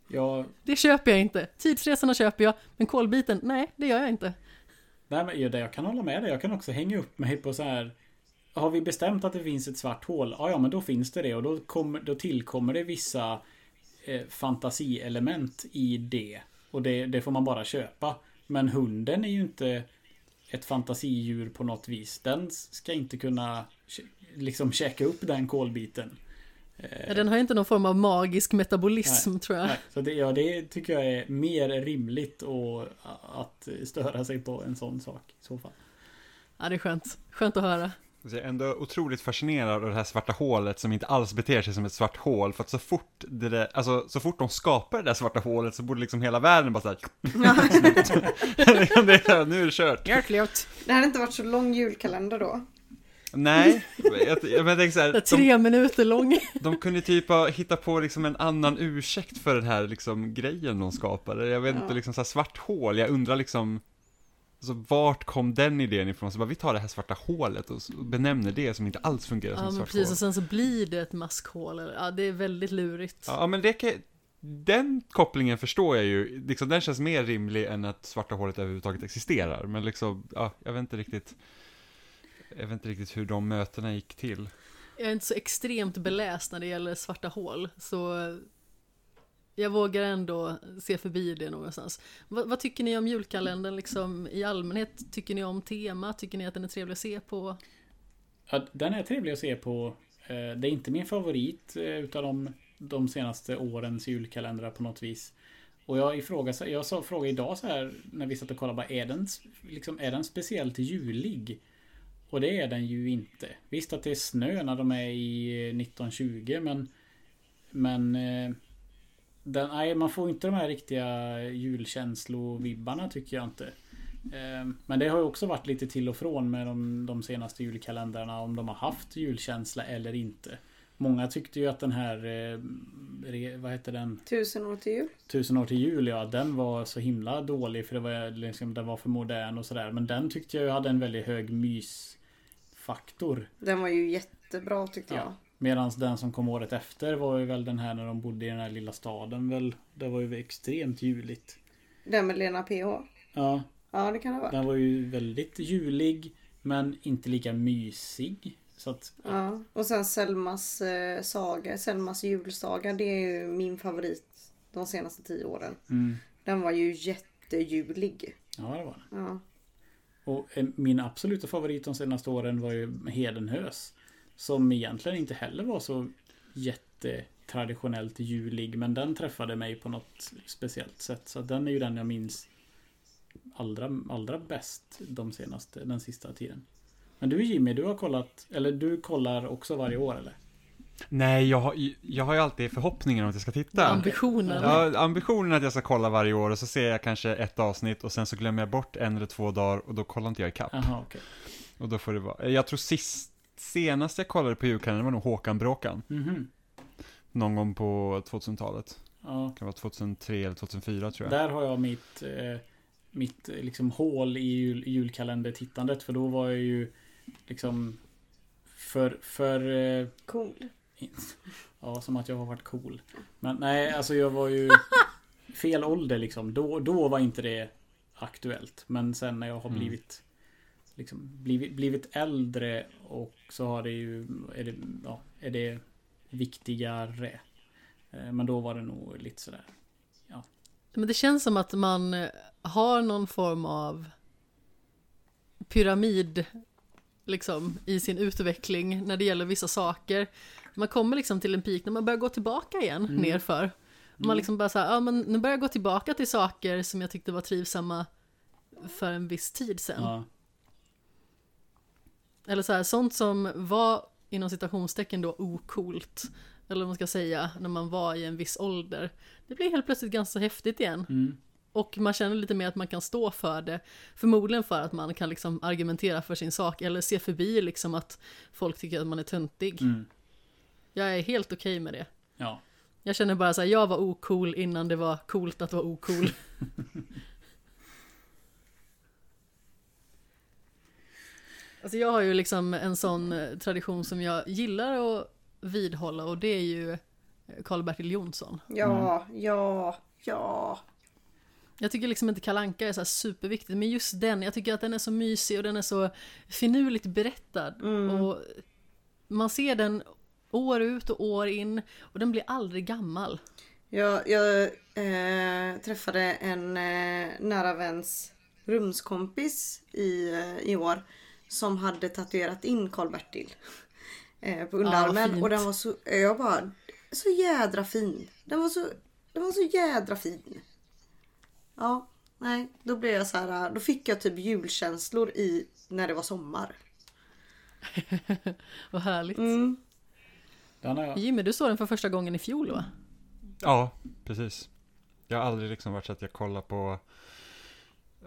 Ja, Det köper jag inte. Tidsresorna köper jag, men kolbiten, nej, det gör jag inte. nej, men, jag kan hålla med dig. Jag kan också hänga upp mig på så här. Har vi bestämt att det finns ett svart hål? Ja, ja, men då finns det det. Och då, kommer, då tillkommer det vissa eh, fantasielement i det. Och det, det får man bara köpa. Men hunden är ju inte ett fantasidjur på något vis. Den ska inte kunna liksom käka upp den kolbiten. Ja, Den har ju inte någon form av magisk metabolism, Nej, tror jag. Nej, så det, ja, det tycker jag är mer rimligt och att störa sig på en sån sak i så fall. Ja, det är skönt. Skönt att höra. Så jag är ändå otroligt fascinerad av det här svarta hålet som inte alls beter sig som ett svart hål. För att så fort, det där, alltså, så fort de skapar det där svarta hålet så borde liksom hela världen bara såhär... det är, så här, nu är det kört. Hjärtligt. Det hade inte varit så lång julkalender då. Nej, jag, jag, jag tänker så här, Det är de, tre minuter lång. de kunde typ ha hittat på liksom en annan ursäkt för den här liksom grejen de skapade. Jag vet Ja. inte, liksom så här svart hål, jag undrar liksom Alltså vart kom den idén ifrån? Så bara, vi tar det här svarta hålet och benämner det som inte alls fungerar som Ja, men svart precis. hål. Och sen så blir det ett maskhål. Ja, det är väldigt lurigt. Ja, men det kan, den kopplingen förstår jag ju, liksom, den känns mer rimlig än att svarta hålet överhuvudtaget existerar. Men liksom, ja, jag vet inte riktigt, jag vet inte riktigt hur de mötena gick till. Jag är inte så extremt beläst när det gäller svarta hål, så jag vågar ändå se förbi det någonstans. Vad, vad tycker ni om julkalendern liksom i allmänhet? Tycker ni om tema? Tycker ni att den är trevlig att se på? Ja, den är trevlig att se på. Eh, det är inte min favorit eh, utav de, de senaste årens julkalendrar på något vis. Och jag ifrågasätter, jag sa, frågade idag så här när vi satt och kollade, bara, är, den, liksom, är den speciellt julig? Och det är den ju inte. Visst att det är snö när de är i 1920 men Men eh, den, nej, man får inte de här riktiga julkänslovibbarna tycker jag inte. Eh, Men det har ju också varit lite till och från med de, de senaste julkalendrarna om de har haft julkänsla eller inte. Många tyckte ju att den här, eh, vad heter den? Tusen år till jul. Tusen år till jul, ja den var så himla dålig för det var, liksom, den var för modern och sådär. Men den tyckte jag hade en väldigt hög mysfaktor. Den var ju jättebra tyckte jag. Ja. Medan den som kom året efter var ju väl den här när de bodde i den här lilla staden väl. Det var ju extremt juligt. Den med Lena PH. Ja, Ja det kan det vara. den var ju väldigt julig. Men inte lika mysig. Så att, Ja. Och sen Selmas eh, saga, Selmas julsaga. Det är ju min favorit de senaste tio åren. mm, Den var ju jättejulig. ja det var den. Ja. Och eh, min absoluta favorit de senaste åren var ju Hedenhös. Som egentligen inte heller var så jättetraditionellt julig. Men den träffade mig på något speciellt sätt. Så den är ju den jag minns allra, allra bäst de senaste, den sista tiden. Men du Jimmy, du har kollat, eller du kollar också varje år eller? Nej, jag har, ju- jag har ju alltid förhoppningen om att jag ska titta. Ambitionen. Ja, ambitionen är att jag ska kolla varje år och så ser jag kanske ett avsnitt och sen så glömmer jag bort en eller två dagar och då kollar inte jag ikapp. Jaha, okej. Och då får det vara, jag tror sist, senast jag kollade på julkalendern var nog Håkan Bråkan. Mhm. Någon gång på 2000-talet. Ja, Det kan vara 2003 eller 2004 tror jag. Där har jag mitt, eh, mitt eh, liksom hål i jul, julkalendertittandet. För då var jag ju liksom för, för eh, Cool. Ja, som att jag har varit cool. Men nej, alltså jag var ju fel ålder liksom. Då, då var inte det aktuellt. Men sen när jag har Mm. blivit liksom blivit, blivit äldre och så har det ju är det, ja, är det viktigare. Eh, Men då var det nog lite sådär. Men det känns som att man eh, har någon form av pyramid liksom i sin utveckling när det gäller vissa saker. Man kommer liksom till en peak när man börjar gå tillbaka igen Mm. nerför. Man liksom bara såhär, ja men nu börjar jag gå tillbaka till saker som jag tyckte var trivsamma för en viss tid sedan. Ja. Eller så här, sånt som var inom citationstecken då ocoolt. Eller vad man ska säga, när man var i en viss ålder. Det blir helt plötsligt ganska häftigt igen. Mm. Och man känner lite mer att man kan stå för det. Förmodligen för att man kan liksom argumentera för sin sak. Eller se förbi liksom att folk tycker att man är töntig. Mm. Jag är helt okej med det. Ja. Jag känner bara så här, jag var ocool innan det var coolt att vara ocool. alltså jag har ju liksom en sån eh, tradition som jag gillar att vidhålla och det är ju eh, Karl-Bertil Jonsson. Ja, ja, ja. Jag tycker liksom inte Kalanka är så här superviktigt, men just den, jag tycker att den är så mysig och den är så finurligt berättad. Och man ser den år ut och år in och den blir aldrig gammal. Jag, jag eh, träffade en eh, nära väns rumskompis i, eh, i år som hade tatuerat in Karl-Bertil eh, på underarmen. fint. och den var så, jag bara, så jädra fin. Den var så, den var så jädra fin. Ja, nej, då blev jag så här, då fick jag typ julkänslor i när det var sommar. Vad härligt. Mm. Jimmy, du såg den för första gången i fjol va? Ja, precis. Jag har aldrig liksom varit så att jag kollar på,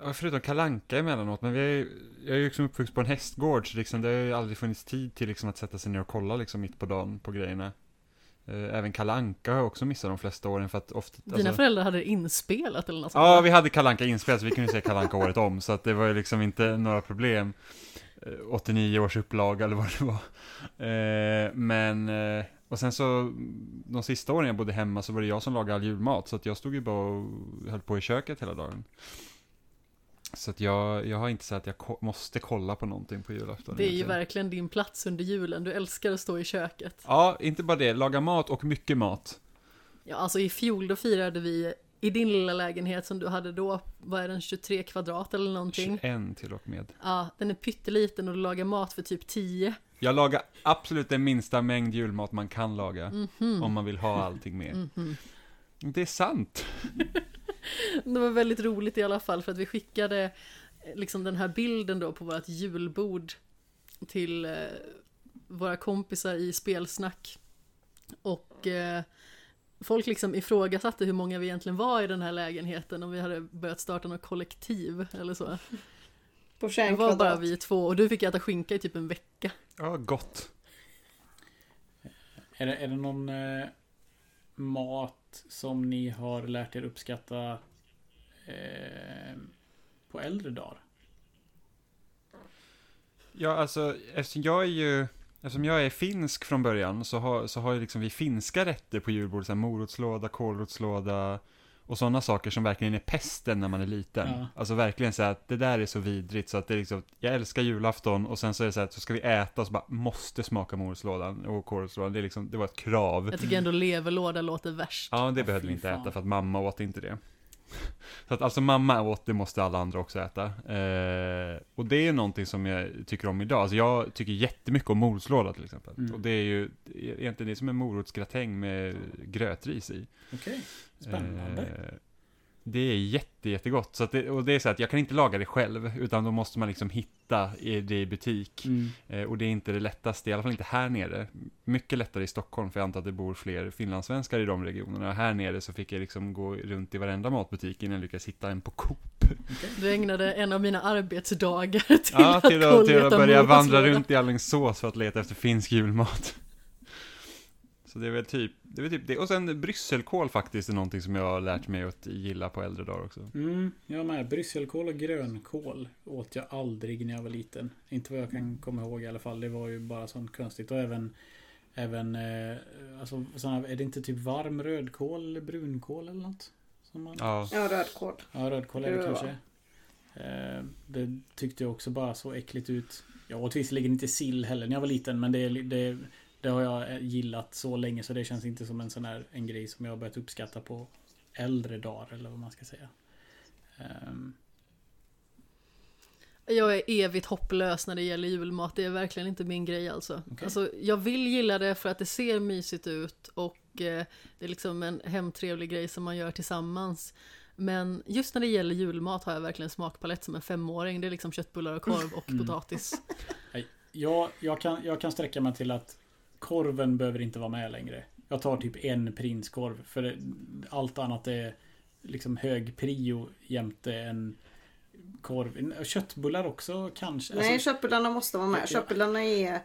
ja, förutom kalanka emellanåt, men vi är, jag är ju liksom uppvuxen på en hästgård, så liksom det har ju aldrig funnits tid till liksom att sätta sig ner och kolla liksom mitt på dagen på grejerna. Eh, Även kalanka har jag också missat de flesta åren för att ofta... Dina alltså- föräldrar hade inspelat eller något sånt Ja, vi hade kalanka inspelat så vi kunde se kalanka året om, så att det var ju liksom inte några problem. Eh, 89 års upplaga eller vad det var. Eh, men, eh, och sen så, de sista åren jag bodde hemma så var det jag som lagade all julmat, så att jag stod ju bara och höll på i köket hela dagen. Så att jag, jag har inte sagt att jag ko- måste kolla på någonting på julafton. Det är ju verkligen din plats under julen. Du älskar att stå i köket. Ja, inte bara det, laga mat och mycket mat. Ja, alltså i fjol då firade vi i din lilla lägenhet som du hade då, vad är den, 23 kvadrat eller någonting? 21 till och med. Ja, den är pytteliten och du lagar mat för typ 10. Jag lagar absolut den minsta mängd julmat man kan laga. Mhm. Om man vill ha allting med. Det är sant. Det var väldigt roligt i alla fall för att vi skickade eh, liksom den här bilden då på vårt julbord till eh, våra kompisar i spelsnack. Och eh, folk liksom ifrågasatte hur många vi egentligen var i den här lägenheten om vi hade börjat starta något kollektiv eller så. På Det 21 var bara vi två och du fick äta skinka i typ en vecka. Ja, gott. Är det, är det någon eh, mat som ni har lärt er uppskatta eh, på äldre dagar? Ja, alltså, eftersom jag är ju, eftersom jag är finsk från början så har, så har ju liksom vi finska rätter på julbordet, så här morotslåda, kålrotslåda och sådana saker som verkligen är pesten när man är liten. Ja. Alltså verkligen så att det där är så vidrigt så att det är liksom, jag älskar julafton och sen så är det så att så ska vi äta och så bara måste smaka morotslådan och kålrotslådan, det är liksom, det var ett krav. Jag tycker ändå leverlåda låter värst. Ja, det behövde vi inte fan. äta för att mamma åt inte det. Så att alltså mamma åt, det måste alla andra också äta. Eh, och det är ju någonting som jag tycker om idag. Alltså jag tycker jättemycket om morotslåda till exempel. Mm. Och det är ju egentligen det är som en morotsgratäng med grötris i. Okej, spännande. Eh, det är jätte, jättegott. Så att det, och det är så att jag kan inte laga det själv, utan då måste man liksom hitta det i butik. Mm. Eh, och det är inte det lättaste, i alla fall inte här nere. Mycket lättare i Stockholm, för jag antar att det bor fler finlandssvenskar i de regionerna. Här nere så fick jag liksom gå runt i varenda matbutik innan jag lyckades hitta en på Coop. Du ägnade en av mina arbetsdagar till Ja, att till att, och till att börja vandra runt i Alingsås för att leta efter finsk julmat. Så det är väl typ det. Är väl typ det. Och sen brysselkål faktiskt är någonting som jag har lärt mig att gilla på äldre dagar också. Mm, jag med. Brysselkål och grönkål åt jag aldrig när jag var liten. Inte vad jag kan komma ihåg i alla fall. Det var ju bara sånt konstigt. Och även Även eh, alltså, såna, är det inte typ varm rödkål eller brunkål eller något? Som man, Ja, Ja, rödkål. Ja, rödkål är det kanske. Eh, det tyckte jag också bara så äckligt ut. Jag åt visserligen inte sill heller när jag var liten, men det, det, det har jag gillat så länge så det känns inte som en sån här en grej som jag har börjat uppskatta på äldre dagar eller vad man ska säga. Ehm, Jag är evigt hopplös när det gäller julmat, det är verkligen inte min grej alltså. Okej. alltså jag vill gilla det för att det ser mysigt ut och eh, det är liksom en hemtrevlig grej som man gör tillsammans. Men just när det gäller julmat har jag verkligen smakpalett som en femåring. Det är liksom köttbullar och korv och Mm. potatis. Jag, jag, kan, jag kan sträcka mig till att korven behöver inte vara med längre. Jag tar typ en prinskorv. För det, allt annat är liksom hög prio jämte en korv. Köttbullar också kanske. Nej, Alltså, köttbullarna måste vara med. Köttbullarna är...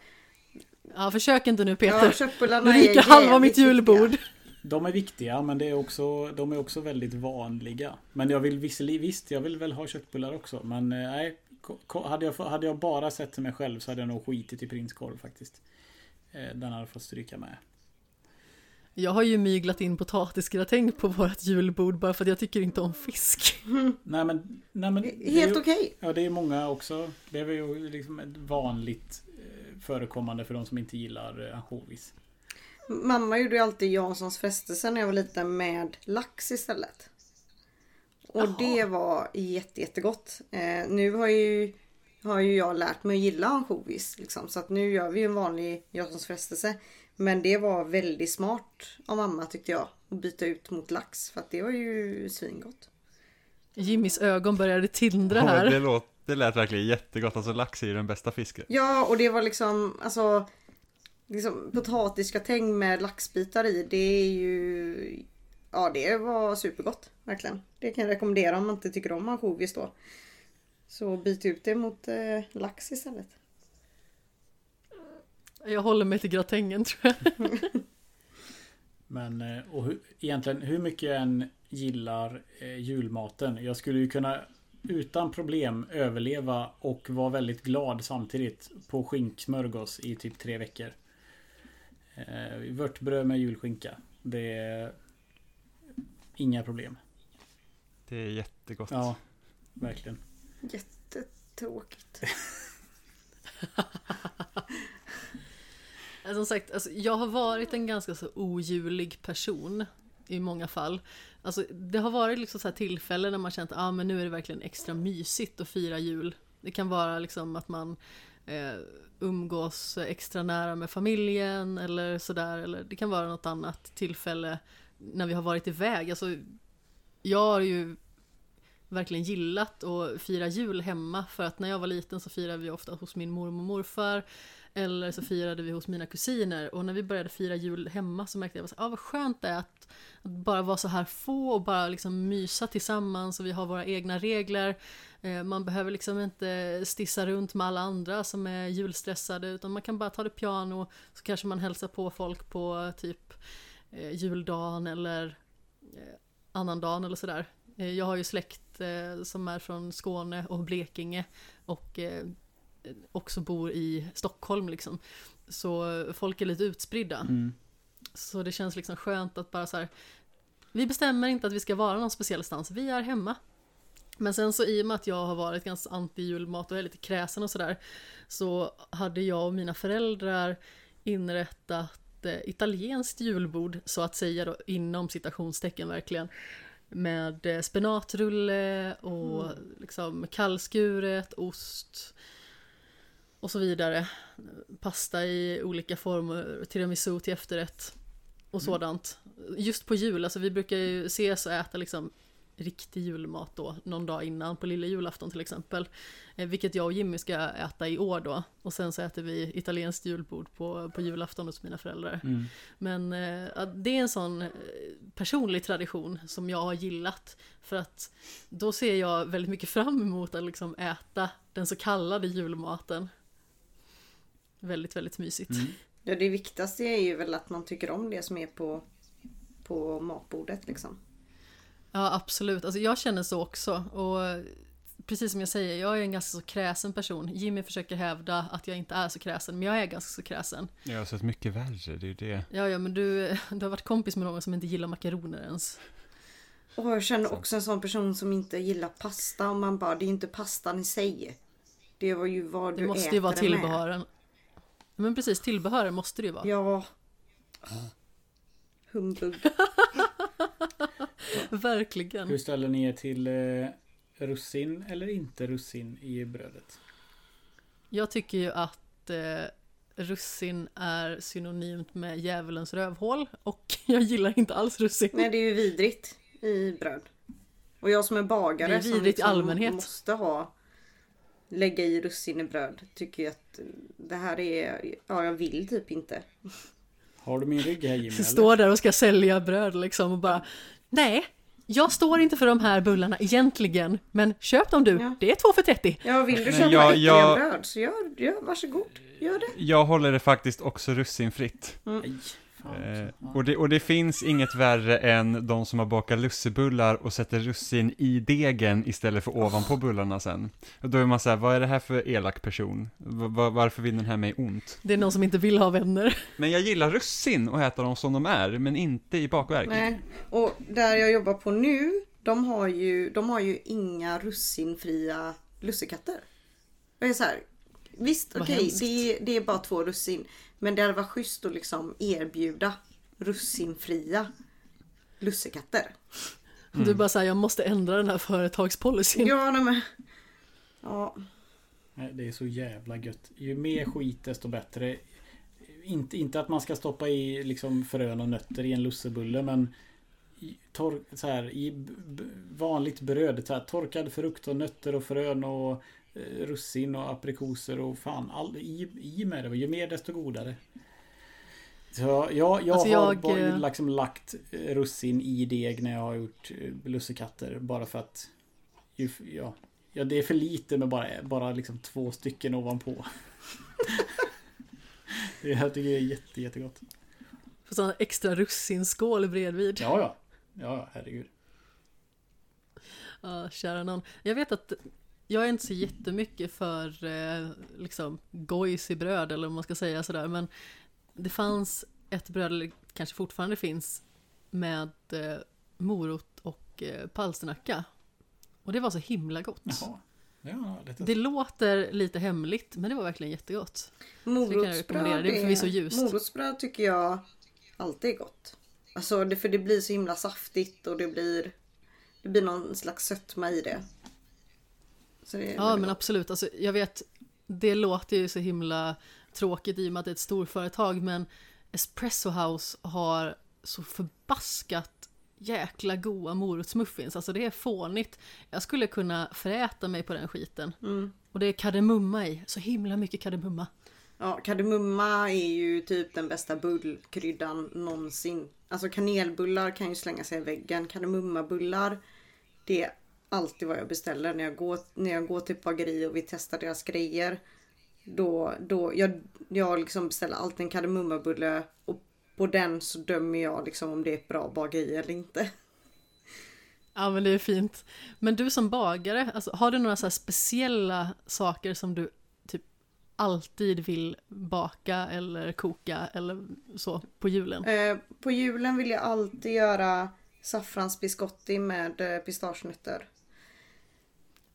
Ja, försök inte nu Peter. Ja, köttbullarna nu är ryker halva mitt julbord. viktiga. de är viktiga men det är också, de är också väldigt vanliga. Men jag vill visserligen, visst jag vill väl ha köttbullar också. Men eh, nej. Hade jag, hade jag bara sett till mig själv så hade jag nog skitit i prinskorv faktiskt. Eh, Den hade fått stryka med. Jag har ju myglat in potatisgratäng på vårt julbord bara för att jag tycker inte om fisk. Nej men, nej, men det är Helt ju- okej. Ja, det är många också. Det är väl ju liksom ett vanligt eh, förekommande för de som inte gillar eh, ansjovis. Mamma gjorde ju alltid Janssons frestelse när jag var liten med lax istället. Och Jaha. det var jätte, jättegott. Eh, nu har ju, har ju jag lärt mig att gilla ansjovis. Liksom, så att nu gör vi en vanlig Janssons frestelse. Men det var väldigt smart av mamma tyckte jag. Att byta ut mot lax. För att det var ju svingott. Jimmys ögon började tindra Ja, men det, här. låt, det lät verkligen jättegott. Alltså lax är ju den bästa fisken. Ja och det var liksom alltså liksom, potatisgratäng med laxbitar i. Det är ju Ja det var supergott. Verkligen. Det kan jag rekommendera om man inte tycker om ansjovis då. Så byt ut det mot eh, lax istället. Jag håller mig till gratängen tror jag. Men eh, och hur, egentligen hur mycket jag än gillar eh, julmaten. Jag skulle ju kunna utan problem överleva och vara väldigt glad samtidigt på skinksmörgås i typ tre veckor. Eh, vörtbröd med julskinka. Det är inga problem. Det är jättegott. Ja, verkligen. Jättetråkigt. Som sagt, alltså, jag har varit en ganska så ojulig person i många fall. Alltså, det har varit liksom så här tillfällen när man känt att ah, men nu är det verkligen extra mysigt att fira jul. Det kan vara liksom att man eh, umgås extra nära med familjen eller sådär. Eller det kan vara något annat tillfälle när vi har varit iväg. Alltså, jag har ju verkligen gillat att fira jul hemma för att när jag var liten så firade vi ofta hos min mormor och morfar eller så firade vi hos mina kusiner och när vi började fira jul hemma så märkte jag att ah, vad skönt det är att, att bara vara så här få och bara liksom mysa tillsammans och vi har våra egna regler. Eh, man behöver liksom inte stissa runt med alla andra som är julstressade utan man kan bara ta det piano så kanske man hälsar på folk på typ eh, juldagen eller eh, annandagen eller sådär. Eh, jag har ju släkt eh, som är från Skåne och Blekinge och eh, också bor i Stockholm liksom. Så folk är lite utspridda. Mm. Så det känns liksom skönt att bara så här. Vi bestämmer inte att vi ska vara någon speciell stans, vi är hemma. Men sen så i och med att jag har varit ganska anti-julmat och är lite kräsen och sådär. Så hade jag och mina föräldrar inrättat eh, italienskt julbord så att säga då inom citationstecken verkligen. Med eh, spenatrulle och liksom kallskuret, ost och så vidare. Pasta i olika former, tiramisu till efterrätt och sådant. Just på jul, alltså vi brukar ju ses och äta liksom riktig julmat då, någon dag innan, på lilla julafton till exempel. Eh, vilket jag och Jimmy ska äta i år då. Och sen så äter vi italienskt julbord på, på julafton hos mina föräldrar. Mm. Men ja, det är en sån eh, personlig tradition som jag har gillat. För att då ser jag väldigt mycket fram emot att liksom äta den så kallade julmaten. Väldigt, väldigt mysigt. Mm. Ja, det viktigaste är ju väl att man tycker om det som är på, på matbordet liksom. Ja, absolut. Alltså jag känner så också. Och precis som jag säger, jag är en ganska så kräsen person. Jimmy försöker hävda att jag inte är så kräsen, men jag är ganska så kräsen. Jag har sett mycket värre, det är ju det. Ja, ja, men du, du har varit kompis med någon som inte gillar makaroner ens. Och jag känner också en sån person som inte gillar pasta och man bara, det är inte pastan i sig. Det var ju vad Det du måste äter ju vara det med. tillbehören. Men precis, tillbehören måste det ju vara. Ja. Humbug. Verkligen. Hur ställer ni er till eh, russin eller inte russin i brödet? Jag tycker ju att eh, russin är synonymt med djävulens rövhål och jag gillar inte alls russin. Nej, det är ju vidrigt i bröd. Och jag som är bagare Det är som liksom allmänhet. måste ha lägga i russin i bröd tycker ju att det här är, ja jag vill typ inte. Har du min rygg här Jimmy? Står där och ska sälja bröd liksom och bara Nej, jag står inte för de här bullarna egentligen, men köp dem du, Ja. det är två för 30. Ja vill du köpa jag- jag- bröd så gör, gör varsågod, gör det. Jag håller det faktiskt också russinfritt. Fan Eh, och, det, och det finns inget värre än de som har bakat lussebullar och sätter russin i degen istället för ovanpå bullarna sen. Och då är man så här, vad är det här för elak person? Va- va- varför vill den här mig ont? Det är någon som inte vill ha vänner. Men jag gillar russin och äta dem som de är, men inte i bakverk. Nej. Och där jag jobbar på nu, de har ju, de har ju inga russinfria lussekatter. Jag är så här, visst okej, hemskt. det, är- det är bara två russin. Men det hade varit schysst att liksom erbjuda russinfria lussekatter. Du bara säger jag måste ändra den här företagspolicyn. Ja, nej, men... Ja, Nej, Det är så jävla gött. Ju mer skit desto bättre. Inte, inte att man ska stoppa i liksom frön och nötter i en lussebulle men i, tor, så här, i vanligt bröd. Så här, torkad frukt och nötter och frön och russin och aprikoser och fan all, i, i med det. Ju mer desto godare. Så jag, jag Alltså, har jag, bara, eh, liksom lagt eh, russin i deg när jag har gjort eh, lussekatter. Bara för att ja, ja, det är för lite med bara, bara liksom två stycken ovanpå. Det- jag tycker det är jätte, jättegott. För sån extra russinskål bredvid. Ja, ja. Ja, ja, herregud. Ja, kära någon. Jag vet att jag är inte så jättemycket för eh, liksom gojs i bröd eller om man ska säga sådär men det fanns ett bröd, eller kanske fortfarande finns, med eh, morot och eh, palsternacka. Och det var så himla gott. Jaha. Ja, det, Det låter lite hemligt men det var verkligen jättegott. morotsbröd, Det är morotsbröd tycker jag alltid är gott. Alltså det, för det blir så himla saftigt och det blir Det blir någon slags sötma i det. Ja men absolut, alltså, jag vet Det låter ju så himla tråkigt i och med att det är ett storföretag men Espresso House har så förbaskat jäkla goa morotsmuffins. Alltså det är fånigt. Jag skulle kunna föräta mig på den skiten. Mm. Och det är kardemumma i. Så himla mycket kardemumma. Ja, kardemumma är ju typ den bästa bullkryddan någonsin. Alltså kanelbullar kan ju slänga sig i väggen. Kardemummabullar, det alltid vad jag beställer när jag går, när jag går till bageri och vill testa deras grejer. Då, då, jag, jag liksom beställer alltid en kardemummabulle och på den så dömer jag liksom om det är ett bra bageri eller inte. Ja men det är fint. Men du som bagare, alltså, har du några så här speciella saker som du typ alltid vill baka eller koka eller så på julen? Eh, på julen vill jag alltid göra saffransbiscotti med eh, pistagenötter.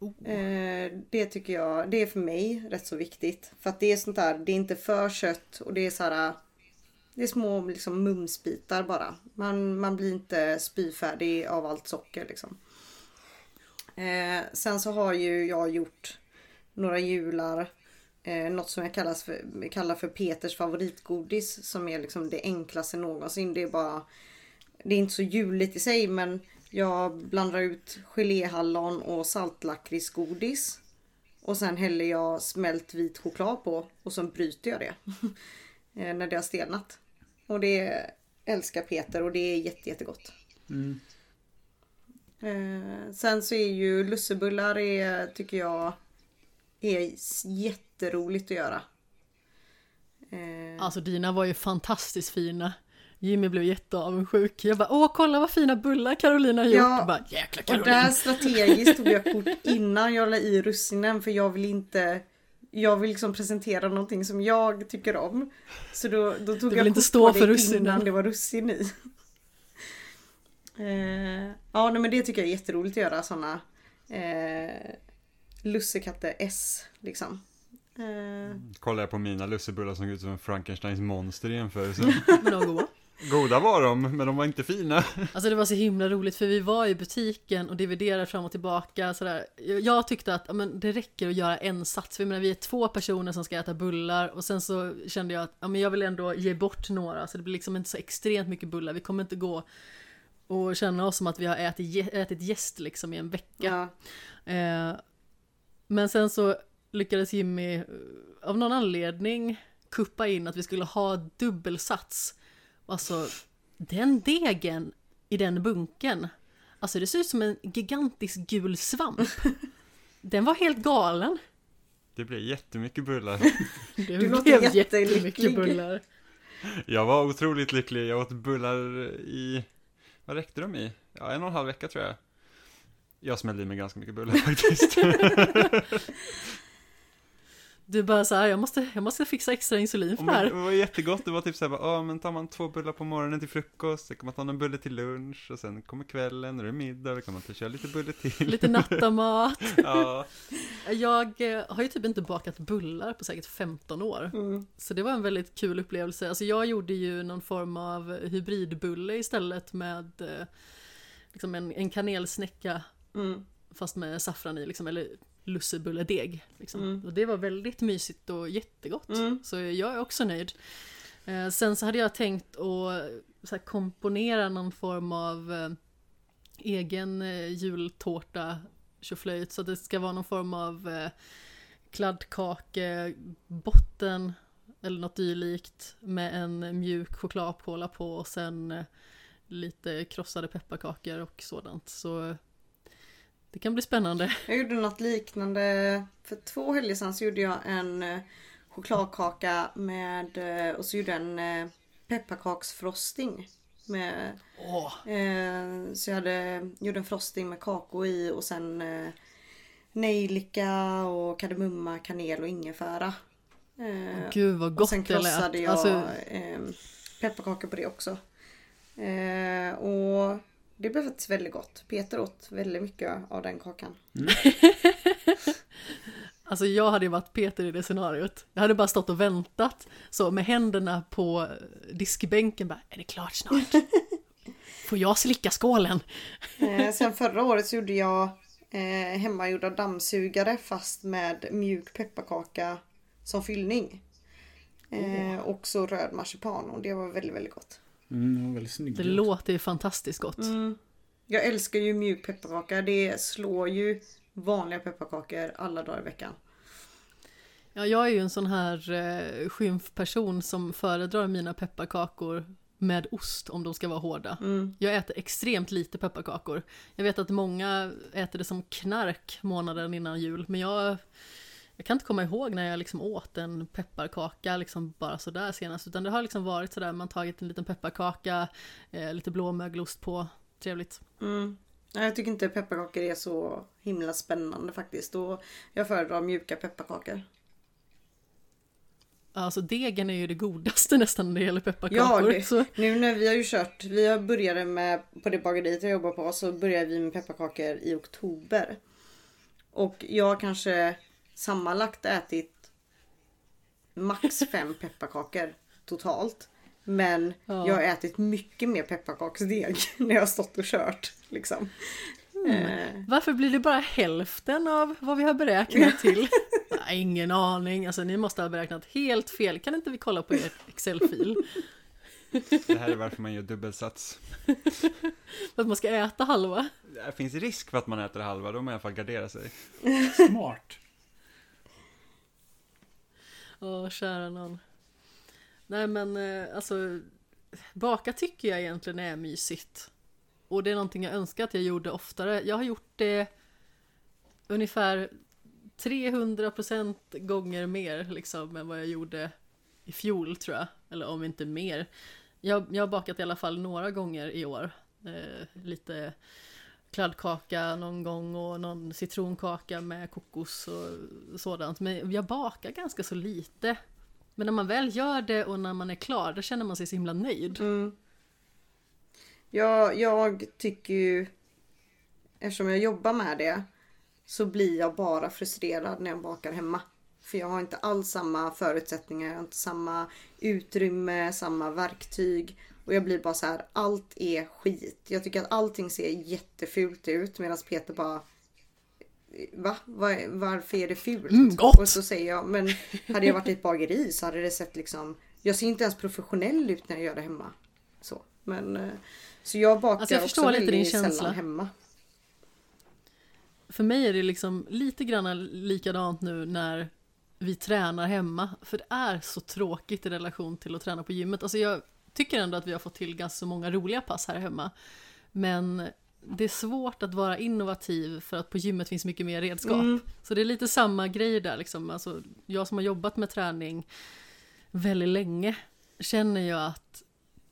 Oh. Eh, det tycker jag, det är för mig rätt så viktigt. För att det är sånt där, det är inte för kött och det är så här. Det är små liksom mumsbitar bara. Man, man blir inte spyfärdig av allt socker liksom. Eh, sen så har ju jag gjort några jular. Eh, något som jag kallas för, kallar för Peters favoritgodis. Som är liksom det enklaste någonsin. Det är bara Det är inte så juligt i sig men jag blandar ut geléhallon och saltlakritsgodis. Och sen häller jag smält vit choklad på och sen bryter jag det. Eh, när det har stelnat. Och det älskar Peter och det är jätte, jättegott. Mm. Eh, sen så är ju lussebullar är, tycker jag är jätteroligt att göra. Eh, Alltså dina var ju fantastiskt fina. Jimmy blev jätteavundsjuk. Jag bara, åh kolla vad fina bullar Carolina har gjort. Ja. Jag bara, jäkla och Carolina. där strategiskt tog jag kort innan jag la i russinen för jag vill inte jag vill liksom presentera någonting som jag tycker om. Så då, då tog jag inte stå på för det russinen. innan det var russin i. Eh, ja nej, men det tycker jag är jätteroligt att göra sådana eh, lussekatter S liksom. Eh, Kollar jag på mina lussebullar som går ut som en Frankensteins monster i jämförelse. Men de var goda. Var de, men de var inte fina. Alltså det var så himla roligt för vi var i butiken och dividerade fram och tillbaka sådär. Jag- tyckte att men det räcker att göra en sats. För jag menar, vi är två personer som ska äta bullar och sen så kände jag att ja, men jag vill ändå ge bort några så det blir liksom inte så extremt mycket bullar. Vi kommer inte gå och känna oss som att vi har ätit, ätit gäst liksom i en vecka. Ja. Eh, men sen så lyckades Jimmy eh, av någon anledning kuppa in att vi skulle ha dubbelsats. Alltså, den degen i den bunken, alltså det ser ut som en gigantisk gul svamp. Den var helt galen. Det blir jättemycket bullar. Det Du blev jättemycket bullar. Jag var otroligt lycklig. Jag åt bullar i, vad räckte de i? Ja, en och en halv vecka tror jag. Jag smällde i mig ganska mycket bullar faktiskt. Du bara så här, jag måste, jag måste fixa extra insulin för det här. det var jättegott. Det var typ såhär, ja men tar man två bullar på morgonen till frukost, sen kan man ta en bulle till lunch och sen kommer kvällen och det är middag, då kan man ta köra lite bulle till. Lite nattamat. Ja, Jag eh, har ju typ inte bakat bullar på säkert 15 år. Mm. Så det var en väldigt kul upplevelse. Alltså jag gjorde ju någon form av hybridbulle istället med eh, liksom en, en kanelsnäcka Mm. fast med saffran i, liksom, eller lussebulledeg. Liksom. Mm. Och det var väldigt mysigt och jättegott. Mm. Så jag är också nöjd. Eh, sen så hade jag tänkt att så här, komponera någon form av eh, egen eh, jultårta tjoflöjt. Så det ska vara någon form av eh, kladdkakebotten eller något dylikt med en mjuk chokladpåla på och sen eh, lite krossade pepparkakor och sådant. Så eh, det kan bli spännande. Jag gjorde något liknande. För två helger sedan så gjorde jag en eh, chokladkaka med eh, och så gjorde jag en eh, pepparkaksfrosting. Med, Åh, eh, så jag hade, gjorde en frosting med kakao i och sen eh, nejlika och kardemumma, kanel och ingefära. Eh, gud vad och gott sen det lät. krossade jag Alltså, eh, pepparkakor på det också. Och det blev faktiskt väldigt gott. Peter åt väldigt mycket av den kakan. Alltså jag hade ju varit Peter i det scenariot. Jag hade bara stått och väntat så med händerna på diskbänken bara, är det klart snart? Får jag slicka skålen? Eh, sen förra året så gjorde jag eh, hemmagjorda dammsugare fast med mjuk pepparkaka som fyllning. Eh, Och så röd marsipan och det var väldigt, väldigt gott. Mm, väldigt snygg. Det låter ju fantastiskt gott. Jag älskar ju mjuk pepparkaka. Det slår ju vanliga pepparkakor alla dagar i veckan. Ja, jag är ju en sån här eh, skymfperson som föredrar mina pepparkakor med ost om de ska vara hårda. Mm. Jag äter extremt lite pepparkakor. Jag vet att många äter det som knark månaden innan jul, men jag, jag kan inte komma ihåg när jag liksom åt en pepparkaka liksom bara sådär senast, utan det har liksom varit sådär, man tagit en liten pepparkaka, eh, lite blåmögelost på, trevligt. Mm. Jag tycker inte pepparkakor är så himla spännande faktiskt. Och jag föredrar mjuka pepparkakor. Alltså degen är ju det godaste nästan när det gäller Ja, pepparkakor. det, så, nu när vi har ju kört, vi har började med, på det bageriet jag jobbar på, så började vi med pepparkakor i oktober. Och jag kanske sammanlagt ätit max fem pepparkakor totalt. Men Ja. jag har ätit mycket mer pepparkaksdeg när jag har stått och kört. Liksom. Eh, varför blir det bara hälften av vad vi har beräknat till? Nej, ingen aning, alltså ni måste ha beräknat helt fel. Kan inte vi kolla på er Excel-fil? det här är varför man gör dubbelsats. För att man ska äta halva? Det finns risk för att man äter halva, då må man i alla fall gardera sig. Smart. Åh, kära någon. Nej men eh, alltså, baka tycker jag egentligen är mysigt. Och det är någonting jag önskar att jag gjorde oftare. Jag har gjort det ungefär 300% gånger mer liksom än vad jag gjorde i fjol tror jag. Eller om inte mer. Jag, jag har bakat i alla fall några gånger i år. Eh, lite kladdkaka någon gång och någon citronkaka med kokos och sådant. Men jag bakar ganska så lite. Men när man väl gör det och när man är klar, då känner man sig så himla nöjd. Mm. Ja, jag tycker ju, eftersom jag jobbar med det, så blir jag bara frustrerad när jag bakar hemma. För jag har inte alls samma förutsättningar, jag har inte samma utrymme, samma verktyg. Och jag blir bara så här, allt är skit. Jag tycker att allting ser jättefult ut medan Peter bara Va? Var, varför är det fult? Mm, gott! Och så säger jag, men hade jag varit i ett bageri så hade det sett liksom Jag ser inte ens professionell ut när jag gör det hemma. Så, men eh, Så jag bakar Alltså, jag förstår också lite din känsla. sällan hemma. För mig är det liksom lite grann likadant nu när vi tränar hemma. För det är så tråkigt i relation till att träna på gymmet. Alltså jag tycker ändå att vi har fått till ganska många roliga pass här hemma. Men det är svårt att vara innovativ för att på gymmet finns mycket mer redskap. Mm. Så det är lite samma grej där liksom. Alltså, jag som har jobbat med träning väldigt länge känner jag att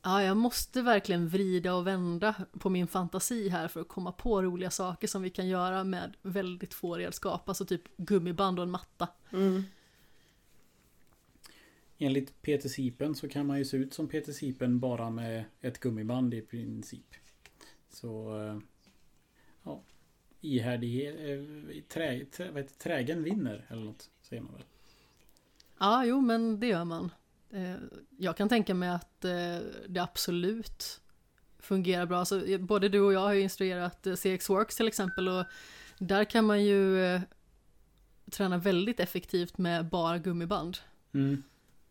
ja, jag måste verkligen vrida och vända på min fantasi här för att komma på roliga saker som vi kan göra med väldigt få redskap. Alltså typ gummiband och en matta. Mm. Enligt Peter Sipen så kan man ju se ut som Peter Sipen bara med ett gummiband i princip. Så... eh, Ja. Ihärdighet... eh, Trä, trä, vad heter, trägen vinner eller något säger man väl. Ja, jo, men det gör man. Eh, Jag kan tänka mig att det absolut fungerar bra. Alltså, både du och jag har ju instruerat CX Works till exempel och där kan man ju träna väldigt effektivt med bara gummiband. Mm.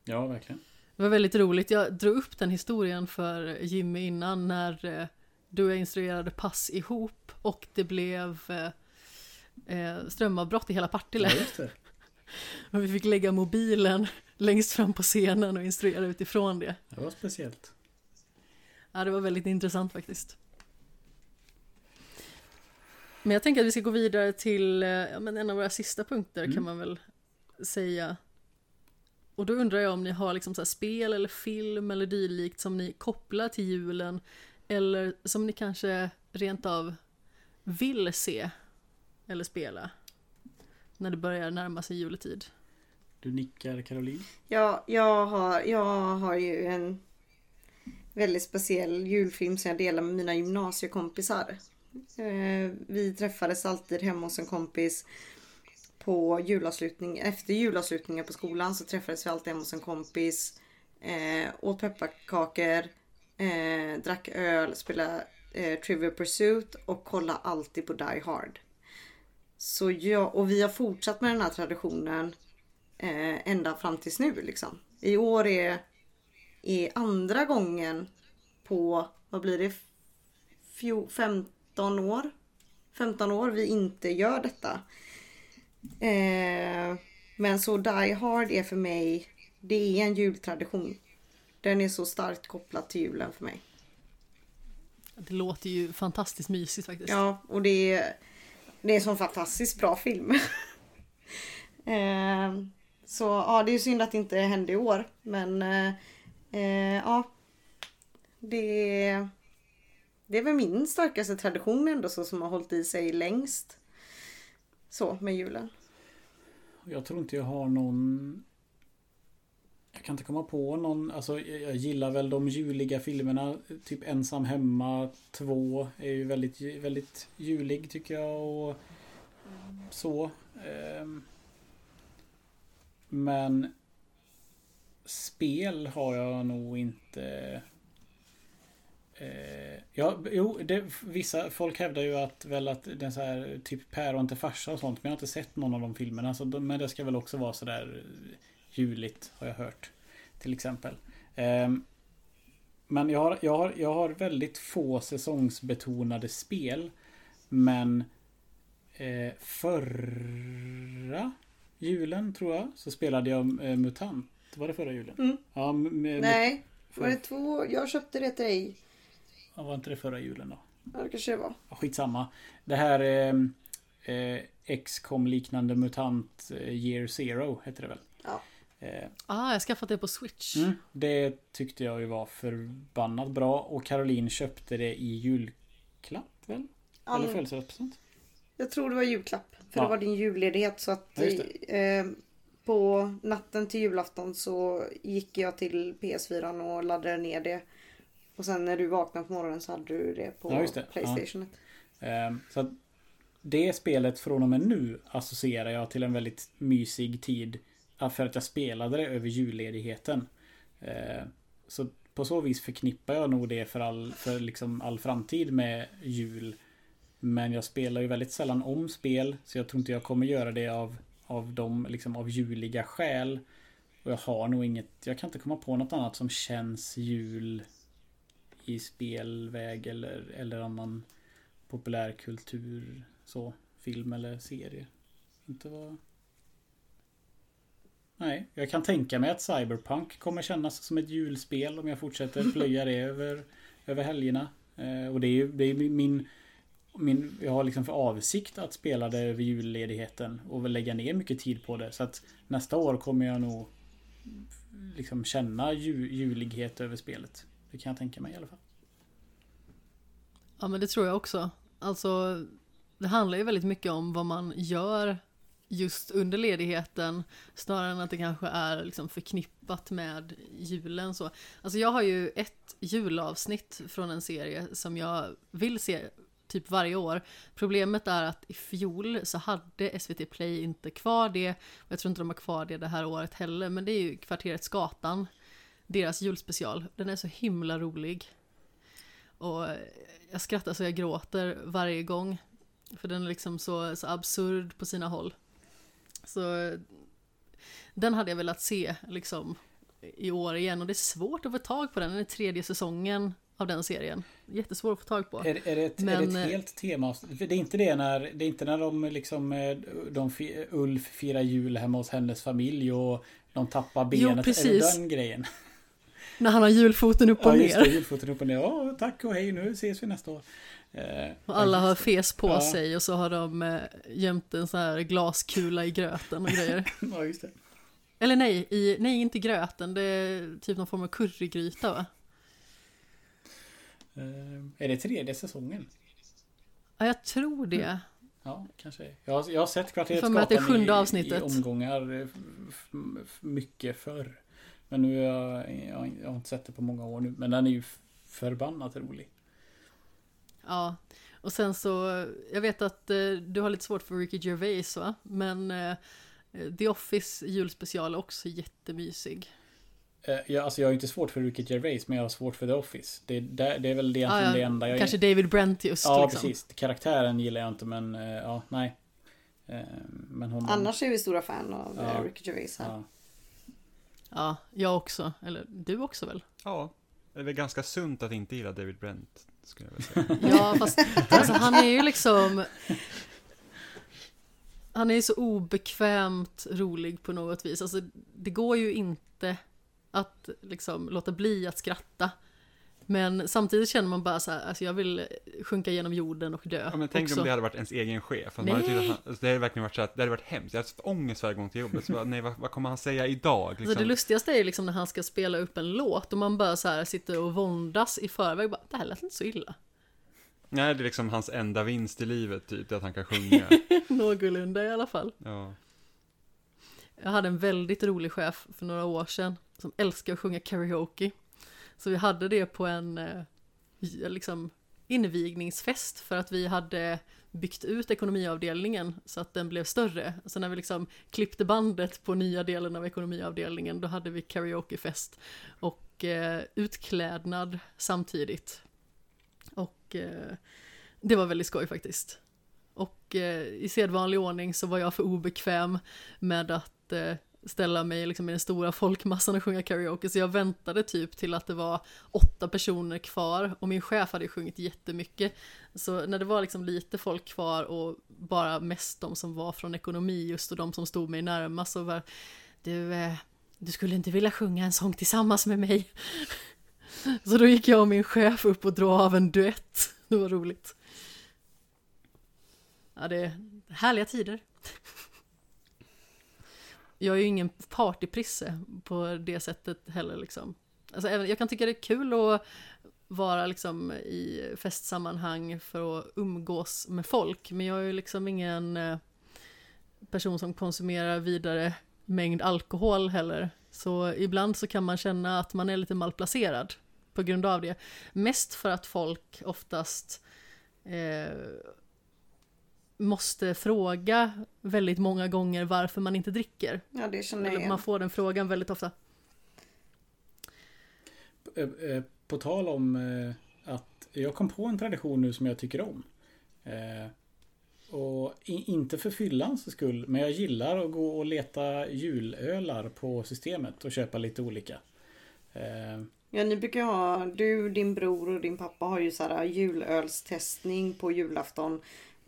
Ja, verkligen. Det var väldigt roligt. Jag drog upp den historien för Jimmy innan när eh, du och jag instruerade pass ihop och det blev eh, eh, strömavbrott i hela Partille. Ja. Och vi fick lägga mobilen längst fram på scenen och instruera utifrån det. Det var speciellt. Ja, det var väldigt intressant faktiskt. Men jag tänker att vi ska gå vidare till ja, men en av våra sista punkter Mm. kan man väl säga. Och då undrar jag om ni har liksom så här spel eller film eller dylikt som ni kopplar till julen eller som ni kanske rent av vill se eller spela när det börjar närma sig juletid. Du nickar Caroline. Ja, jag har, jag har ju en väldigt speciell julfilm som jag delar med mina gymnasiekompisar. Eh, Vi träffades alltid hemma hos en kompis på julavslutning. Efter julavslutningen på skolan så träffades vi alltid hemma hos en kompis. Eh, åt pepparkakor, eh, drack öl, spelade eh, Trivial Pursuit och kollade alltid på Die Hard. Så jag, och vi har fortsatt med den här traditionen eh, ända fram tills nu liksom. I år är, är andra gången på, vad blir det, Fjo, 15 år? 15 år vi inte gör detta. Eh, men så Die Hard är för mig, det är en jultradition. Den är så starkt kopplad till julen för mig. Det låter ju fantastiskt mysigt faktiskt. Ja, och det är, det är en sån fantastiskt bra film. eh, så ja, det är ju synd att det inte hände i år. Men eh, eh, ja. Det, det är väl min starkaste tradition ändå så som har hållit i sig längst. Så med julen. Jag tror inte jag har någon... Jag kan inte komma på någon, alltså jag gillar väl de juliga filmerna. Typ Ensam Hemma 2 är ju väldigt, väldigt julig tycker jag och så. Ehm, men spel har jag nog inte... Eh, ja, jo, det, vissa folk hävdar ju att väl att är så här typ päron till farsa och sånt. Men jag har inte sett någon av de filmerna. Så men det ska väl också vara sådär juligt har jag hört. Till exempel. Ehm, men jag har, jag, har, jag har väldigt få säsongsbetonade spel. Men eh, förra julen tror jag så spelade jag eh, MUTANT. Var det förra julen? Mm. Ja, Nej, var det två? Jag köpte det till dig. Ja, var inte det förra julen då? Ja, det kanske det var. Ja, Skitsamma. Det här eh, eh, XCOM liknande MUTANT eh, Year Zero heter det väl? Ja. Eh, Ah, jag skaffat det på Switch. mm, det tyckte jag ju var förbannat bra och Caroline köpte det i julklapp väl? Ja, Eller födelsedagspresent? Jag tror det var julklapp. För Ja. det var din julledighet. Så att eh, på natten till julafton så gick jag till PS4 och laddade ner det. Och sen när du vaknade på morgonen så hade du det på Ja, det. Playstation. Eh, så att det spelet från och med nu associerar jag till en väldigt mysig tid. ja, För att jag spelade det över julledigheten. Eh, så på så vis förknippar jag nog det för all, för liksom all framtid med jul. Men jag spelar ju väldigt sällan om spel. Så jag tror inte jag kommer göra det av, av de liksom av juliga skäl. Och jag har nog inget, jag kan inte komma på något annat som känns jul i spelväg eller, eller annan populärkultur. Så, film eller serie. Inte vad... Nej, jag kan tänka mig att Cyberpunk kommer kännas som ett julspel om jag fortsätter plöja det över, över helgerna. Eh, och det är ju det är min, min... Jag har liksom för avsikt att spela det över julledigheten och lägga ner mycket tid på det. Så att nästa år kommer jag nog liksom känna ju, julighet över spelet. Det kan jag tänka mig i alla fall. Ja men det tror jag också. Alltså det handlar ju väldigt mycket om vad man gör just under ledigheten snarare än att det kanske är liksom förknippat med julen så. Alltså jag har ju ett julavsnitt från en serie som jag vill se typ varje år. Problemet är att i fjol så hade SVT Play inte kvar det och jag tror inte de har kvar det det här året heller men det är ju Kvarteret Skatan deras julspecial. Den är så himla rolig. Och jag skrattar så jag gråter varje gång. För den är liksom så, så absurd på sina håll. Så den hade jag velat se liksom i år igen och det är svårt att få tag på den. Den är tredje säsongen av den serien. Jättesvår att få tag på. Är, är, det, ett, Men, är det ett helt tema? Det är inte det när, det är inte när de liksom, eh, de, Ulf firar jul hemma hos hennes familj och de tappar benet. Jo, precis. Är det den grejen? När han har julfoten upp och ner. Ja, just det, julfoten upp och ner. Åh, tack och hej, nu ses vi nästa år. Eh, och alla har fes på ja. sig och så har de eh, gömt en sån här glaskula i gröten och grejer. ja, just det. Eller nej, i, nej inte gröten, det är typ någon form av currygryta va? Eh, är det tredje säsongen? Ja, jag tror det. Mm. Ja, kanske. Jag har, jag har sett Kvarteret Skatan i, i omgångar mycket förr. Men nu har jag, jag, jag har inte sett det på många år nu. Men den är ju förbannat rolig. Ja, och sen så, jag vet att eh, du har lite svårt för Ricky Gervais va? Men eh, The Office julspecial är också jättemysig. Eh, ja, alltså jag har inte svårt för Ricky Gervais, men jag har svårt för The Office. Det, det, det är väl det, ah, ja. det enda jag... Kanske David Brent just Ja, liksom. precis. Karaktären gillar jag inte, men uh, ja, nej. Uh, men hon... Annars är vi stora fan av ja. Ricky Gervais här. Ja. Ja, jag också. Eller du också väl? Ja. Det är väl ganska sunt att inte gilla David Brent, skulle jag vilja säga. ja, fast alltså, han är ju liksom... Han är ju så obekvämt rolig på något vis. Alltså, det går ju inte att liksom låta bli att skratta. Men samtidigt känner man bara så här, alltså jag vill sjunka genom jorden och dö. Ja, men tänk också. om det hade varit ens egen chef. Nej. Man hade han, alltså det hade verkligen varit så att det hade varit hemskt. Jag hade haft ångest varje gång till jobbet. Så bara, nej, vad, vad, kommer han säga idag? Liksom. Alltså det lustigaste är liksom när han ska spela upp en låt och man bara så här sitter och våndas i förväg. Bara, det här lät inte så illa. Nej, det är liksom hans enda vinst i livet, typ, det att han kan sjunga. Någorlunda i alla fall. Ja. Jag hade en väldigt rolig chef för några år sedan som älskar att sjunga karaoke. Så vi hade det på en eh, liksom invigningsfest för att vi hade byggt ut ekonomiavdelningen så att den blev större. Så när vi liksom klippte bandet på nya delen av ekonomiavdelningen då hade vi karaokefest och eh, utklädnad samtidigt. Och eh, det var väldigt skoj faktiskt. Och eh, i sedvanlig ordning så var jag för obekväm med att eh, ställa mig liksom i den stora folkmassan och sjunga karaoke så jag väntade typ till att det var åtta personer kvar och min chef hade sjungit jättemycket. Så när det var liksom lite folk kvar och bara mest de som var från ekonomi just och de som stod mig närmast så var du, eh, du skulle inte vilja sjunga en sång tillsammans med mig. Så då gick jag och min chef upp och drog av en duett. Det var roligt. Ja, det är härliga tider jag är ju ingen partyprisse på det sättet heller liksom. Alltså, jag kan tycka det är kul att vara liksom i festsammanhang för att umgås med folk, men jag är ju liksom ingen eh, person som konsumerar vidare mängd alkohol heller. Så ibland så kan man känna att man är lite malplacerad på grund av det. Mest för att folk oftast eh, måste fråga väldigt många gånger varför man inte dricker. Ja, det känner jag Man får den frågan väldigt ofta. Eh, eh, på tal om eh, att jag kom på en tradition nu som jag tycker om. Och inte för fyllans skull, men jag gillar att gå och leta julölar på systemet och köpa lite olika. Ja, ni brukar ha, du, din bror och din pappa har ju så här julölstestning på julafton.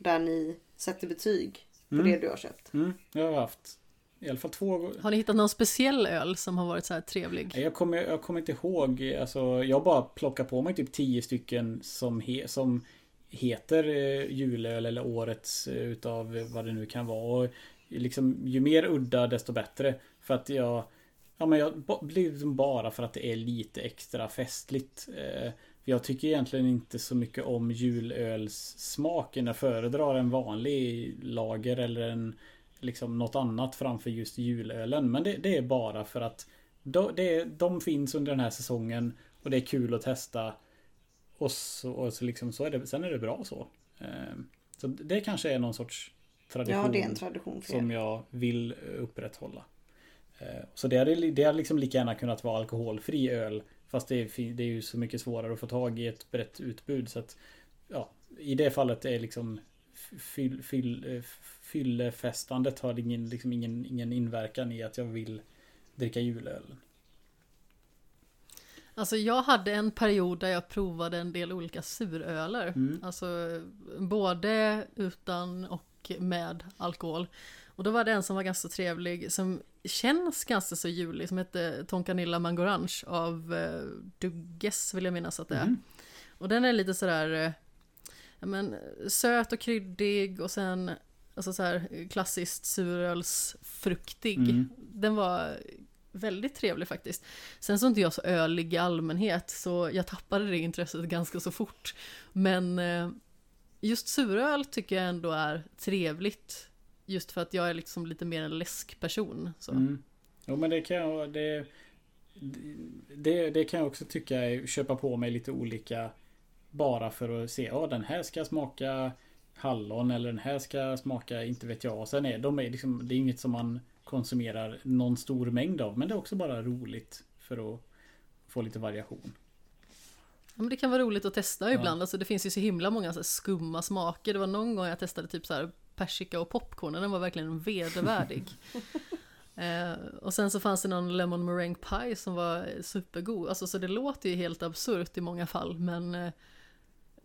Där ni sätter betyg på Mm. det du har köpt. Mm, jag har haft i alla fall två Har ni hittat någon speciell öl som har varit så här trevlig? Jag kommer, jag kommer inte ihåg, alltså jag bara plockar på mig typ 10 stycken som, he, som heter eh, julöl eller årets eh, utav vad det nu kan vara. Och liksom, ju mer udda desto bättre. För att jag, ja men jag blir bara för att det är lite extra festligt. Eh, för jag tycker egentligen inte så mycket om julölssmaken. Jag föredrar en vanlig lager eller en liksom något annat framför just julölen. Men det, det är bara för att de, det, de finns under den här säsongen och det är kul att testa. Och så, och så, liksom, så är det, sen är det bra så. Eh, Så det kanske är någon sorts tradition Ja, det är en tradition som jag vill upprätthålla. Eh, Så det hade, det hade liksom lika gärna kunnat vara alkoholfri öl. Fast det är, det är ju så mycket svårare att få tag i ett brett utbud. Så att ja, I det fallet är liksom fyll, fyll, eh, fyllefestandet har ingen, liksom ingen, ingen inverkan i att jag vill dricka julöl. Alltså jag hade en period där jag provade en del olika suröler. Mm. Alltså både utan och med alkohol. Och då var det en som var ganska trevlig som känns ganska så julig som hette Tonkanilla Mangorange av eh, Dugges vill jag minnas att det är. Mm. Och den är lite sådär eh, ja, men, söt och kryddig och sen alltså så här, klassiskt surölsfruktig. Mm. Den var väldigt trevlig faktiskt. Sen så är inte jag så ölig i allmänhet så jag tappade det intresset ganska så fort. Men eh, just suröl tycker jag ändå är trevligt. Just för att jag är liksom lite mer en läskperson. Så. Mm. Jo men det kan jag det, det, det kan jag också tycka köpa på mig lite olika Bara för att se, ja den här ska smaka Hallon eller den här ska smaka inte vet jag. Sen är de är liksom, det är inget som man konsumerar någon stor mängd av. Men det är också bara roligt för att få lite variation. Ja, men det kan vara roligt att testa ibland. Alltså, det finns ju så himla många så skumma smaker. Det var någon gång jag testade typ så här persika och popcorn den var verkligen vedervärdig. eh, och sen så fanns det någon lemon meringue pie som var supergod. Alltså, så det låter ju helt absurt i många fall. Men eh,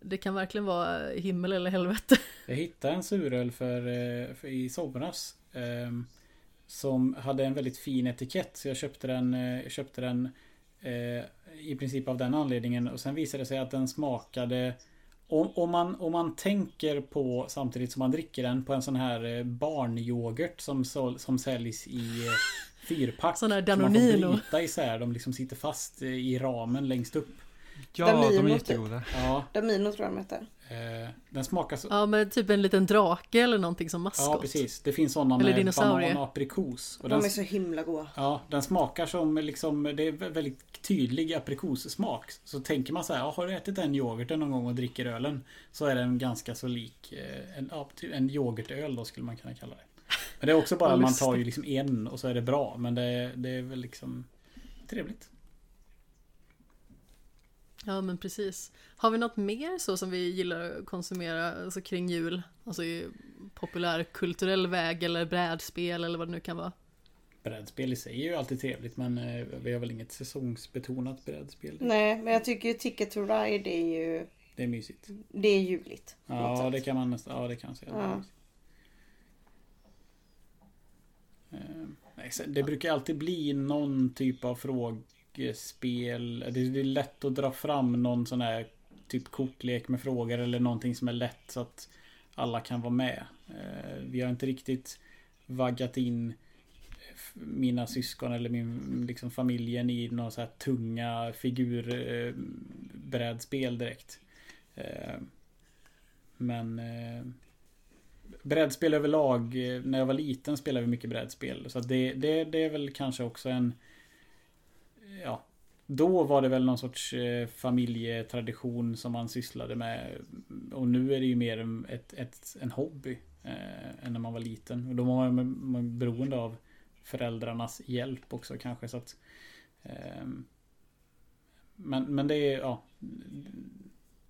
det kan verkligen vara himmel eller helvete. Jag hittade en suröl för, eh, för i somras. ehm, som hade en väldigt fin etikett. Så jag köpte den, eh, jag köpte den eh, i princip av den anledningen. Och sen visade det sig att den smakade om, om, man, om man tänker på samtidigt som man dricker den på en sån här eh, barnyoghurt som, sål- som säljs i eh, fyrpack. Sån här Så man får Danonino. bryta isär. De liksom sitter fast eh, i ramen längst upp. Ja, de är Damino, jättegoda. Ja, Damino tror jag de heter. Eh, den smakar så... Ja, men typ en liten drake eller någonting som maskot. Ja, precis. Det finns sådana Eller med dinosaurie. banan och aprikos. Och De den, är så himla goda. ja, den smakar som liksom, det är vä- väldigt tydlig aprikossmak. Så tänker man så här, ja, har du ätit den yoghurten någon gång och dricker ölen? Så är den ganska så lik eh, en, en yoghurtöl då skulle man kunna kalla det. Men det är också bara, Vad man tar ju liksom en och så är det bra. Men det, det är väl liksom trevligt. Ja men precis. Har vi något mer så som vi gillar att konsumera alltså kring jul? Alltså i populärkulturell väg eller brädspel eller vad det nu kan vara. Brädspel i sig är ju alltid trevligt men eh, vi har väl inget säsongsbetonat brädspel. Nej, men jag tycker ju Ticket to Ride är ju... Det är mysigt. Det är juligt. Ja, det kan man nästan, ja det kan jag säga. Ja. Eh, nej, sen- Det brukar alltid bli någon typ av Eh, spel. Det det är lätt att dra fram någon sån här typ kortlek med frågor eller någonting som är lätt så att alla kan vara med. Eh, vi har inte riktigt vaggat in mina syskon eller min liksom familjen i några så här tunga figurbrädspel direkt. Eh, men Brädspel överlag, när jag var liten spelade vi mycket brädspel. Så att det, det, det är väl kanske också en... Ja. Då var det väl någon sorts eh, familjetradition som man sysslade med. Och nu är det ju mer en- ett, ett, en hobby. Eh, än när man var liten. Och då var man, beroende av föräldrarnas hjälp också kanske. Så att, ehm, men, men det är ja,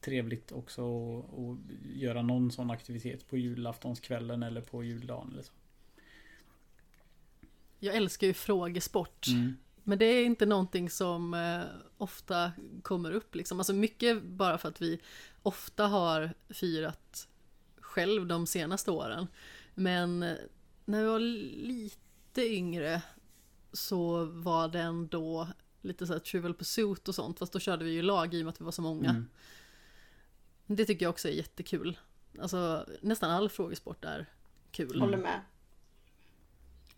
trevligt också att, att göra någon sån aktivitet på julaftonskvällen eller på juldagen. Eller så. Jag älskar ju frågesport. Mm. Men det är inte någonting som eh, ofta kommer upp liksom. Alltså mycket bara för att vi ofta har firat själv de senaste åren. Men eh, när vi var lite yngre så var det ändå lite så här Trivial Pursuit och sånt. Fast då körde vi ju lag i och med att vi var så många. Mm. Det tycker jag också är jättekul. Alltså nästan all frågesport är kul. Håller med.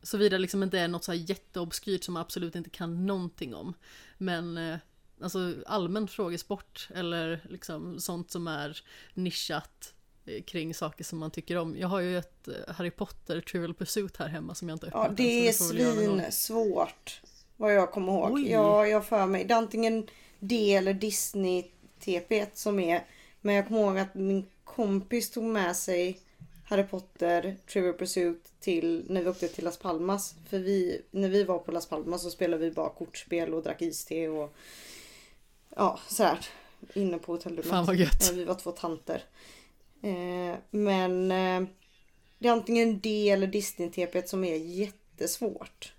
Såvida det liksom inte är något så här jätteobskyrt som man absolut inte kan någonting om. Men eh, alltså allmän frågesport eller liksom sånt som är nischat eh, kring saker som man tycker om. Jag har ju ett eh, Harry Potter Trivial Pursuit här hemma som jag inte Ja, öppnat det är än, så får väl göra någon gång. svin svårt. Vad jag kommer ihåg. Oj. Ja, jag har för mig. Det är antingen det eller Disney-TP som är. Men jag kommer ihåg att min kompis tog med sig Harry Potter, Trivial Pursuit till när vi åkte till Las Palmas. För vi, när vi var på Las Palmas så spelade vi bara kortspel och drack iste och ja, sådär. Inne på hotellrummet. Fan vad gött. Ja, vi var två tanter. Eh, men eh, det är antingen det eller Disney-TP som är jättesvårt.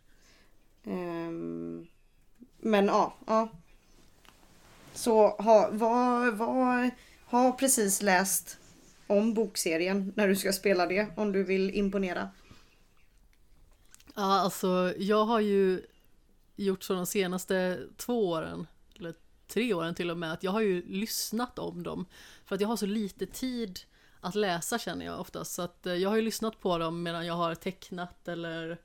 Ehm, men ja, ja. Så ha, var, var, ha precis läst om bokserien när du ska spela det om du vill imponera. Ja, alltså jag har ju gjort så de senaste två åren, eller tre åren till och med, att jag har ju lyssnat om dem. För att jag har så lite tid att läsa känner jag oftast. Så att eh, jag har ju lyssnat på dem medan jag har tecknat eller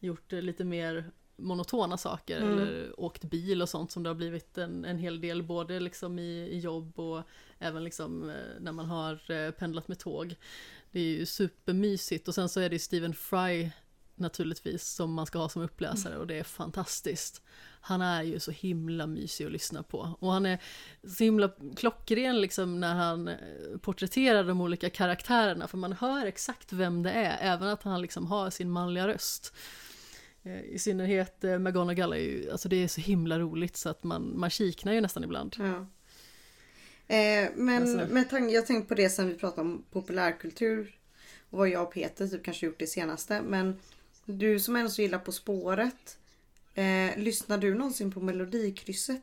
gjort eh, lite mer monotona saker Mm. eller åkt bil och sånt som det har blivit en, en hel del både liksom i, i jobb och även liksom eh, när man har pendlat med tåg. Det är ju supermysigt och sen så är det ju Stephen Fry naturligtvis som man ska ha som uppläsare och det är fantastiskt. Han är ju så himla mysig att lyssna på och han är så himla klockren liksom när han eh, porträtterar de olika karaktärerna för man hör exakt vem det är även att han liksom har sin manliga röst. Eh, I synnerhet eh, McGonagall är ju, alltså det är så himla roligt så att man, man kiknar ju nästan ibland. Ja. Eh, men Alltså- med tanke, jag tänkte på det sen vi pratade om populärkultur. Och vad jag och Peter typ kanske gjort det senaste. Men du som ändå så gillar På spåret. Eh, lyssnar du någonsin på Melodikrysset?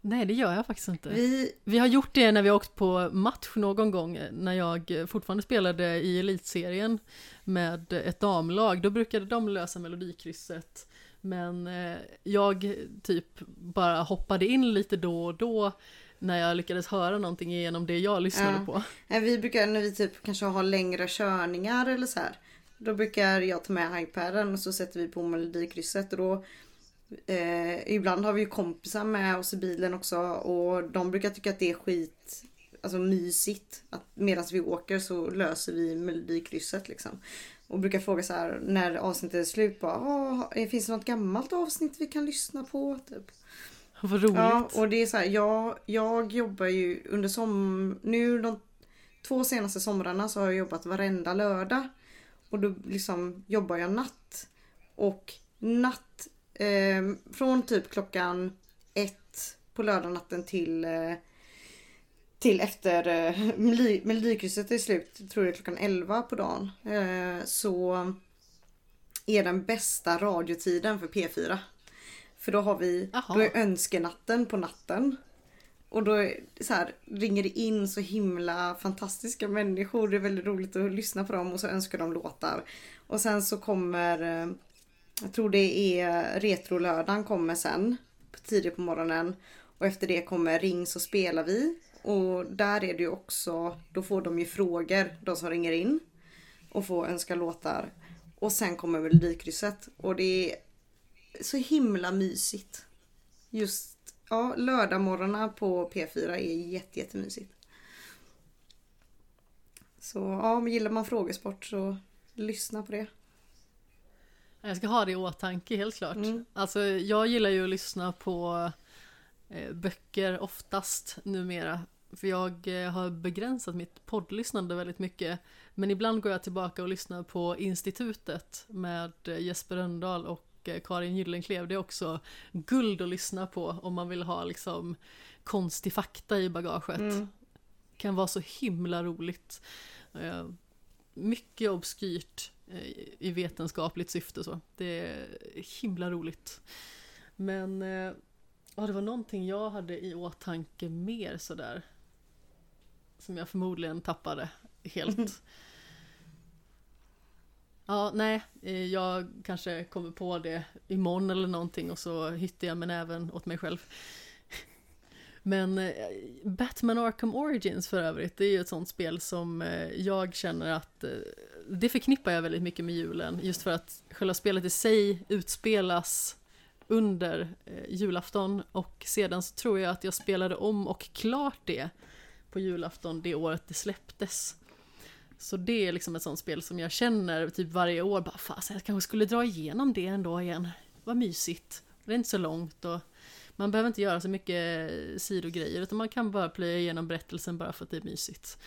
Nej det gör jag faktiskt inte. Vi, Vi har gjort det när vi åkt på match någon gång när jag fortfarande spelade i elitserien med ett damlag. Då brukade de lösa melodikrysset. Men eh, jag typ bara hoppade in lite då och då när jag lyckades höra någonting genom det jag lyssnade Ja. på. vi brukar när vi typ kanske har längre körningar eller så här. Då brukar jag ta med iPaden och så sätter vi på Melodikrysset. Och då, eh, ibland har vi ju kompisar med oss i bilen också. Och de brukar tycka att det är skit alltså mysigt. Att medan vi åker så löser vi Melodikrysset liksom. Och brukar fråga så här när avsnittet är slut. Bara, "Ah, finns det något gammalt avsnitt vi kan lyssna på? Typ. Vad roligt. Ja, och det är så här, jag, jag jobbar ju under som Nu de två senaste somrarna så har jag jobbat varenda lördag. Och då liksom jobbar jag natt. Och natt, eh, från typ klockan ett på lördagnatten till eh, till efter eh, Melodi- Melodikrysset är slut, tror jag klockan 11 på dagen. Eh, så är den bästa radiotiden för P4. För då har vi, då är önskenatten på natten. Och då så här, ringer det in så himla fantastiska människor. Det är väldigt roligt att lyssna på dem och så önskar de låtar. Och sen så kommer, eh, jag tror det är Retrolördagen kommer sen. Tidigt på morgonen. Och efter det kommer Ring så spelar vi. Och där är det ju också, då får de ju frågor, de som ringer in. Och får önska låtar. Och sen kommer Melodikrysset. Och det är så himla mysigt. Just ja, lördagmorgnarna på P4 är jätte, jättemysigt. Så ja, men gillar man frågesport så lyssna på det. Jag ska ha det i åtanke helt klart. Mm. Alltså jag gillar ju att lyssna på eh, böcker oftast numera. För jag eh, har begränsat mitt poddlyssnande väldigt mycket. Men ibland går jag tillbaka och lyssnar på Institutet med eh, Jesper Rönndahl och eh, Karin Gyllenklev. Det är också guld att lyssna på om man vill ha liksom konstig fakta i bagaget. Mm. Kan vara så himla roligt. Eh, mycket obskyrt eh, i vetenskapligt syfte så. Det är himla roligt. Men ja, det var någonting jag hade i åtanke mer sådär. Som jag förmodligen tappade helt. Ja, nej, eh, jag kanske kommer på det imorgon eller någonting och så hittar jag men även åt mig själv. Men eh, Batman Arkham Origins för övrigt, det är ju ett sånt spel som eh, jag känner att det förknippar jag väldigt mycket med julen, just för att själva spelet i sig utspelas under julafton och sedan så tror jag att jag spelade om och klart det på julafton det året det släpptes. Så det är liksom ett sånt spel som jag känner typ varje år, bara fasen jag kanske skulle dra igenom det ändå igen. Vad mysigt. Det är inte så långt och man behöver inte göra så mycket sidogrejer utan man kan bara plöja igenom berättelsen bara för att det är mysigt.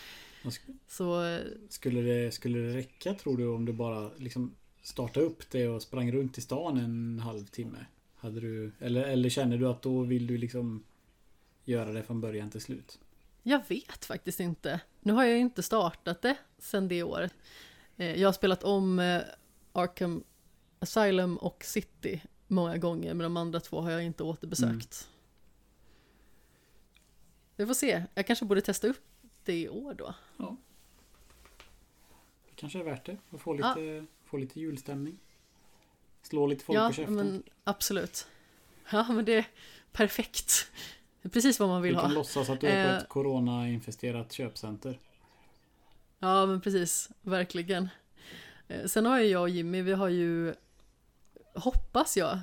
Så... Skulle det, skulle det räcka tror du om du bara liksom startade upp det och sprang runt i stan en halvtimme? Hade du, eller, eller känner du att då vill du liksom göra det från början till slut? Jag vet faktiskt inte. Nu har jag ju inte startat det sen det året. Eh, jag har spelat om eh, Arkham Asylum och City många gånger, men de andra två har jag inte återbesökt. Mm. Vi får se, jag kanske borde testa upp det i år då. Ja. Det kanske är värt det, att få lite, ja. få lite julstämning. Slå lite folk ja, på käften. Men absolut. Ja, men det är perfekt. Precis vad man vill ha. Du kan ha. låtsas att du är på ett eh. corona-infesterat köpcenter. Ja, men precis. Verkligen. Eh, sen har ju jag och Jimmy, vi har ju hoppas jag,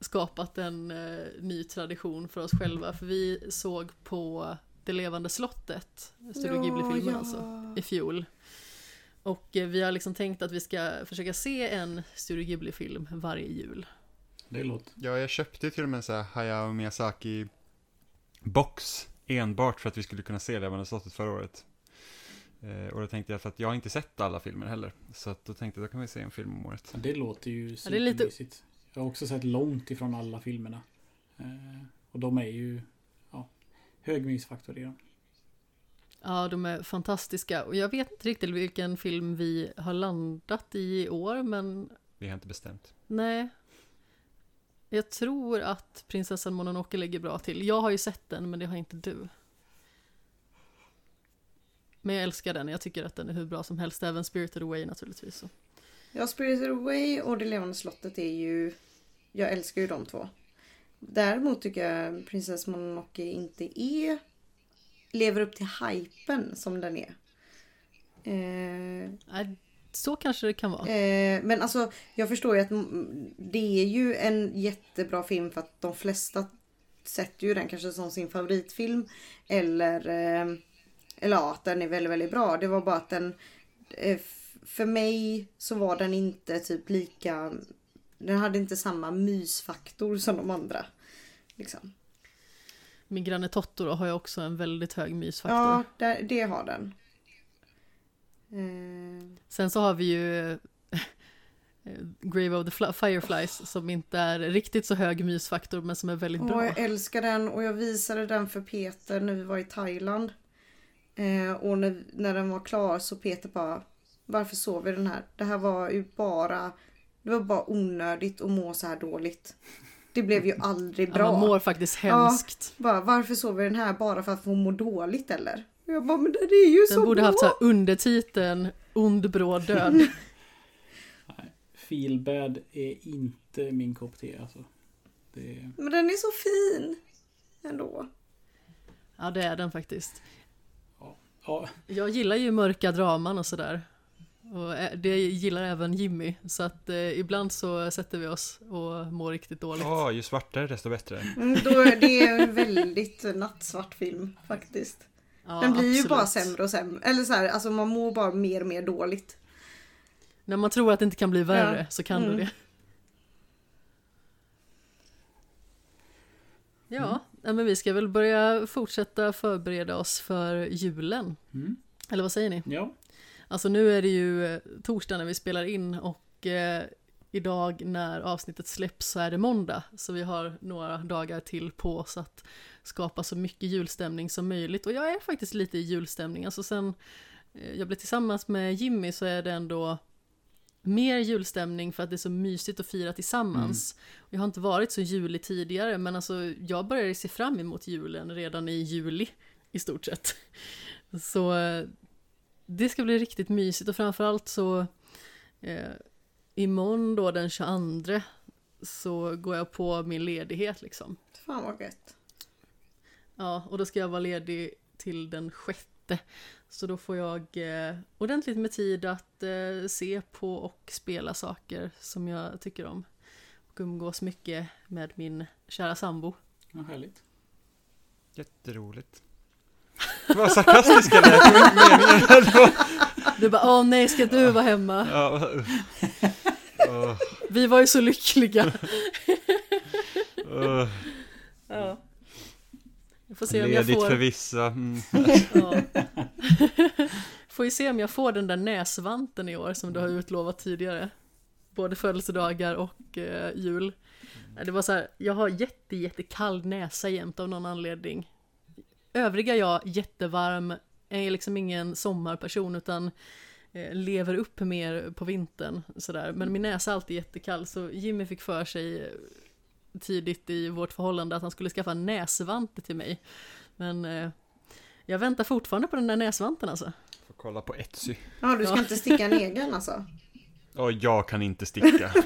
skapat en eh, ny tradition för oss själva. För vi såg på Det levande slottet, Studio ja, Ghibli-filmen ja. alltså, i fjol. Och eh, vi har liksom tänkt att vi ska försöka se en Studio Ghibli-film varje jul. Det låter. Ja, jag köpte till och med en sån här Hayao Miyazaki box enbart för att vi skulle kunna se Levande slottet förra året. Eh, och då tänkte jag, för att jag har inte sett alla filmer heller. Så att då tänkte jag, då kan vi se en film om året. Det låter ju supermysigt. Ja, lite... Jag har också sett långt ifrån alla filmerna. Eh, och de är ju, ja, hög mysfaktor i dem. Ja, de är fantastiska. Och jag vet inte riktigt vilken film vi har landat i i år, men... Vi har inte bestämt. Nej. Jag tror att Prinsessan Mononoke ligger bra till. Jag har ju sett den, men det har inte du. Men jag älskar den, jag tycker att den är hur bra som helst, även Spirited Away naturligtvis. Så. Ja, Spirited Away och Det levande slottet är ju... Jag älskar ju de två. Däremot tycker jag Prinsess Mononoke inte är... Lever upp till hypen som den är. Eh... Så kanske det kan vara. Eh, men alltså, jag förstår ju att det är ju en jättebra film för att de flesta sätter ju den kanske som sin favoritfilm. Eller eh, eller ja, att den är väldigt, väldigt bra. Det var bara att den... Eh, för mig så var den inte typ lika... Den hade inte samma mysfaktor som de andra. Liksom. Min granne Totoro har ju också en väldigt hög mysfaktor. Ja, det, det har den. Eh. Sen så har vi ju Grave of the Fireflies som inte är riktigt så hög mysfaktor men som är väldigt bra. Åh, jag älskar den och jag visade den för Peter när vi var i Thailand. Eh, och när, när den var klar så Peter bara Varför sov vi den här? Det här var ju bara Det var bara onödigt att må så här dåligt. Det blev ju aldrig bra. Ja, man mår faktiskt hemskt. Ja, bara, varför sov vi den här bara för att få må dåligt eller? Jag bara, men det är ju den så Den borde bra. haft så här undertiteln Ond bråd död. Nej, Feelbad är inte min kopp te alltså. Det... Men den är så fin. Ändå. Ja det är den faktiskt. Ja. Jag gillar ju mörka draman och sådär. Och det gillar även Jimmy, så att eh, ibland så sätter vi oss och mår riktigt dåligt. Ja, ju svartare desto bättre. Mm, då är det en väldigt nattsvart film faktiskt. Ja, Den blir absolut. ju bara sämre och sämre. Eller så här, alltså man mår bara mer och mer dåligt. När man tror att det inte kan bli värre ja. så kan mm. det Ja, mm. men vi ska väl börja fortsätta förbereda oss för julen. Mm. Eller vad säger ni? Ja. Alltså nu är det ju eh, torsdag när vi spelar in och eh, idag när avsnittet släpps så är det måndag. Så vi har några dagar till på oss att skapa så mycket julstämning som möjligt. Och jag är faktiskt lite i julstämning. Alltså sen eh, jag blir tillsammans med Jimmy så är det ändå mer julstämning för att det är så mysigt att fira tillsammans. Jag har inte varit så julig tidigare men alltså jag började se fram emot julen redan i juli i stort sett. Så eh, det ska bli riktigt mysigt och framförallt så eh, imorgon då den 22 så går jag på min ledighet liksom. Fan vad gött. Ja, och då ska jag vara ledig till den sjätte. Så då får jag eh, ordentligt med tid att eh, se på och spela saker som jag tycker om. Och umgås mycket med min kära sambo. Ja, härligt. Jätteroligt. Vad sarkastiska lät. Det var- Du bara åh nej, ska du vara hemma? Ja, Vi var ju så lyckliga. uh. Ja. Får se om jag får... för vissa. Mm. Ja. Får ju se om jag får den där näsvanten i år som du har utlovat tidigare. Både födelsedagar och eh, jul. Nej, Det var så här, jag har jätte, jättekall näsa jämt av någon anledning. Övriga jag, jättevarm, är liksom ingen sommarperson utan eh, lever upp mer på vintern. Sådär. Men min näsa är alltid jättekall så Jimmy fick för sig tidigt i vårt förhållande att han skulle skaffa en näsvante till mig. Men eh, jag väntar fortfarande på den där näsvanten alltså. Får kolla på Etsy. Ja, du ska Ja. inte sticka en egen alltså? Och jag kan inte sticka.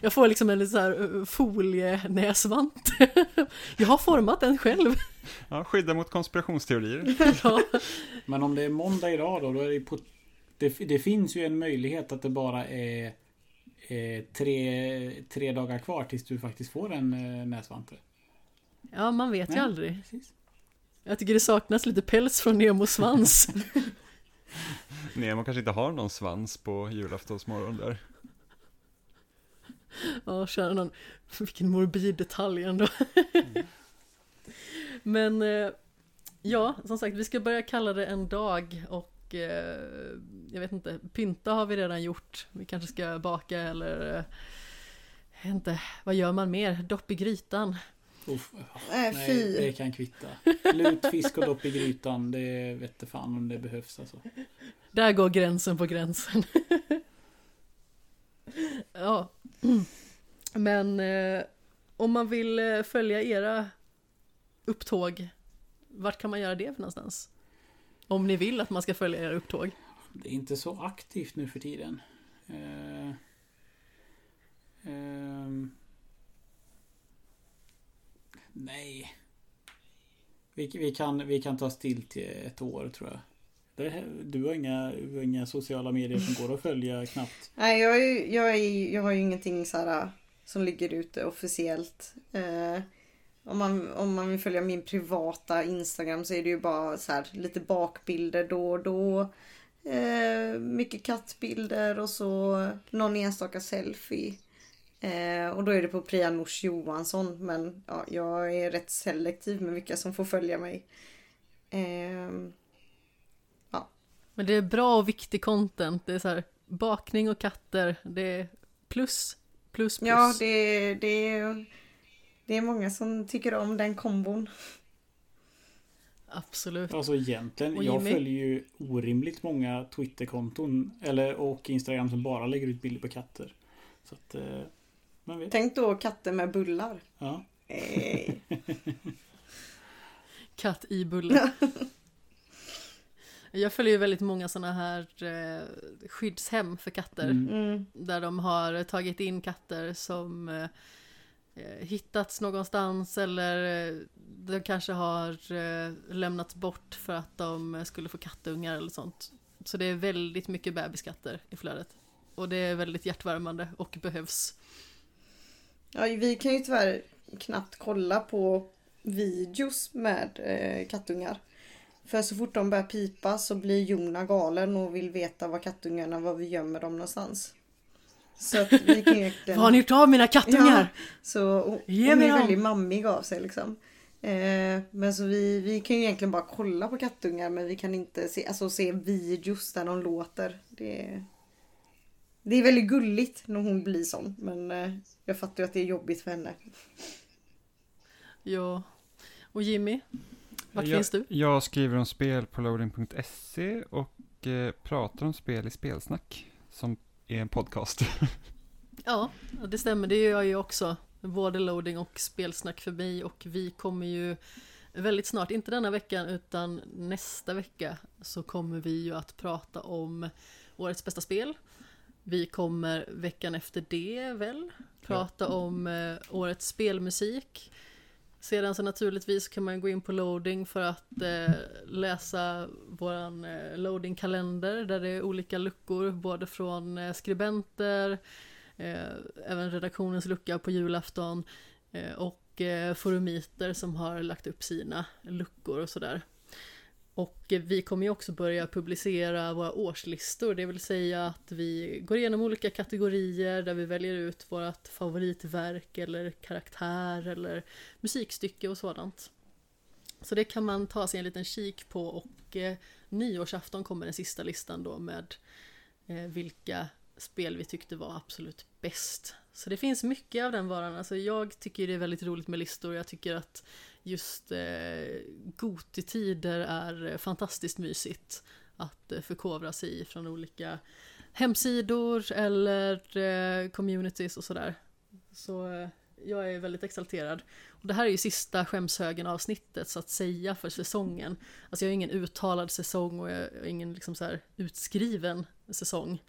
Jag får liksom en så här eh, folienäsvant. jag har format den själv. Ja, skydda mot konspirationsteorier. ja. Men om det är måndag idag då, då är det på... Det, det finns ju en möjlighet att det bara är eh, tre, tre dagar kvar tills du faktiskt får en eh, näsvante. ja, man vet ju Nej. aldrig. Precis. Jag tycker det saknas lite päls från Nemos svans. Nemo kanske inte har någon svans på julaftonsmorgon där. Ja, känner någon, vilken morbid detalj ändå. Men eh, ja, som sagt, vi ska börja kalla det en dag och eh, jag vet inte, pynta har vi redan gjort. Vi kanske ska baka eller eh, jag vet inte, vad gör man mer? Dopp i grytan. Uff, Nej, nej, fy. det kan kvitta. Lutfisk och dopp i grytan, det vet fan om det behövs alltså. Där går gränsen på gränsen. ja. Men eh, om man vill eh, följa era upptåg, vart kan man göra det för någonstans? Om ni vill att man ska följa era upptåg. Det är inte så aktivt nu för tiden. Eh, ehm, nej. Vi, vi, kan, vi kan ta still till ett år tror jag. Det, du, har inga, du har inga sociala medier som går att följa knappt. Nej, jag, är, ju- jag, är, jag har ju ingenting så här, som ligger ute officiellt. Eh, om, man, om man vill följa min privata Instagram så är det ju bara så här, lite bakbilder då och då. Eh, mycket kattbilder och så någon enstaka selfie. Eh, och då är det på Priya Nors Johansson. Men ja, jag är rätt selektiv med vilka som får följa mig. Eh, Men det är bra och viktig content. Det är så här, bakning och katter, det är plus, plus, plus. Ja, det, det, det är många som tycker om den kombon. Absolut. Alltså egentligen, jag följer ju orimligt många Twitterkonton eller, och Instagram som bara lägger ut bilder på katter. Så att, eh, man vet. Tänk då katter med bullar. Ja. Eh, Katt i bulle. Jag följer ju väldigt många sådana här eh, skyddshem för katter. Mm. mm, Där de har tagit in katter som Eh, hittats någonstans eller eh, de kanske har eh, lämnats bort för att de eh, skulle få kattungar eller sånt. Så det är väldigt mycket bebiskatter i flödet. Och det är väldigt hjärtvärmande och behövs. ja, vi kan ju tyvärr knappt kolla på videos med eh, kattungar. För så fort de börjar pipa så blir Jona galen och vill veta var kattungarna, var vi gömmer dem någonstans. Så att vi kan ju egentligen... Vad har ni gjort av mina kattungar? Så hon, hon är väldigt mammig av sig liksom. Eh, men så vi, vi kan ju egentligen bara kolla på kattungar men vi kan inte se, alltså, se videos där de låter. Det, det är väldigt gulligt när hon blir sån men eh, jag fattar ju att det är jobbigt för henne. Ja. Och Jimmy? Vart jag, finns du? Jag skriver om spel på loading.se och eh, pratar om spel i Spelsnack, som är en podcast. Ja, det stämmer. Det gör jag ju också. Både loading och spelsnack för mig och vi kommer ju väldigt snart, inte denna veckan utan nästa vecka så kommer vi ju att prata om årets bästa spel. Vi kommer veckan efter det väl prata om eh, årets spelmusik. Sedan så naturligtvis kan man gå in på loading för att eh, läsa våran eh, loadingkalender där det är olika luckor både från eh, skribenter, eh, även redaktionens lucka på julafton eh, och eh, forumiter som har lagt upp sina luckor och sådär. Och vi kommer ju också börja publicera våra årslistor, det vill säga att vi går igenom olika kategorier där vi väljer ut vårt favoritverk eller karaktär eller musikstycke och sådant. Så det kan man ta sig en liten kik på och eh, nyårsafton kommer den sista listan då med eh, vilka spel vi tyckte var absolut bäst. Så det finns mycket av den varan. Alltså jag tycker det är väldigt roligt med listor. Jag tycker att just eh, Gotitider är eh, fantastiskt mysigt att eh, förkovra sig i från olika hemsidor eller eh, communities och sådär. Så eh, jag är väldigt exalterad. Och det här är ju sista skämshögen avsnittet så att säga för säsongen. Alltså jag har ingen uttalad säsong och jag har ingen liksom så här utskriven säsong.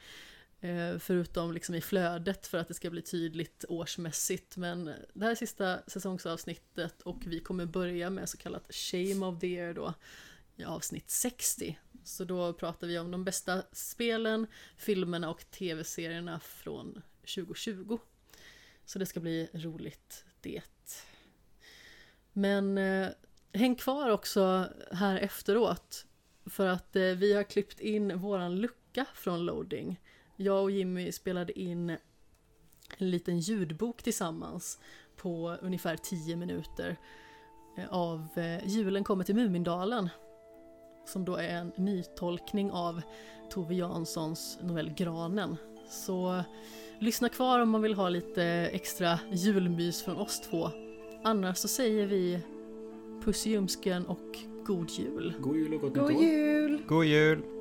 Eh, förutom liksom i flödet för att det ska bli tydligt årsmässigt. Men det här är sista säsongsavsnittet och vi kommer börja med så kallat Shame of the Year då i avsnitt 60. Så då pratar vi om de bästa spelen, filmerna och tv-serierna från 2020. Så det ska bli roligt det. Men eh, häng kvar också här efteråt. För att eh, vi har klippt in våran lucka från loading. Jag och Jimmy spelade in en liten ljudbok tillsammans på ungefär 10 minuter eh, av eh, Julen kommer till Mumindalen. Som då är en nytolkning av Tove Janssons novell Granen. Så lyssna kvar om man vill ha lite extra julmys från oss två. Annars så säger vi puss i ljumsken och god jul. God jul och gott nytt God år. jul! God jul!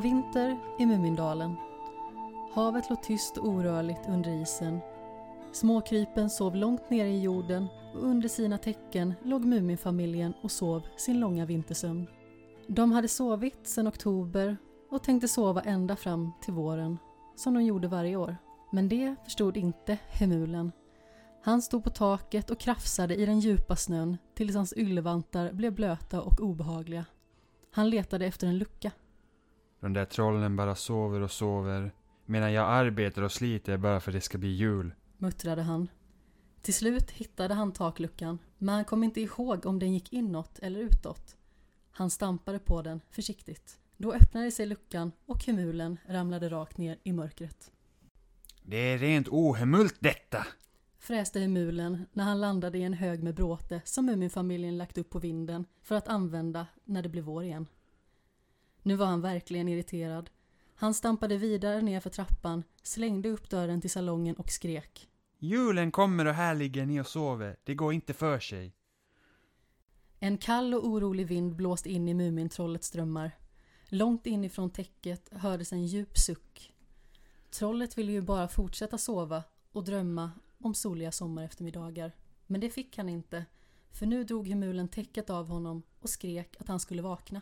Var vinter i Mumindalen. Havet låg tyst och orörligt under isen. Småkrypen sov långt nere i jorden och under sina täcken låg Muminfamiljen och sov sin långa vintersömn. De hade sovit sedan oktober och tänkte sova ända fram till våren, som de gjorde varje år. Men det förstod inte Hemulen. Han stod på taket och krafsade i den djupa snön tills hans yllevantar blev blöta och obehagliga. Han letade efter en lucka. De där trollen bara sover och sover. Medan jag arbetar och sliter bara för att det ska bli jul. muttrade han. Till slut hittade han takluckan, men han kom inte ihåg om den gick inåt eller utåt. Han stampade på den försiktigt. Då öppnade sig luckan och Hemulen ramlade rakt ner i mörkret. Det är rent ohemult detta! Fräste Hemulen när han landade i en hög med bråte som Muminfamiljen lagt upp på vinden för att använda när det blev vår igen. Nu var han verkligen irriterad. Han stampade vidare ner för trappan, slängde upp dörren till salongen och skrek. Julen kommer och här ligger ni och sover. Det går inte för sig. En kall och orolig vind blåste in i Mumintrollets drömmar. Långt inifrån täcket hördes en djup suck. Trollet ville ju bara fortsätta sova och drömma om soliga sommareftermiddagar. Men det fick han inte, för nu drog Hemulen täcket av honom och skrek att han skulle vakna,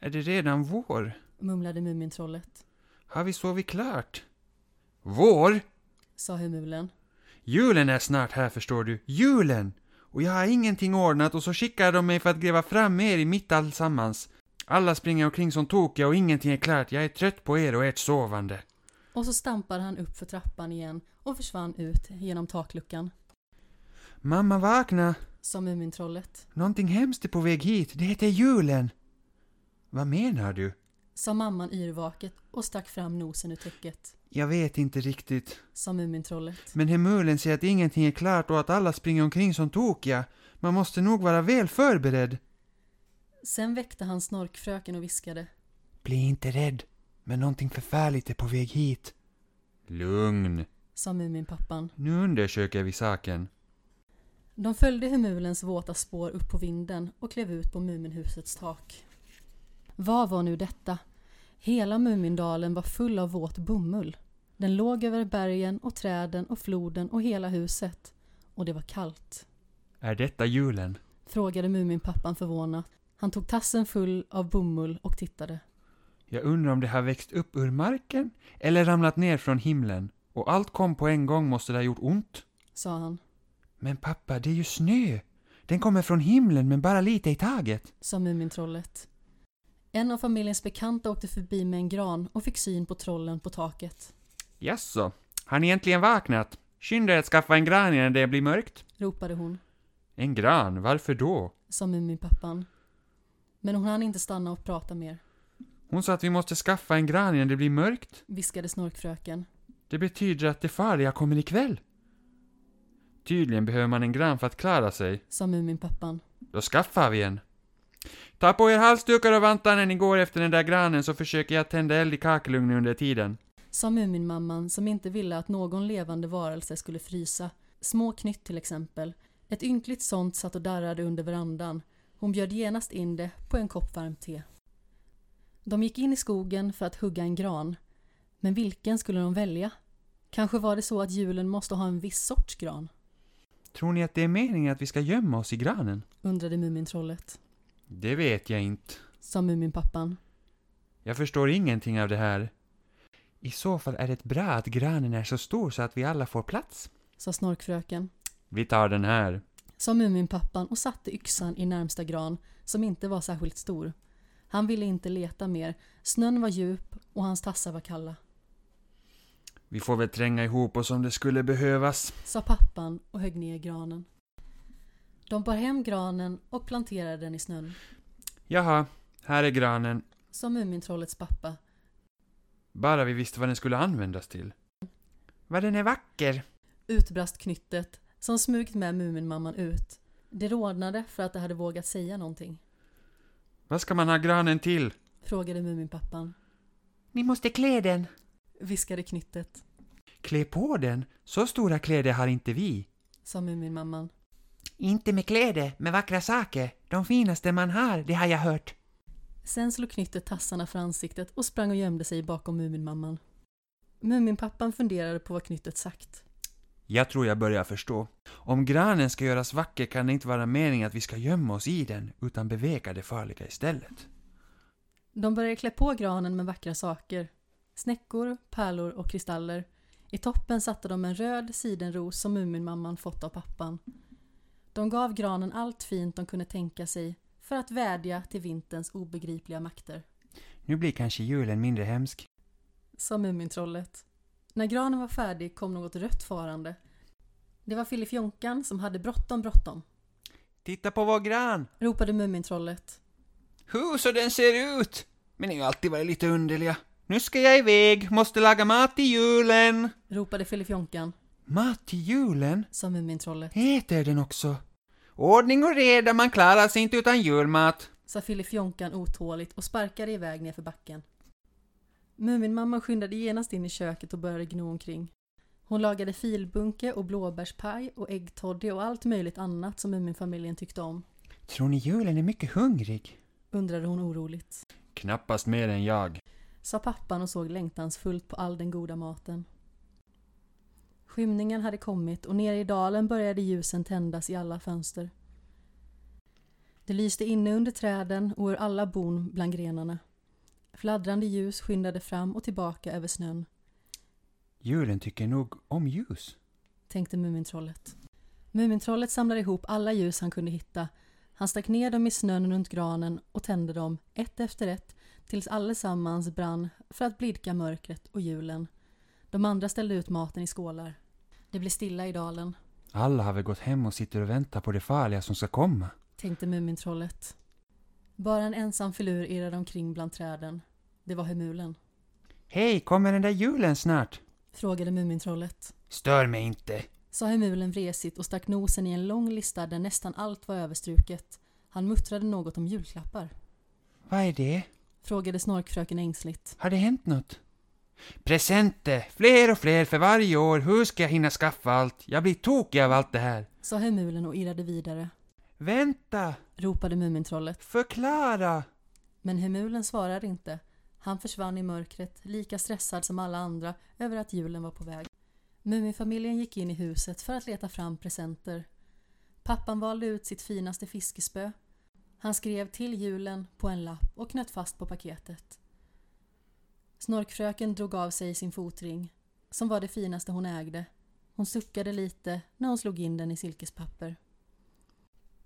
Är det redan vår? mumlade Mumintrollet. Har vi sovit klart? Vår? Sa Hemulen. Julen är snart här förstår du. Julen! Och jag har ingenting ordnat och så skickar de mig för att gräva fram er i mitt allsammans. Alla springer omkring som tokiga och ingenting är klart. Jag är trött på er och ert sovande. Och så stampade han upp för trappan igen och försvann ut genom takluckan, Mamma vakna! sa Mumintrollet. Någonting hemskt är på väg hit. Det heter julen. Vad menar du? Sa mamman yrvaket och stack fram nosen ur täcket. Jag vet inte riktigt. Sa Mumintrollet. Men Hemulen säger att ingenting är klart och att alla springer omkring som tokiga. Man måste nog vara väl förberedd. Sen väckte han snorkfröken och viskade. Bli inte rädd, men någonting förfärligt är på väg hit. Lugn. Sa Muminpappan. Nu undersöker vi saken. De följde Hemulens våta spår upp på vinden och klev ut på Muminhusets tak. Vad var nu detta? Hela Mumindalen var full av våt bomull. Den låg över bergen och träden och floden och hela huset. Och det var kallt. Är detta julen? Frågade Muminpappan förvånat. Han tog tassen full av bomull och tittade. Jag undrar om det har växt upp ur marken eller ramlat ner från himlen. Och allt kom på en gång måste det ha gjort ont. Sa han. Men pappa, det är ju snö. Den kommer från himlen men bara lite i taget. Sa Mumintrollet. En av familjens bekanta åkte förbi med en gran och fick syn på trollen på taket. Jaså, har ni äntligen vaknat? Skynda er att skaffa en gran innan det blir mörkt. Ropade hon. En gran, varför då? Sa Muminpappan. Men hon hann inte stanna och prata mer. Hon sa att vi måste skaffa en gran innan det blir mörkt. Viskade Snorkfröken. Det betyder att det farliga kommer ikväll. Tydligen behöver man en gran för att klara sig. Sa Muminpappan. Då skaffar vi en. Ta på er halsdukar och vantar när ni går efter den där granen så försöker jag tända eld i kakelugnen under tiden. Sa Muminmamman som inte ville att någon levande varelse skulle frysa. Små knytt till exempel. Ett ynkligt sånt satt och darrade under verandan. Hon bjöd genast in det på en kopp varmt te. De gick in i skogen för att hugga en gran. Men vilken skulle de välja? Kanske var det så att julen måste ha en viss sorts gran? Tror ni att det är meningen att vi ska gömma oss i granen? Undrade Mumintrollet. Det vet jag inte. Sa Muminpappan. Jag förstår ingenting av det här. I så fall är det bra att granen är så stor så att vi alla får plats. Sa Snorkfröken. Vi tar den här. Sa Muminpappan och satte yxan i närmsta gran som inte var särskilt stor. Han ville inte leta mer. Snön var djup och hans tassar var kalla. Vi får väl tränga ihop oss om det skulle behövas. Sa pappan och högg ner granen. De bar hem granen och planterade den i snön. Jaha, här är granen. Sa Mumintrollets pappa. Bara vi visste vad den skulle användas till. Vad den är vacker. Utbrast knyttet som smugit med Muminmamman ut. Det rodnade för att det hade vågat säga någonting. Vad ska man ha granen till? Frågade Muminpappan. Ni måste klä den. Viskade knyttet. Klä på den. Så stora kläder har inte vi. Sa Muminmamman. Inte med kläder, med vackra saker. De finaste man har, det har jag hört. Sen slog knyttet tassarna för ansiktet och sprang och gömde sig bakom Muminmamman. Muminpappan funderade på vad knyttet sagt. Jag tror jag börjar förstå. Om granen ska göras vacker kan det inte vara meningen att vi ska gömma oss i den, utan beveka det farliga istället. De började klä på granen med vackra saker. Snäckor, pärlor och kristaller. I toppen satte de en röd sidenros som Muminmamman fått av pappan. De gav granen allt fint de kunde tänka sig för att vädja till vinterns obegripliga makter. Nu blir kanske julen mindre hemsk. Sa Mumintrollet. När granen var färdig kom något rött farande. Det var Filifjonkan som hade bråttom bråttom. Titta på vår gran! Ropade Mumintrollet. Hur så den ser ut! Men ni har alltid varit lite underliga. Nu ska jag iväg, måste laga mat till julen. Ropade Filifjonkan. Mat till julen? Sa Mumintrollet. Äter den också? Ordning och reda, man klarar sig inte utan julmat. Sa Filifjonkan otåligt och sparkade iväg nerför backen. Muminmamman skyndade genast in i köket och började gno omkring. Hon lagade filbunke och blåbärspaj och äggtoddy och allt möjligt annat som Muminfamiljen tyckte om. Tror ni julen är mycket hungrig? Undrade hon oroligt. Knappast mer än jag. Sa pappan och såg längtansfullt på all den goda maten. Skymningen hade kommit och nere i dalen började ljusen tändas i alla fönster. Det lyste inne under träden och ur alla bon bland grenarna. Fladdrande ljus skyndade fram och tillbaka över snön, Julen tycker nog om ljus. tänkte Mumintrollet. Mumintrollet samlade ihop alla ljus han kunde hitta. Han stack ner dem i snön runt granen och tände dem, ett efter ett, tills allesammans brann för att blidka mörkret och julen. De andra ställde ut maten i skålar. Det blev stilla i dalen, Alla har väl gått hem och sitter och väntar på det farliga som ska komma. tänkte Mumintrollet. Bara en ensam filur irrade omkring bland träden. Det var Hemulen. Hej, kommer den där julen snart? Frågade Mumintrollet. Stör mig inte. Sa Hemulen vresigt och stack nosen i en lång lista där nästan allt var överstruket. Han muttrade något om julklappar. Vad är det? Frågade Snorkfröken ängsligt. Har det hänt något? Presenter! Fler och fler för varje år. Hur ska jag hinna skaffa allt? Jag blir tokig av allt det här. Sa Hemulen och irrade vidare. Vänta! Ropade Mumintrollet. Förklara! Men Hemulen svarade inte. Han försvann i mörkret, lika stressad som alla andra över att julen var på väg. Muminfamiljen gick in i huset för att leta fram presenter. Pappan valde ut sitt finaste fiskespö. Han skrev till julen på en lapp och knöt fast på paketet. Snorkfröken drog av sig sin fotring, som var det finaste hon ägde. Hon suckade lite när hon slog in den i silkespapper.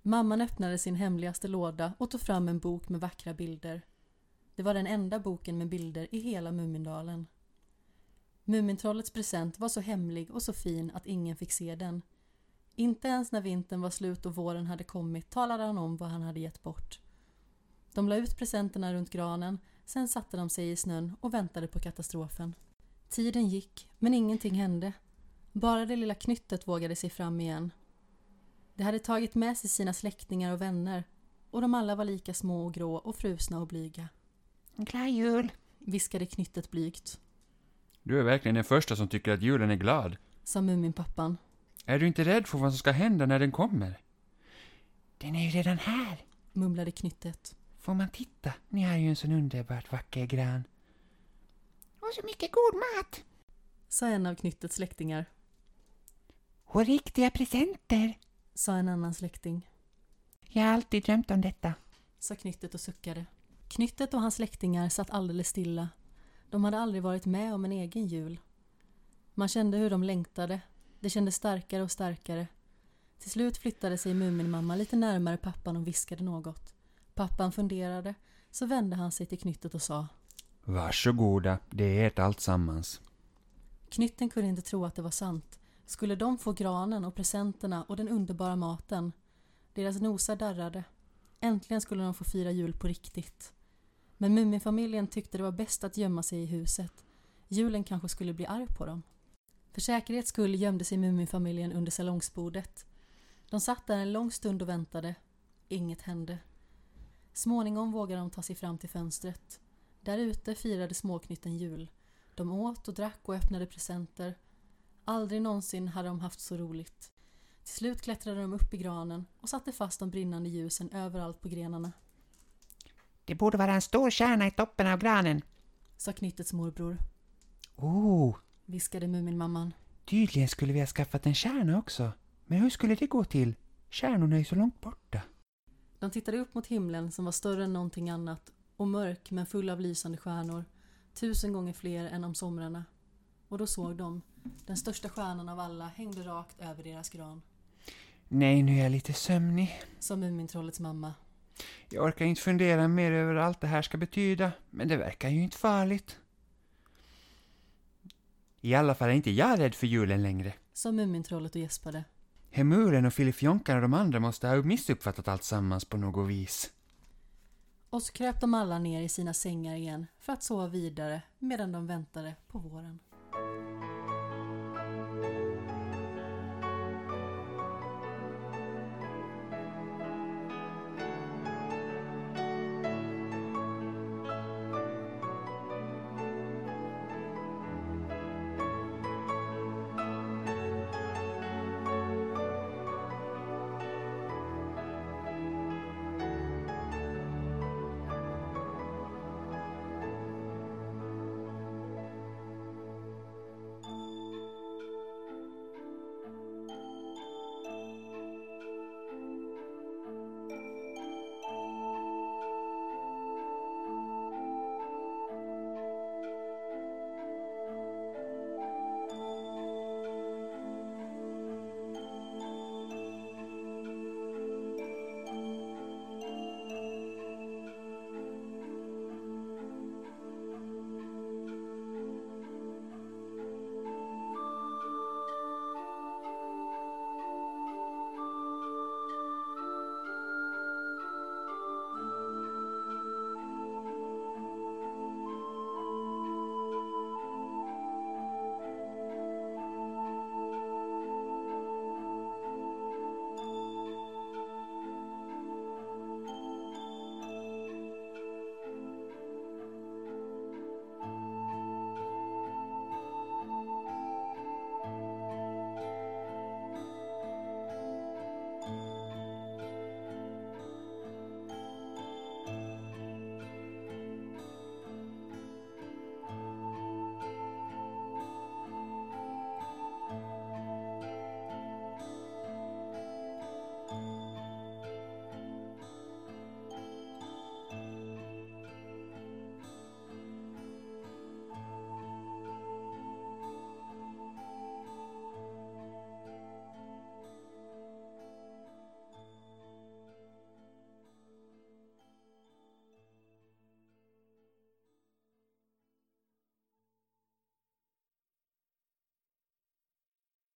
Mamman öppnade sin hemligaste låda och tog fram en bok med vackra bilder. Det var den enda boken med bilder i hela Mumindalen. Mumintrollets present var så hemlig och så fin att ingen fick se den. Inte ens när vintern var slut och våren hade kommit talade han om vad han hade gett bort. De la ut presenterna runt granen, sen satte de sig i snön och väntade på katastrofen. Tiden gick, men ingenting hände. Bara det lilla knyttet vågade sig fram igen. Det hade tagit med sig sina släktingar och vänner och de alla var lika små och grå och frusna och blyga. Glad jul! Viskade knyttet blygt, Du är verkligen den första som tycker att julen är glad. sa Muminpappan. Är du inte rädd för vad som ska hända när den kommer? Den är ju redan här. Mumlade knyttet. Får man titta? Ni har ju en sån underbart vacker gran. Och så mycket god mat! Sa en av knyttets släktingar. Och riktiga presenter! Sa en annan släkting. Jag har alltid drömt om detta. Sa knyttet och suckade. Knyttet och hans släktingar satt alldeles stilla. De hade aldrig varit med om en egen jul. Man kände hur de längtade. Det kändes starkare och starkare. Till slut flyttade sig Muminmamma lite närmare pappan och viskade något. Pappan funderade, så vände han sig till knyttet och sa. Varsågoda, det är ert alltsammans. Knytten kunde inte tro att det var sant. Skulle de få granen och presenterna och den underbara maten? Deras nosar darrade. Äntligen skulle de få fira jul på riktigt. Men Muminfamiljen tyckte det var bäst att gömma sig i huset. Julen kanske skulle bli arg på dem. För säkerhets skull gömde sig Muminfamiljen under salongsbordet. De satt där en lång stund och väntade. Inget hände. Småningom vågade de ta sig fram till fönstret. Där ute firade småknytten jul. De åt och drack och öppnade presenter. Aldrig någonsin hade de haft så roligt. Till slut klättrade de upp i granen och satte fast de brinnande ljusen överallt på grenarna, Det borde vara en stor kärna i toppen av granen. sa knyttets morbror, Oh, viskade Muminmamman. tydligen skulle vi ha skaffat en kärna också. Men hur skulle det gå till? Kärnorna är ju så långt borta. De tittade upp mot himlen som var större än någonting annat och mörk men full av lysande stjärnor, tusen gånger fler än om somrarna. Och då såg de, den största stjärnan av alla hängde rakt över deras gran, Nej, nu är jag lite sömnig. sa Mumintrollets mamma. Jag orkar inte fundera mer över allt det här ska betyda, men det verkar ju inte farligt. I alla fall är inte jag rädd för julen längre. Sa Mumintrollet och gäspade. Hemuren och Filifjonkan och de andra måste ha missuppfattat allt sammans på något vis. Och så kröp de alla ner i sina sängar igen för att sova vidare medan de väntade på våren.